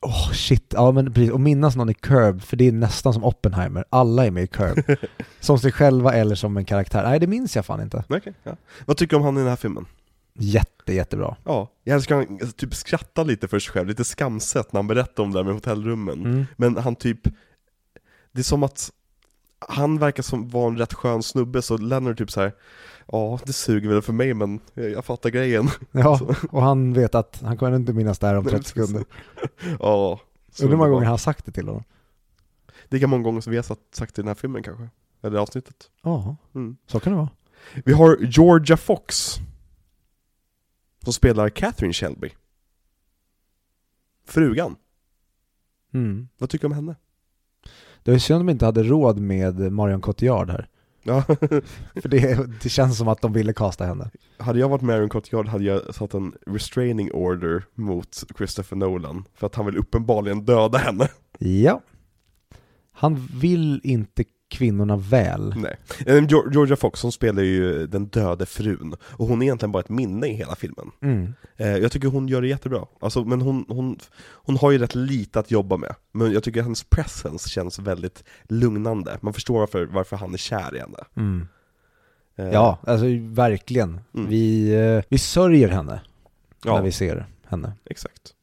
Åh shit, ja men precis, och minnas någon i Curb, för det är nästan som Oppenheimer, alla är med i Curb. som sig själva eller som en karaktär. Nej det minns jag fan inte. Okej, ja. Vad tycker du om han i den här filmen? Jätte, jättebra. Ja, jag älskar han typ skratta lite för sig själv, lite skamset när han berättar om det där med hotellrummen. Mm. Men han typ, det är som att han verkar som vara en rätt skön snubbe, så Leonard typ så här. Ja, det suger väl för mig men jag, fattar grejen. Ja, och han vet att han kommer inte minnas det här om 30 sekunder. Ja. så Undrar hur många gånger han sagt det till honom. Lika många gånger som vi har sagt, sagt i den här filmen kanske. Eller avsnittet. Ja, Mm. så kan det vara. Vi har Georgia Fox. Som spelar Catherine Shelby. Frugan. Mm. Vad tycker du om henne? Det var synd att de inte hade råd med Marion Cotillard här. Ja, För det, det känns som att de ville kasta henne. hade jag varit Marion Cotillard hade jag satt en restraining order mot Christopher Nolan. För att han vill uppenbarligen döda henne. Ja. Han vill inte kvinnorna väl. Nej. Eh, Geor- Georgia Fox, hon spelar ju den döde frun. Och hon är egentligen bara ett minne i hela filmen. Mm. Eh, jag tycker hon gör det jättebra. Alltså, men hon, hon, hon har ju rätt lite att jobba med. Men jag tycker hennes presence känns väldigt lugnande. Man förstår varför, varför han är kär i henne. Mm. Eh, Ja, alltså verkligen. Mm. Vi, eh, vi sörjer henne ja när vi ser henne. exakt.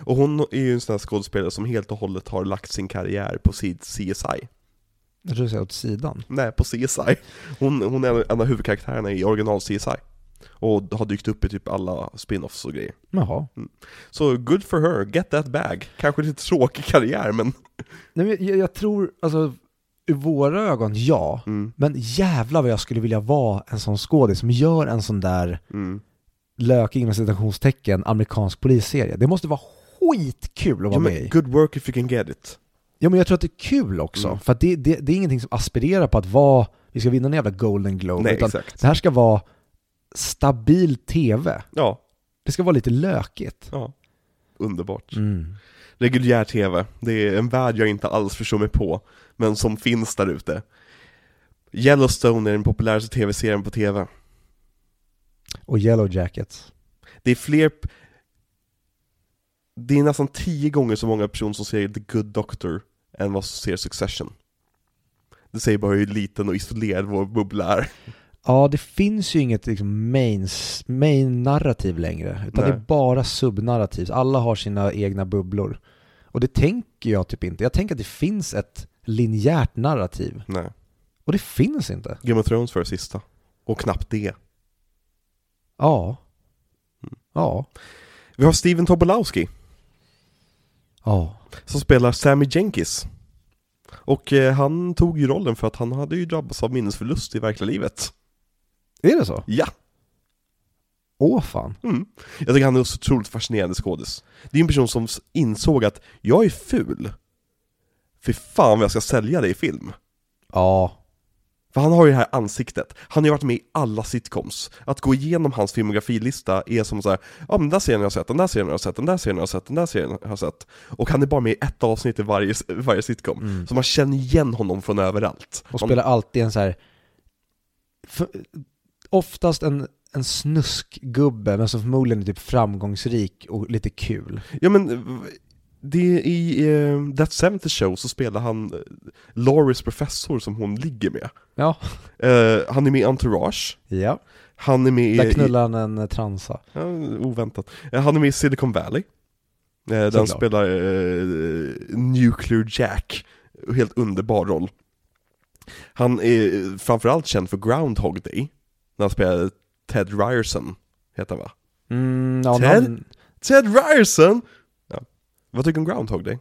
Och hon är ju en sån här skådespelare som helt och hållet har lagt sin karriär på CSI. Jag tror jag säger åt sidan. Nej, på CSI. Hon, hon är en av huvudkaraktärerna i original CSI. Och har dykt upp i typ alla spin-offs och grejer. Jaha. Så good for her, get that bag. Kanske lite tråkig karriär men... Nej, men jag, jag tror, alltså, ur våra ögon, ja. Mm, Men jävlar vad jag skulle vilja vara en sån skådis som gör en sån där mm. lökig inom citationstecken amerikansk polisserie. Det måste vara skitkul att vara Ja, med i. good work if you can get it. Ja men jag tror att det är kul också. Mm. För det, det, det är ingenting som aspirerar på att vara, vi ska vinna en jävla golden globe. Nej, utan exakt. det här ska vara stabil tv. Ja, Det ska vara lite lökigt. ja. Underbart. Mm. Reguljär tv, det är en värld jag inte alls förstår mig på, men som finns där ute. Yellowstone är den populäraste tv-serien på tv. Och Yellow Jackets. Det är fler... Det är nästan tio gånger så många personer som ser The Good Doctor än vad som ser Succession. Det säger bara hur liten och isolerad vår bubbla är. Ja, det finns ju inget liksom, main, main längre. Utan Nej. det är bara subnarrativ. Alla har sina egna bubblor. Och det tänker jag typ inte. Jag tänker att det finns ett linjärt narrativ. Nej. Och det finns inte. Game of Thrones för det sista. Och knappt det. Ja. Ja. Vi har Steven Tobolowski Ja. Som spelar Sammy Jenkins. Och eh, han tog ju rollen för att han hade ju drabbats av minnesförlust i verkliga livet. Är det så? Ja! Åh fan. Mm. Jag tycker han är så otroligt fascinerande skådis. Det är en person som insåg att jag är ful. Fy fan vad jag ska sälja det i film. Ja. För han har ju det här ansiktet, han har ju varit med i alla sitcoms. Att gå igenom hans filmografilista är som så här, ja men den där serien har jag sett, den där serien har jag sett, den där serien har jag sett, den där serien har jag sett. Och han är bara med i ett avsnitt i varje, varje sitcom. Så man känner igen honom från överallt. Och Man- spelar alltid en så här. För, oftast en, en snuskgubbe, men som förmodligen är typ framgångsrik och lite kul. Ja men, det är i uh, That 70 Show så spelar han uh, Loris professor som hon ligger med. Ja. Eh, han är med i Entourage, Ja. han är med Där i... knullar han en eh, transa. Ja, oväntat. Eh, Han är med i Silicon Valley. Eh, Där han spelar eh, Nuclear Jack. Helt underbar roll. Han är framförallt känd för Groundhog Day. När han spelar Ted Ryerson, heter han va? Mm, ja, Ted? namn- Ted Ryerson! Ja. Vad tycker du om Groundhog Day?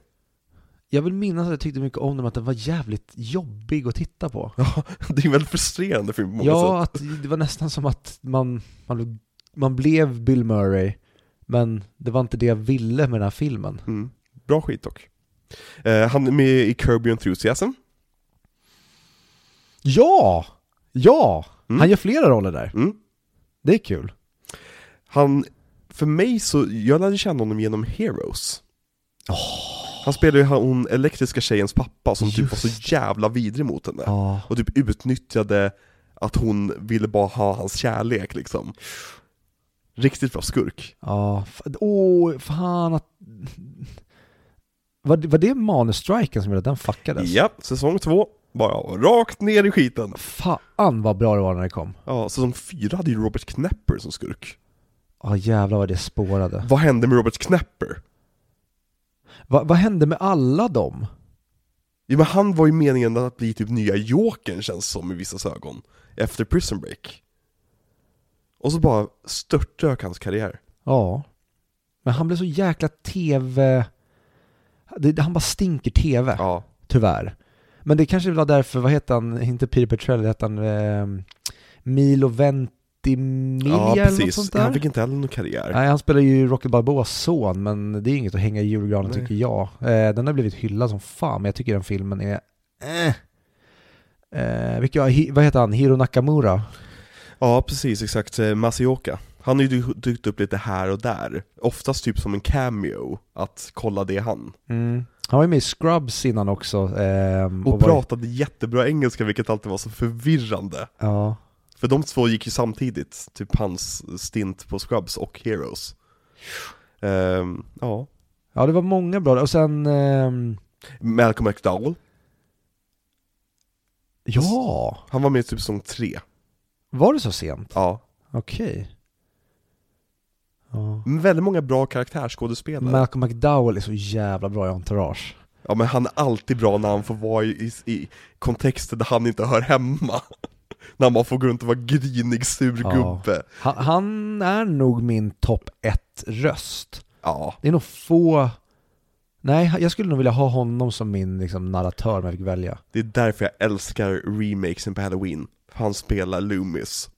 Jag vill minnas att jag tyckte mycket om den, att den var jävligt jobbig att titta på. Ja, det är en väldigt frustrerande film på många Ja, sätt. att det var nästan som att man, man, man blev Bill Murray, men det var inte det jag ville med den här filmen. Mm. Bra skit dock. Eh, han är med i Your Enthusiasm. Ja! Ja! Mm. Han gör flera roller där. Mm. Det är kul. Han, för mig så, jag lärde känna honom genom Heroes. Han spelade ju hon elektriska tjejens pappa som typ var så Just jävla vidrig mot henne. Ja. Och typ utnyttjade att hon ville bara ha hans kärlek liksom. Riktigt bra skurk. Ja, åh, fan att... Var, var det manusstriken som gjorde att den fuckades? Ja, säsong två, bara rakt ner i skiten. Fan vad bra det var när det kom. Ja, säsong fyra hade ju Robert Knepper som skurk. Ja jävlar vad det spårade. Vad hände med Robert Knepper? Va, vad hände med alla dem? Jo men han var ju meningen att bli typ nya Jokern känns som i vissa ögon. Efter Prison Break. Och så bara störtdök hans karriär. Ja. Men han blev så jäkla TV... Han bara stinker TV, Ja. tyvärr. Men det kanske var därför, vad heter han, inte Peter Petrelli, hette han eh, Milo Ventimiglia Ja eller något precis, sånt där? han fick inte heller någon karriär. Nej, han spelar ju Rocky Balboas son, men det är inget att hänga i julgranen Nej. tycker jag. Eh, den har blivit hyllad som fan, men jag tycker den filmen är... Eh. Eh, vilka, vad heter han? Hiro Nakamura? Ja precis, exakt. Eh, Masioka. Han har ju dy- dykt upp lite här och där. Oftast typ som en cameo, att kolla det han. Mm. Han var ju med i Scrubs innan också. ehm, Och, var- pratade jättebra engelska vilket alltid var så förvirrande. Ja. För de två gick ju samtidigt, typ hans stint på Scrubs och Heroes. Ehm, ja. ja, det var många bra. Och sen... ehm, Malcolm McDowell, ja! han var med i typ säsong tre. Var det så sent? Ja. Okej. Ja. Men väldigt många bra karaktärsskådespelare. Malcolm McDowell är så jävla bra i Entourage. Ja men han är alltid bra när han får vara i, i, i kontexter där han inte hör hemma. När man får gå runt och vara grinig, sur Ja. gubbe. Han, är nog min topp ett röst. Ja. Det är nog få... Nej, jag skulle nog vilja ha honom som min liksom, narratör om jag fick välja. Det är därför jag älskar remakesen på Halloween. Han spelar Loomis.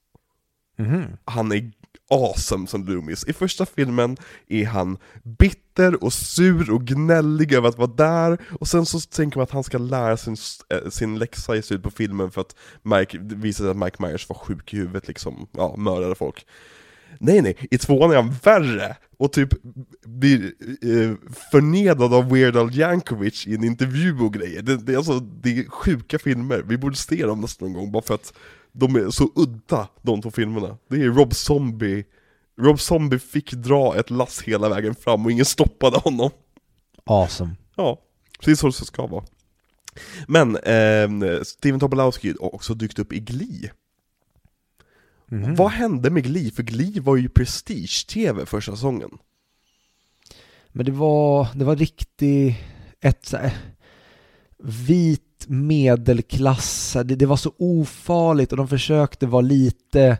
Mhm. Han är awesome som Loomis. I första filmen är han bitter och sur och gnällig över att vara där, och sen så tänker man att han ska lära sin, eh, sin läxa i slutet på filmen för att Mike, det visar sig att Mike Myers var sjuk i huvudet liksom, ja, mördade folk. Nej nej, i tvåan är han värre, och typ blir eh, förnedrad av Weird Al Yankovic i en intervju och grejer. Det, det, är alltså, det är sjuka filmer, vi borde se dem nästan någon gång bara för att de är så udda, de två filmerna. Det är Rob Zombie, Rob Zombie fick dra ett lass hela vägen fram och ingen stoppade honom. Awesome. Ja, precis så det ska vara. Men, eh, Steven Tobolowsky har också dykt upp i Glee. Mhm. Vad hände med Glee? För Glee var ju prestige-tv första säsongen. Men det var, det var riktigt, ett så här, vit medelklass, det, det var så ofarligt och de försökte vara lite,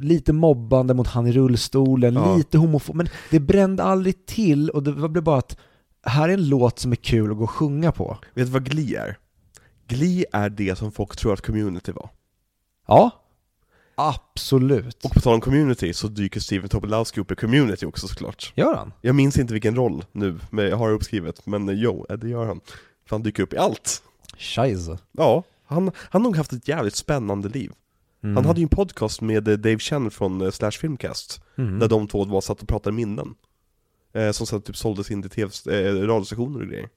lite mobbande mot han i rullstolen, Ja. lite homofob, men det brände aldrig till och det blev bara att här är en låt som är kul att gå och sjunga på. Vet du vad Glee är? Glee är det som folk tror att community var. Ja, Absolut. Och på tal om community så dyker Steven Tobolowsky upp i community också såklart. Gör han? Jag minns inte vilken roll nu, men jag har det uppskrivet, men eh, jo, eh, det gör han. För han dyker upp i allt. Scheisse. Ja, han, han har nog haft ett jävligt spännande liv. Mm. Han hade ju en podcast med eh, Dave Chen från eh, Slash Filmcast, Mm. där de två var satt och pratade minnen. Eh, som sen typ såldes in till TV, eh, radiostationer och grejer.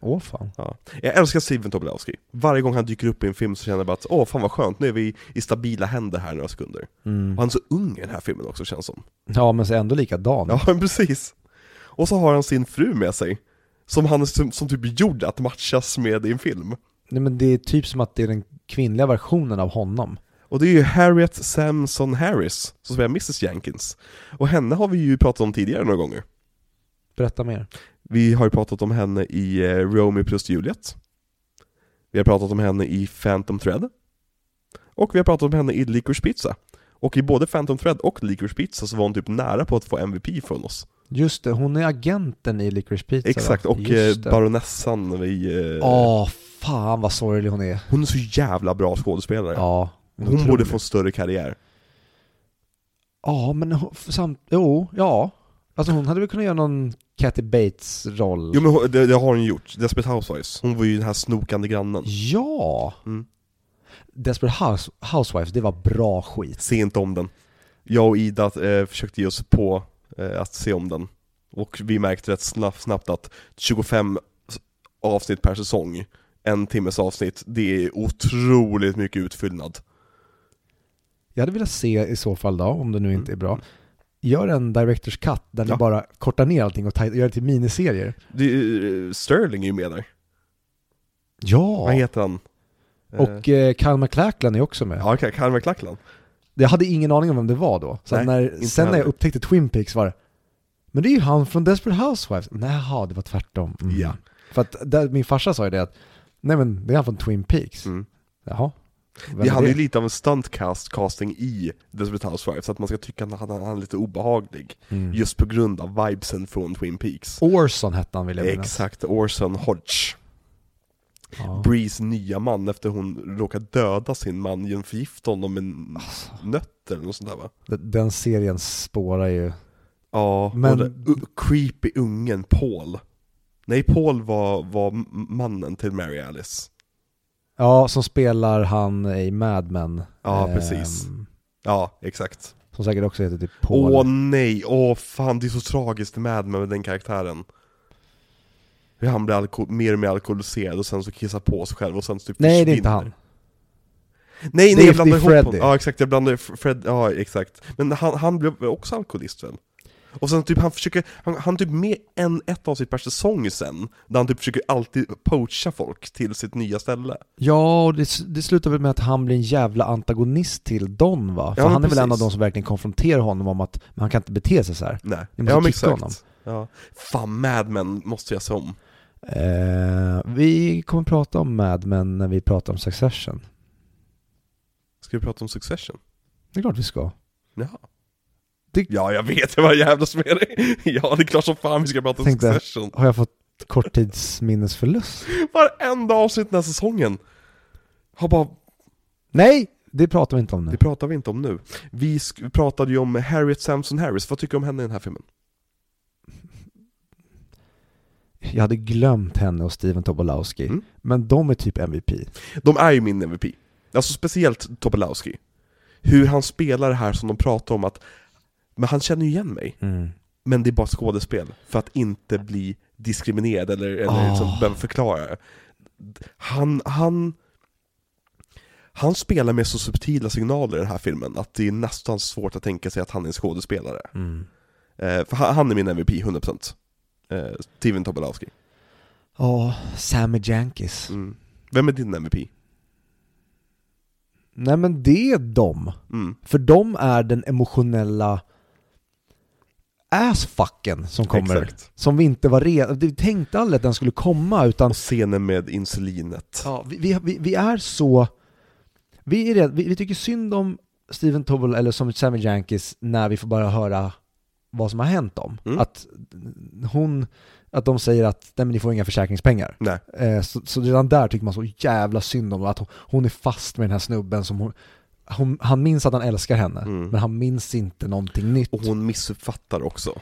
Åh fan. Ja. Jag älskar Steven Tobolowsky. Varje gång han dyker upp i en film så känner jag bara att åh fan vad skönt, nu är vi i stabila händer här några sekunder. Mm. Och han är så ung i den här filmen också känns som. Ja men så ändå likadan. Ja men precis. Och så har han sin fru med sig. Som han som, som typ gjord att matchas med i en film. Nej men det är typ som att det är den kvinnliga versionen av honom. Och det är ju Harriet Samson Harris som spelar Mrs Jenkins. Och henne har vi ju pratat om tidigare några gånger. Berätta mer. Vi har ju pratat om henne i eh, Romeo plus Juliet. Vi har pratat om henne i Phantom Thread. Och vi har pratat om henne i Licorice Pizza. Och i både Phantom Thread och Licorice Pizza så var hon typ nära på att få MVP från oss. Just det, hon är agenten i Licorice Pizza va? Exakt, och eh, baronessan i... eh, Åh, fan vad sorglig hon är. Hon är så jävla bra skådespelare. Ja. hon borde otrolig. få en större karriär. Ja, men samt, jo, ja. Alltså hon hade väl kunnat göra någon Kathy Bates-roll. Jo men hon- det, det har hon gjort, Desperate Housewives. Hon var ju den här snokande grannen. Ja! Mm. Desperate House, Housewives, det var bra skit. Se inte om den. Jag och Ida eh, försökte ge oss på eh, att se om den. Och vi märkte rätt snabbt, snabbt att 25 s- avsnitt per säsong, en timmes avsnitt, det är otroligt mycket utfyllnad. Jag hade velat se i så fall då, om det nu inte är bra. Mm. Gör en Directors Cut där ni Ja. bara kortar ner allting och gör det till miniserier. Det, eh, Sterling är ju med där. Ja! Vad heter han? Eh, Och eh, Kyle MacLachlan är också med. Ja, Ka- Kyle MacLachlan. Jag hade ingen aning om vem det var då. Så Nej, när, sen när jag heller. upptäckte Twin Peaks var det Men det är ju han från Desperate Housewives. Näha, det var tvärtom. Mm. Ja. För att där, min farsa sa ju det att Nej men det är han från Twin Peaks. Mm. Jaha. Vem Vi hade ju lite av en stuntcast casting i Desperate Housewives, så att man ska tycka att han, han är lite obehaglig. Mm. Just på grund av vibesen från Twin Peaks. Orson hette han vill jag minnas. Exakt, Orson Hodge. Ja. Brees nya man efter hon råkade döda sin man genom att förgifta honom med Alltså. nötter eller något sånt där va? Den- Den serien spårar ju. Ja, Men- och den creepy ungen Paul. Nej, Paul var, var mannen till Mary Alice. Ja, som spelar han i Mad Men. Ja, Ehm, precis. Ja, exakt. Som säkert också heter typ Paul. Åh nej, åh fan det är så tragiskt med med den karaktären. Hur han blir mer och mer alkoholiserad och sen så kissar på sig själv och sen typ Nej, det är inte han. Nej, nej jag blandar ihop Freddy. honom. Ja exakt, jag blandar Fred, ja exakt. Men han, han blev också alkoholist väl? Och sen typ han försöker, han, han typ med en, ett avsnitt per säsong sen, där han typ försöker alltid poacha folk till sitt nya ställe. Ja, och det, det slutar väl med att han blir en jävla antagonist till Don va? För Ja, han är väl en av precis. de som verkligen konfronterar honom om att man kan inte bete sig så här. Nej, Ni måste ja men exakt. honom. Ja. Fan, Mad Men måste jag se om. Eh, vi kommer prata om Mad Men när vi pratar om Succession. Ska vi prata om Succession? Det är klart vi ska. Jaha. Det- Ja, jag vet, jag var jävlas med dig. Ja, det är klart som fan vi ska prata om Tänkte- Succession. Har jag fått korttidsminnesförlust? Varenda avsnitt den här säsongen. Har bara, Nej, det pratar vi inte om nu. det pratar vi inte om nu. Vi vi pratade ju om Harriet Samson Harris, vad tycker du om henne i den här filmen? Jag hade glömt henne och Steven Tobolowsky. Mm. Men de är typ MVP. De är ju min MVP. Alltså speciellt Topolowski. Hur han spelar det här som de pratar om att, men han känner ju igen mig. Men det är bara skådespel, för att inte bli diskriminerad eller, eller Ah. liksom behöva förklara. Han, han, han spelar med så subtila signaler i den här filmen att det är nästan svårt att tänka sig att han är en skådespelare. Mm. Eh, för han, han är min MVP, 100%. Eh, Steven Tobolowski. Ja, Sammy Jankis. Mm. Vem är din MVP? Nej men det är de. Mm. För de är den emotionella assfucken som kommer. Exakt. Som vi inte var redo, vi tänkte aldrig att den skulle komma utan Och scenen med insulinet. ja, vi, vi, vi, är så, vi, är rädd, vi, vi tycker synd om Steven Tobel eller som Sammy Jankis när vi får bara höra vad som har hänt dem. Mm. Att hon, att de säger att nej men ni får inga försäkringspengar. Eh, så, så redan där tycker man så jävla synd om att hon, hon är fast med den här snubben som hon, hon, han minns att han älskar henne, Mm. men han minns inte någonting nytt. Och hon missuppfattar också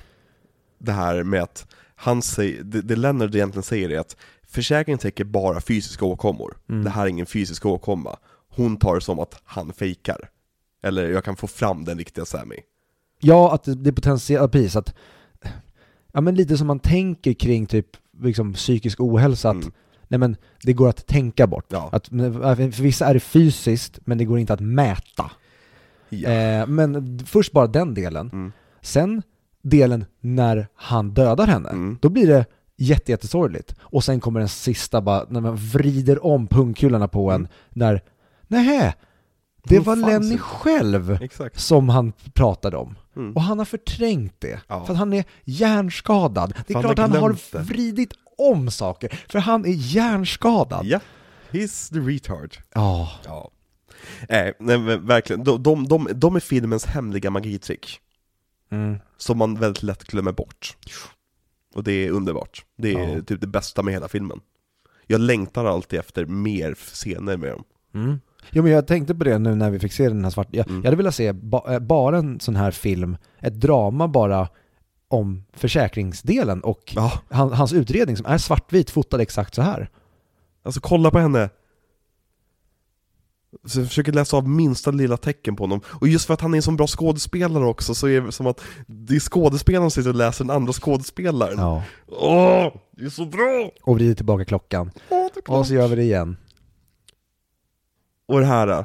det här med att han säger, det, det Leonard egentligen säger är att försäkringen täcker bara fysiska åkommor. Mm. Det här är ingen fysisk åkomma. Hon tar det som att han fejkar. Eller jag kan få fram den riktiga Sammy. Ja, att det, är potentiellt, precis att, ja men lite som man tänker kring typ liksom psykisk ohälsa, att Mm. nej men det går att tänka bort. Ja. Att, för vissa är det fysiskt, men det går inte att mäta. ja. Eh, men först bara den delen. Mm. Sen delen när han dödar henne, Mm. då blir det jätte, jättesorgligt. Och sen kommer den sista bara, när man vrider om pungkulorna på en, Mm. när, nähä, det var Lenny inte. själv Exakt. som han pratade om. Mm. Och han har förträngt det, Ja. för att han är hjärnskadad. Det är Han klart han har det. vridit om saker, för han är hjärnskadad. Ja. He's the retard. Ja. Ja. Nej, nej men verkligen. De, de, de, de är filmens hemliga magitrick. Mm. Som man väldigt lätt glömmer bort. Och det är underbart. Det är Ja. typ det bästa med hela filmen. Jag längtar alltid efter mer scener med dem. Mm. Jo men jag tänkte på det nu när vi fick se den här svarta, jag, Mm. jag hade velat se ba, eh, bara en sån här film, ett drama bara om försäkringsdelen och Ja, han, hans utredning som är svartvit fotad exakt så här. alltså kolla på henne. Så jag försöker läsa av minsta lilla tecken på honom. Och just för att han är en så bra skådespelare också, så är det som att det är skådespelaren som sitter och läser den andra skådespelaren. Ja. Åh, det är så bra! Och vrider tillbaka klockan. Klart. Och så gör vi det igen. Och det här äh,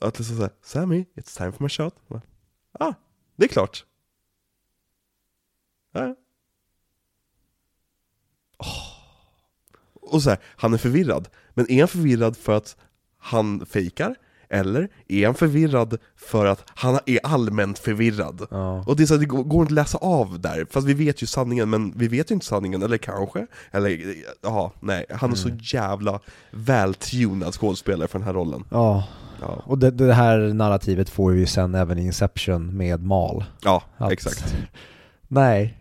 Att liksom såhär, Sammy, it's time for my shot Ja, Ah, det är klart ja. Oh. Och så här, han är förvirrad Men är han förvirrad för att han fejkar? Eller är han förvirrad för att han är allmänt förvirrad? Ja. Och det, är så här, det går inte att läsa av där, fast vi vet ju sanningen, men vi vet ju inte sanningen, eller kanske, eller ja, nej, han är så jävla vältunad skådespelare för den här rollen. Ja, Ja, och det, det här narrativet får vi ju sen även i Inception med Mal. ja Att- exakt. Nej,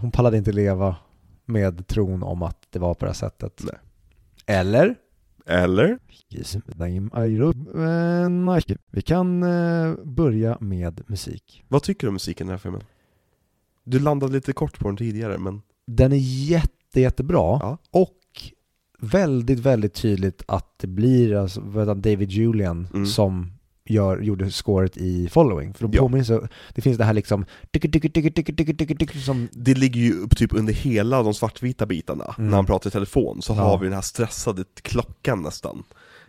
hon pallade inte leva med tron om att det var på det här sättet. Nej. Eller? Eller? Vi kan eh, börja med musik. Vad tycker du om musiken i den här filmen? Du landade lite kort på den tidigare, men Den är jätte, jättebra Ja. och väldigt, väldigt tydligt att det blir alltså, David Julian Mm. som gör, gjorde scoret i Following. För de Ja. påminner så, det finns det här liksom som det ligger ju upp typ under hela de svartvita bitarna, Mm. när han pratar i telefon, så Ja. har vi den här stressade klockan nästan.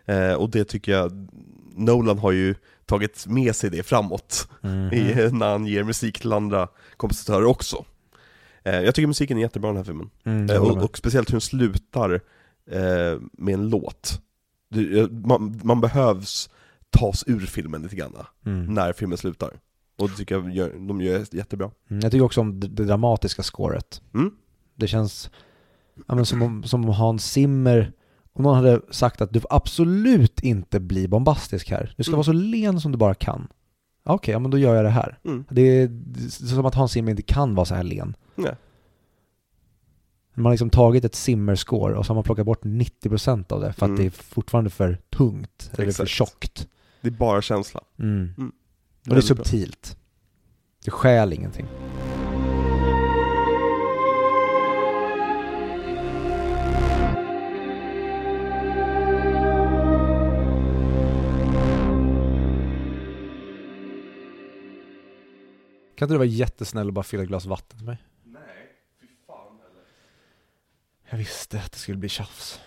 Eh, och det tycker jag, Nolan har ju tagit med sig det framåt. i, när han ger musik till andra kompositörer också. Eh, jag tycker musiken är jättebra i den här filmen. Mm, Eh, och, och speciellt hur den slutar eh, med en låt. Det, eh, man, man behövs tas ur filmen lite grann Mm. när filmen slutar. Och det tycker jag gör, de gör jättebra. Mm, Jag tycker också om det, det dramatiska scoret. Mm. Det känns ja, men som, om, som om Hans Zimmer, om någon hade sagt att du får absolut inte bli bombastisk här. Du ska Mm. vara så len som du bara kan. Okej, ja, men då gör jag det här. Mm. Det är, det är som att Hans Zimmer inte kan vara så här len. Nej. Man har liksom tagit ett Zimmer-score och så har man plockat bort 90% av det för att Mm. det är fortfarande för tungt, eller för Exakt. tjockt. Det är bara känsla. Mm. Mm. Och det är subtilt. Det skäl ingenting. Kan inte du vara jättesnäll och bara fylla ett glas vatten till mig? Nej, fy fan heller. Jag visste att det skulle bli tjafs.